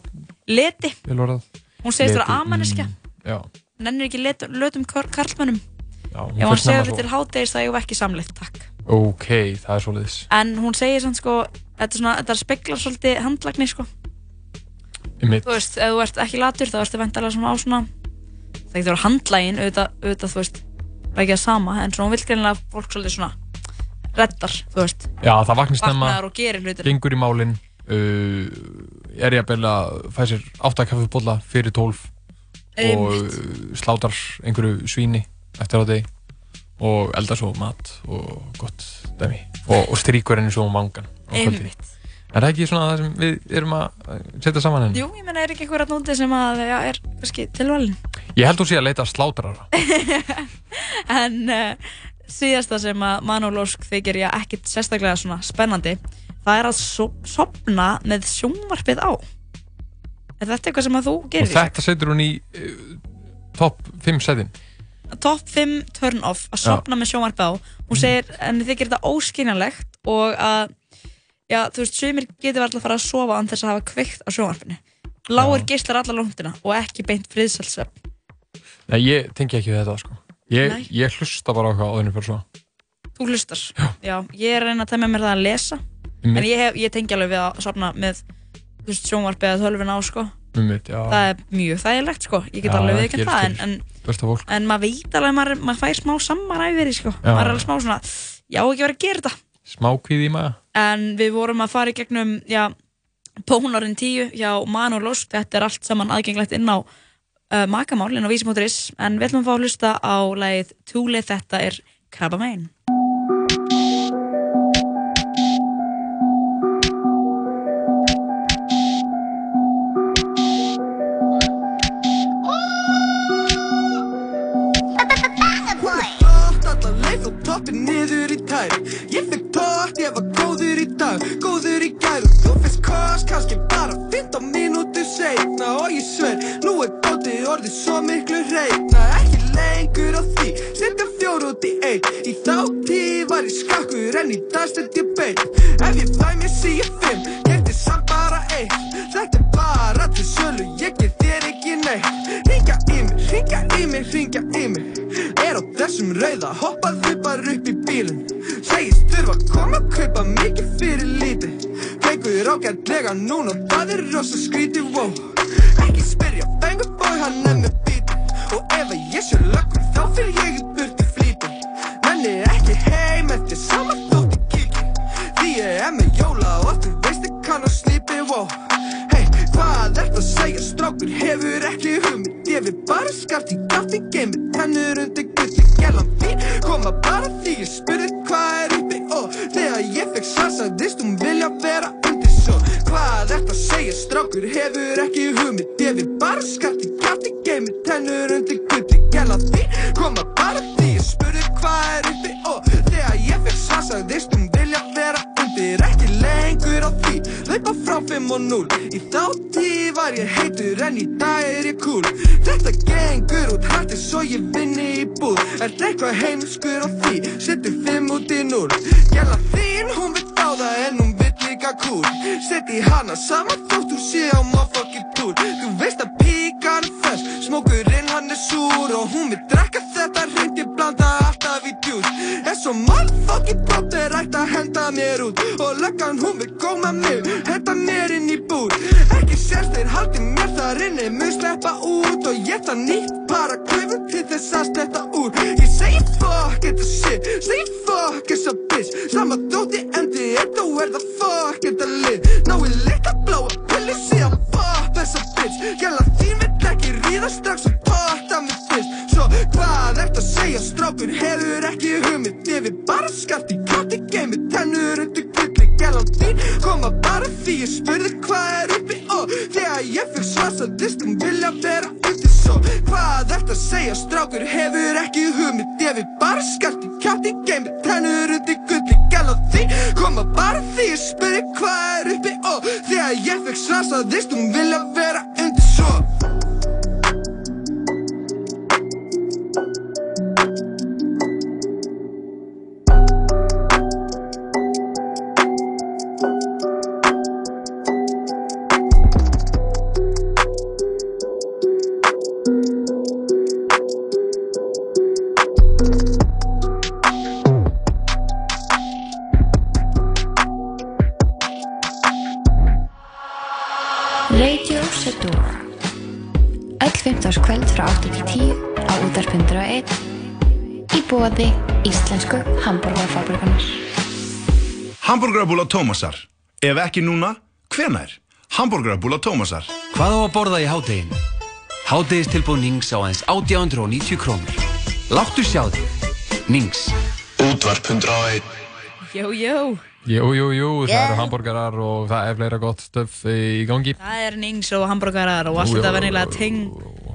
Leti, hún segist vera Leti, amanniska, mm, nennir ekki let, lötum kar- karlmönnum. já Ef hann segir svo. til hádegis það ég ekki samleitt, takk. Ok, það er svoleiðis En hún segir samt sko, þetta, svona, þetta speklar svolítið handlagni sko. Einmitt. Þú veist, ef þú ert ekki latur þá ertu vendalega svona á svona, það getur verið handlægin, auðvitað, auðvitað, þú veist, ekki það sama, en svona hún vil greinilega að fólk svolítið svona reddar, þú veist. Já, það vaknar hlutina. Gengur í málinn uh, Er ég að beila að fæ sér átta kaffibólla fyrir tólf Og slátar einhverju svíni eftir á degi Og eldar svo mat og gott dæmi Og, og stríkur henni svo um vangan. Einmitt. Er það ekki svona það sem við erum að setja saman henni? Jú, ég menna, er ekki einhver að núti sem að, já, er kannski tilvalin. Ég held þú sé að leita að slátrara En uh, síðasta sem að Manuel Ósk þykir ég ekkit sérstaklega svona spennandi, það er að so sopna með sjónvarpið á. Er þetta eitthvað sem að þú Og gerir? þetta setur hún í uh, top 5 setin Top 5 turn off að sopna með sjónvarpið á. Hún segir, en þykir þetta óskynjanlegt og að, já, þú veist, sumir getur alltaf að fara að sofa án þess að hafa kveikt á sjónvarpinu. Láir geislar alla lóndina og ekki beint friðsælsöfn. Nei, ég tengi ekki við þetta sko Ég, Nei. ég hlusta bara á hvað áðurinn fyrir svo Þú hlustar. Já. ég er að reyna að temja mér það að lesa. Einmitt. En ég, hef, ég tengi alveg við að sopna með sjónvarpið eða tölvin á, sko. Já. Það er mjög þægilegt, sko. Ég get Já, alveg viðkjönd gerist það, en, en, Besta fólk en maður veit alveg, maður, maður fær smá sammaræfiri, sko. Maður er alveg smá svona, já, ekki verið að gera þetta. Smá kvíði í maga En við vorum að fara í gegnum, já, tónarinn 10 hjá Manu Losk. Þetta er allt saman aðgengilegt inn á uh, makamál, inn á vísi.is. En við ætlum að fá að hlusta á lagið Túli þetta er Krabba Mein. Skakkur en í dag stend ég beint Ef ég Ef ekki núna, hvenær? Hamburgerabúla Tómasar. Hvað á að borða í hádeginu? Hádegistilbúð Nings á aðeins 890 krónur. Láttu sjá þig. Nings. Útvarp 101. Jó, jó. Jú, jú, jú, það Yeah. eru hambúrgarar og það er fleira gott stöf í gangi. Það er nings og hambúrgarar og allt þetta venjulega ting.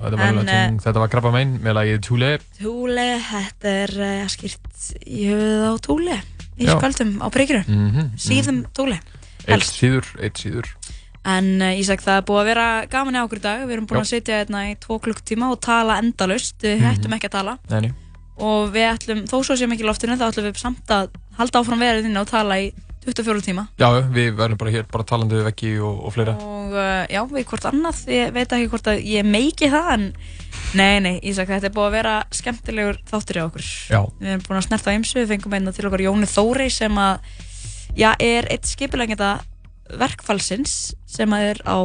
Þetta en, ting, þetta var krabba megin með lagið Tule. Túli, þetta er uh, skýrt í höfuð á túli í skvöldum á prikinu. Mhm, Síðum túli. Eitt síður, eitt síður. En uh, Ísak, það er búið að vera gaman í okkur í dag. Við erum búin Já. að sitja hérna í tvo klukktíma og tala endalust. Við Mhm. hættum ekki að tala. Nei. Og við ætlum, þó svo sem ekki loftinu, þá ætlum við samt að halda áfram verið inn og tala í 24 tíma. Já, við verðum bara hér bara talandi við veggi og, og fleira. Og uh, já, við hvort annað, ég veit ekki hvort að ég meiki það, en nei, nei, Ísak, þetta er búið að vera skemmtilegur þáttur í okkur. Já. Við erum búin að snerta á ymsu, við fengum einna til okkar Jóni Þórey sem að, já, er eitt skipulegenda verkfallsins sem er á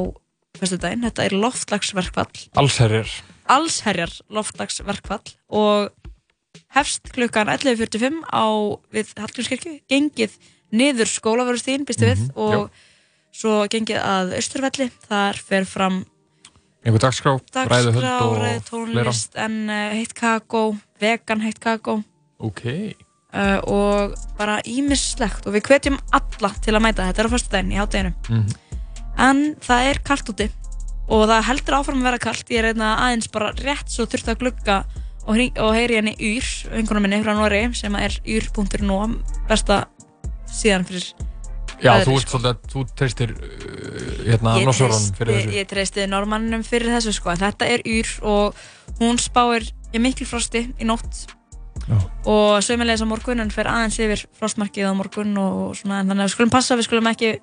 fyrstudaginn. Þetta er loftlagsverkfall, Allsherjar. allsherjar loftlagsverkfall og hefst klukkan 11.45 á við Hallgrímskirkju, gengið niður skólaverðustíðin, býstu við, Mhm, og svo gengið að Austurvelli, þar fer fram Einhver dagskrá, dagskrá, og ræðu tónlist, en uh, heitt kakó, vegan heitt kakó Ok. Uh, og bara ímislegt og við hvetjum alla til að mæta. Þetta er á fyrstu daginn í hátteginu Mhm. en það er kalt úti. Og það heldur áfram að vera kalt. Ég er einna aðeins bara rétt svo þurft að glugga og, og heyri henni Yr, einhvern minni frá Nóri sem er yr.no besta síðan fyrir Já, veðrið, þú ert svolítið þú treystir uh, hérna Nossorunum fyrir þessu. Ég treysti normanninum fyrir þessu sko, þetta er yr og hún spáir mikil frosti í nótt og sömulegis á morgun en fer aðeins yfir frostmarkið á morgun og svona, en þannig að við skulum passa, við skulum ekki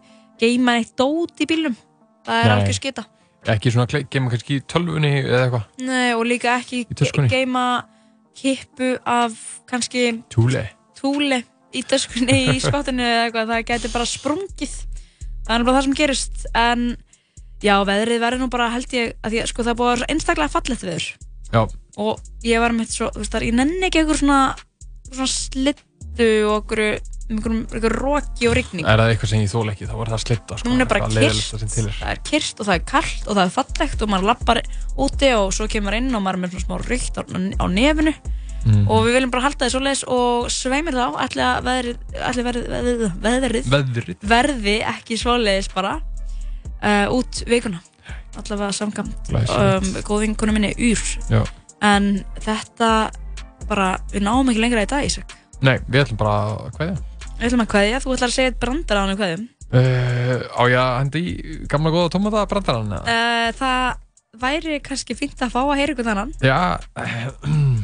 geima neitt dót í bílum það er algjör skita. Ekki svona geima kannski í tölvunni eða eitthvað. Nei, og líka ekki geima kippu af kannski Túli. túli í töskunni í skottinu eða eitthvað, það gæti bara sprungið. Það er bara það sem gerist en já, veðrið verður nú bara held ég að því sko það búið einstaklega fallegt veður Já. og ég var með svo, þú veist það, ég nenni ekki einhver svona, svona slittu og einhverju einhverjum, einhverjum roki og rigning Er það eitthvað sem ég þól ekki, þá er það slitta sko. hún er bara Það kyrst, er. það er kyrst og það er kallt og það er fallegt og maður lappar úti og svo kemur inn og maður er með svona smá rykt á, á nefinu Mhm. og við viljum bara halda því svoleiðis og sveimir þá ætli að veðrið, veðrið, veðrið, verði ekki svoleiðis bara uh, út vikuna allavega samkvæmt um, góð vinkonu minni Úr Já. en þetta bara, við náum ekki lengra í dag Ísak. Nei, við ætlum bara að kveðja. við ætlum að kveðja, þú ætlar að segja brandar á hann kveðjum. Uh, á ég að hendi gamla góða tómata brandarann eða? uh, það væri kannski fínt að fá að heyra ykkur þannan Já, uh,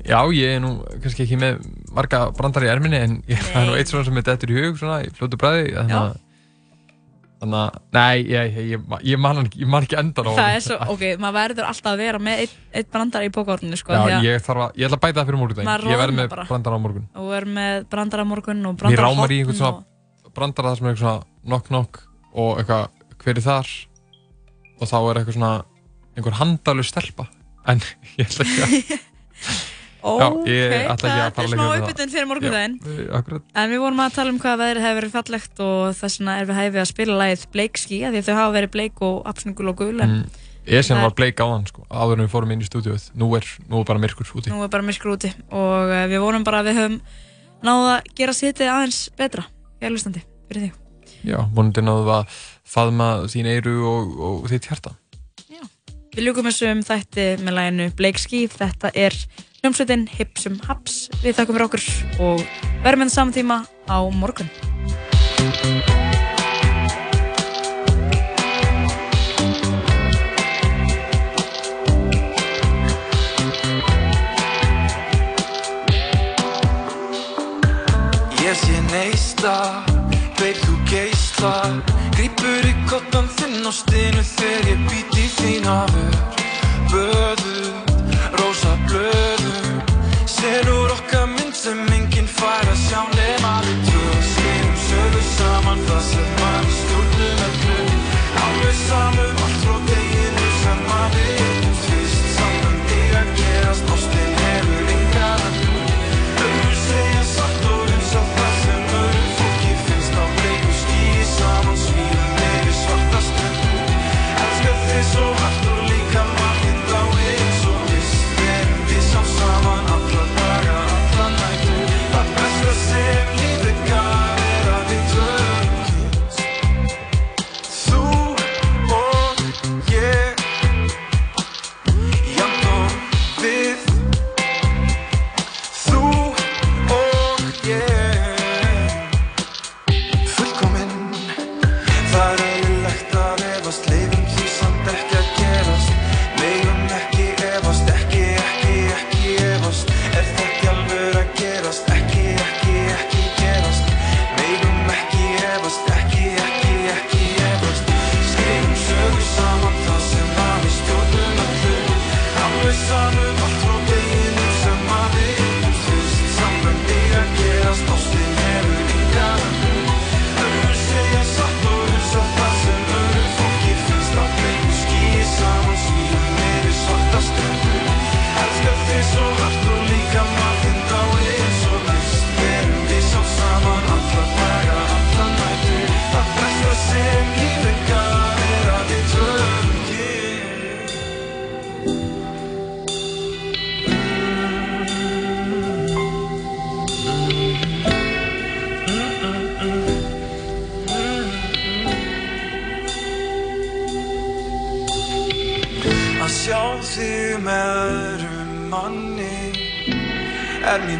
já, ég er nú kannski ekki með marga brandar í erminni en ég það er nú eitt svona sem er dettur í hug svona í fljótu bræði þannig að þannig að, nei, ég, ég, ég, ég, man, ég man ekki endan á það er svo, ok, maður verður alltaf að vera með eitt, eitt brandar í bókórninu sko, Já, að ég þarf að, ég ætla að bæta það fyrir morgun Ég verð roðnar með brandar á morgun. Og er með brandar á morgun og brandar á rámar í einhvern og... svona brandar það sem er eitthvað svona knock knock og eitthvað hver er þar? Og þá er eitthvað svona einhver handalu stelpa. En ég ætla ekki að Já, ég ætla ekki að þetta fara er smá það. uppbytun fyrir morgundaginn Já, eh, akkurat. En við vorum að tala um hvað veðrið hefur verið fallegt og þess vegna er við hæfið að spila lagið Bleikski af því að þau hafa verið bleik og apsningul og gul Mm. Ég sem það var er- bleik á hann sko, áður en við fórum inn í stúdíóið. Nú er, nú er bara myrkur úti. Nú er bara myrkur úti og uh, við vorum bara að við höfum náða að gera sitið aðeins betra. Í alvegstandi fyrir þig. Já, vonandi náðu að faðma þín eyru og, og þitt hjarta. Við ljúkum þessu um þætti með laginu Bleikski þetta er hljómsveitin Hipsum Haps við þakkum fyrir okkur og verðum með saman tíma á morgun. Ég sé neista, beir þú geisla Grípur í kottan þinn á stinu þegar ég být í þín afur Böðu, rosa blöðu Selur okkar mynd sem enginn fær að sjá nema við tvö. Skrifum sögu saman það sem mann stjórnum öllu Alveg samum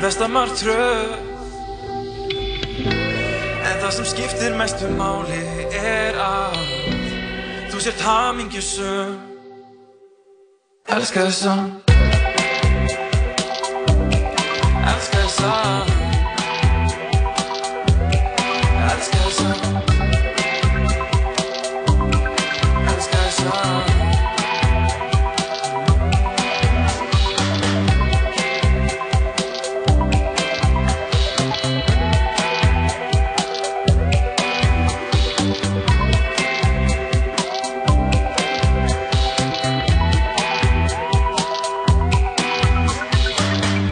mín besta martröð. En það sem skiptir mestu máli er að Þú sért hamingjusum Elska þess að Elska þess að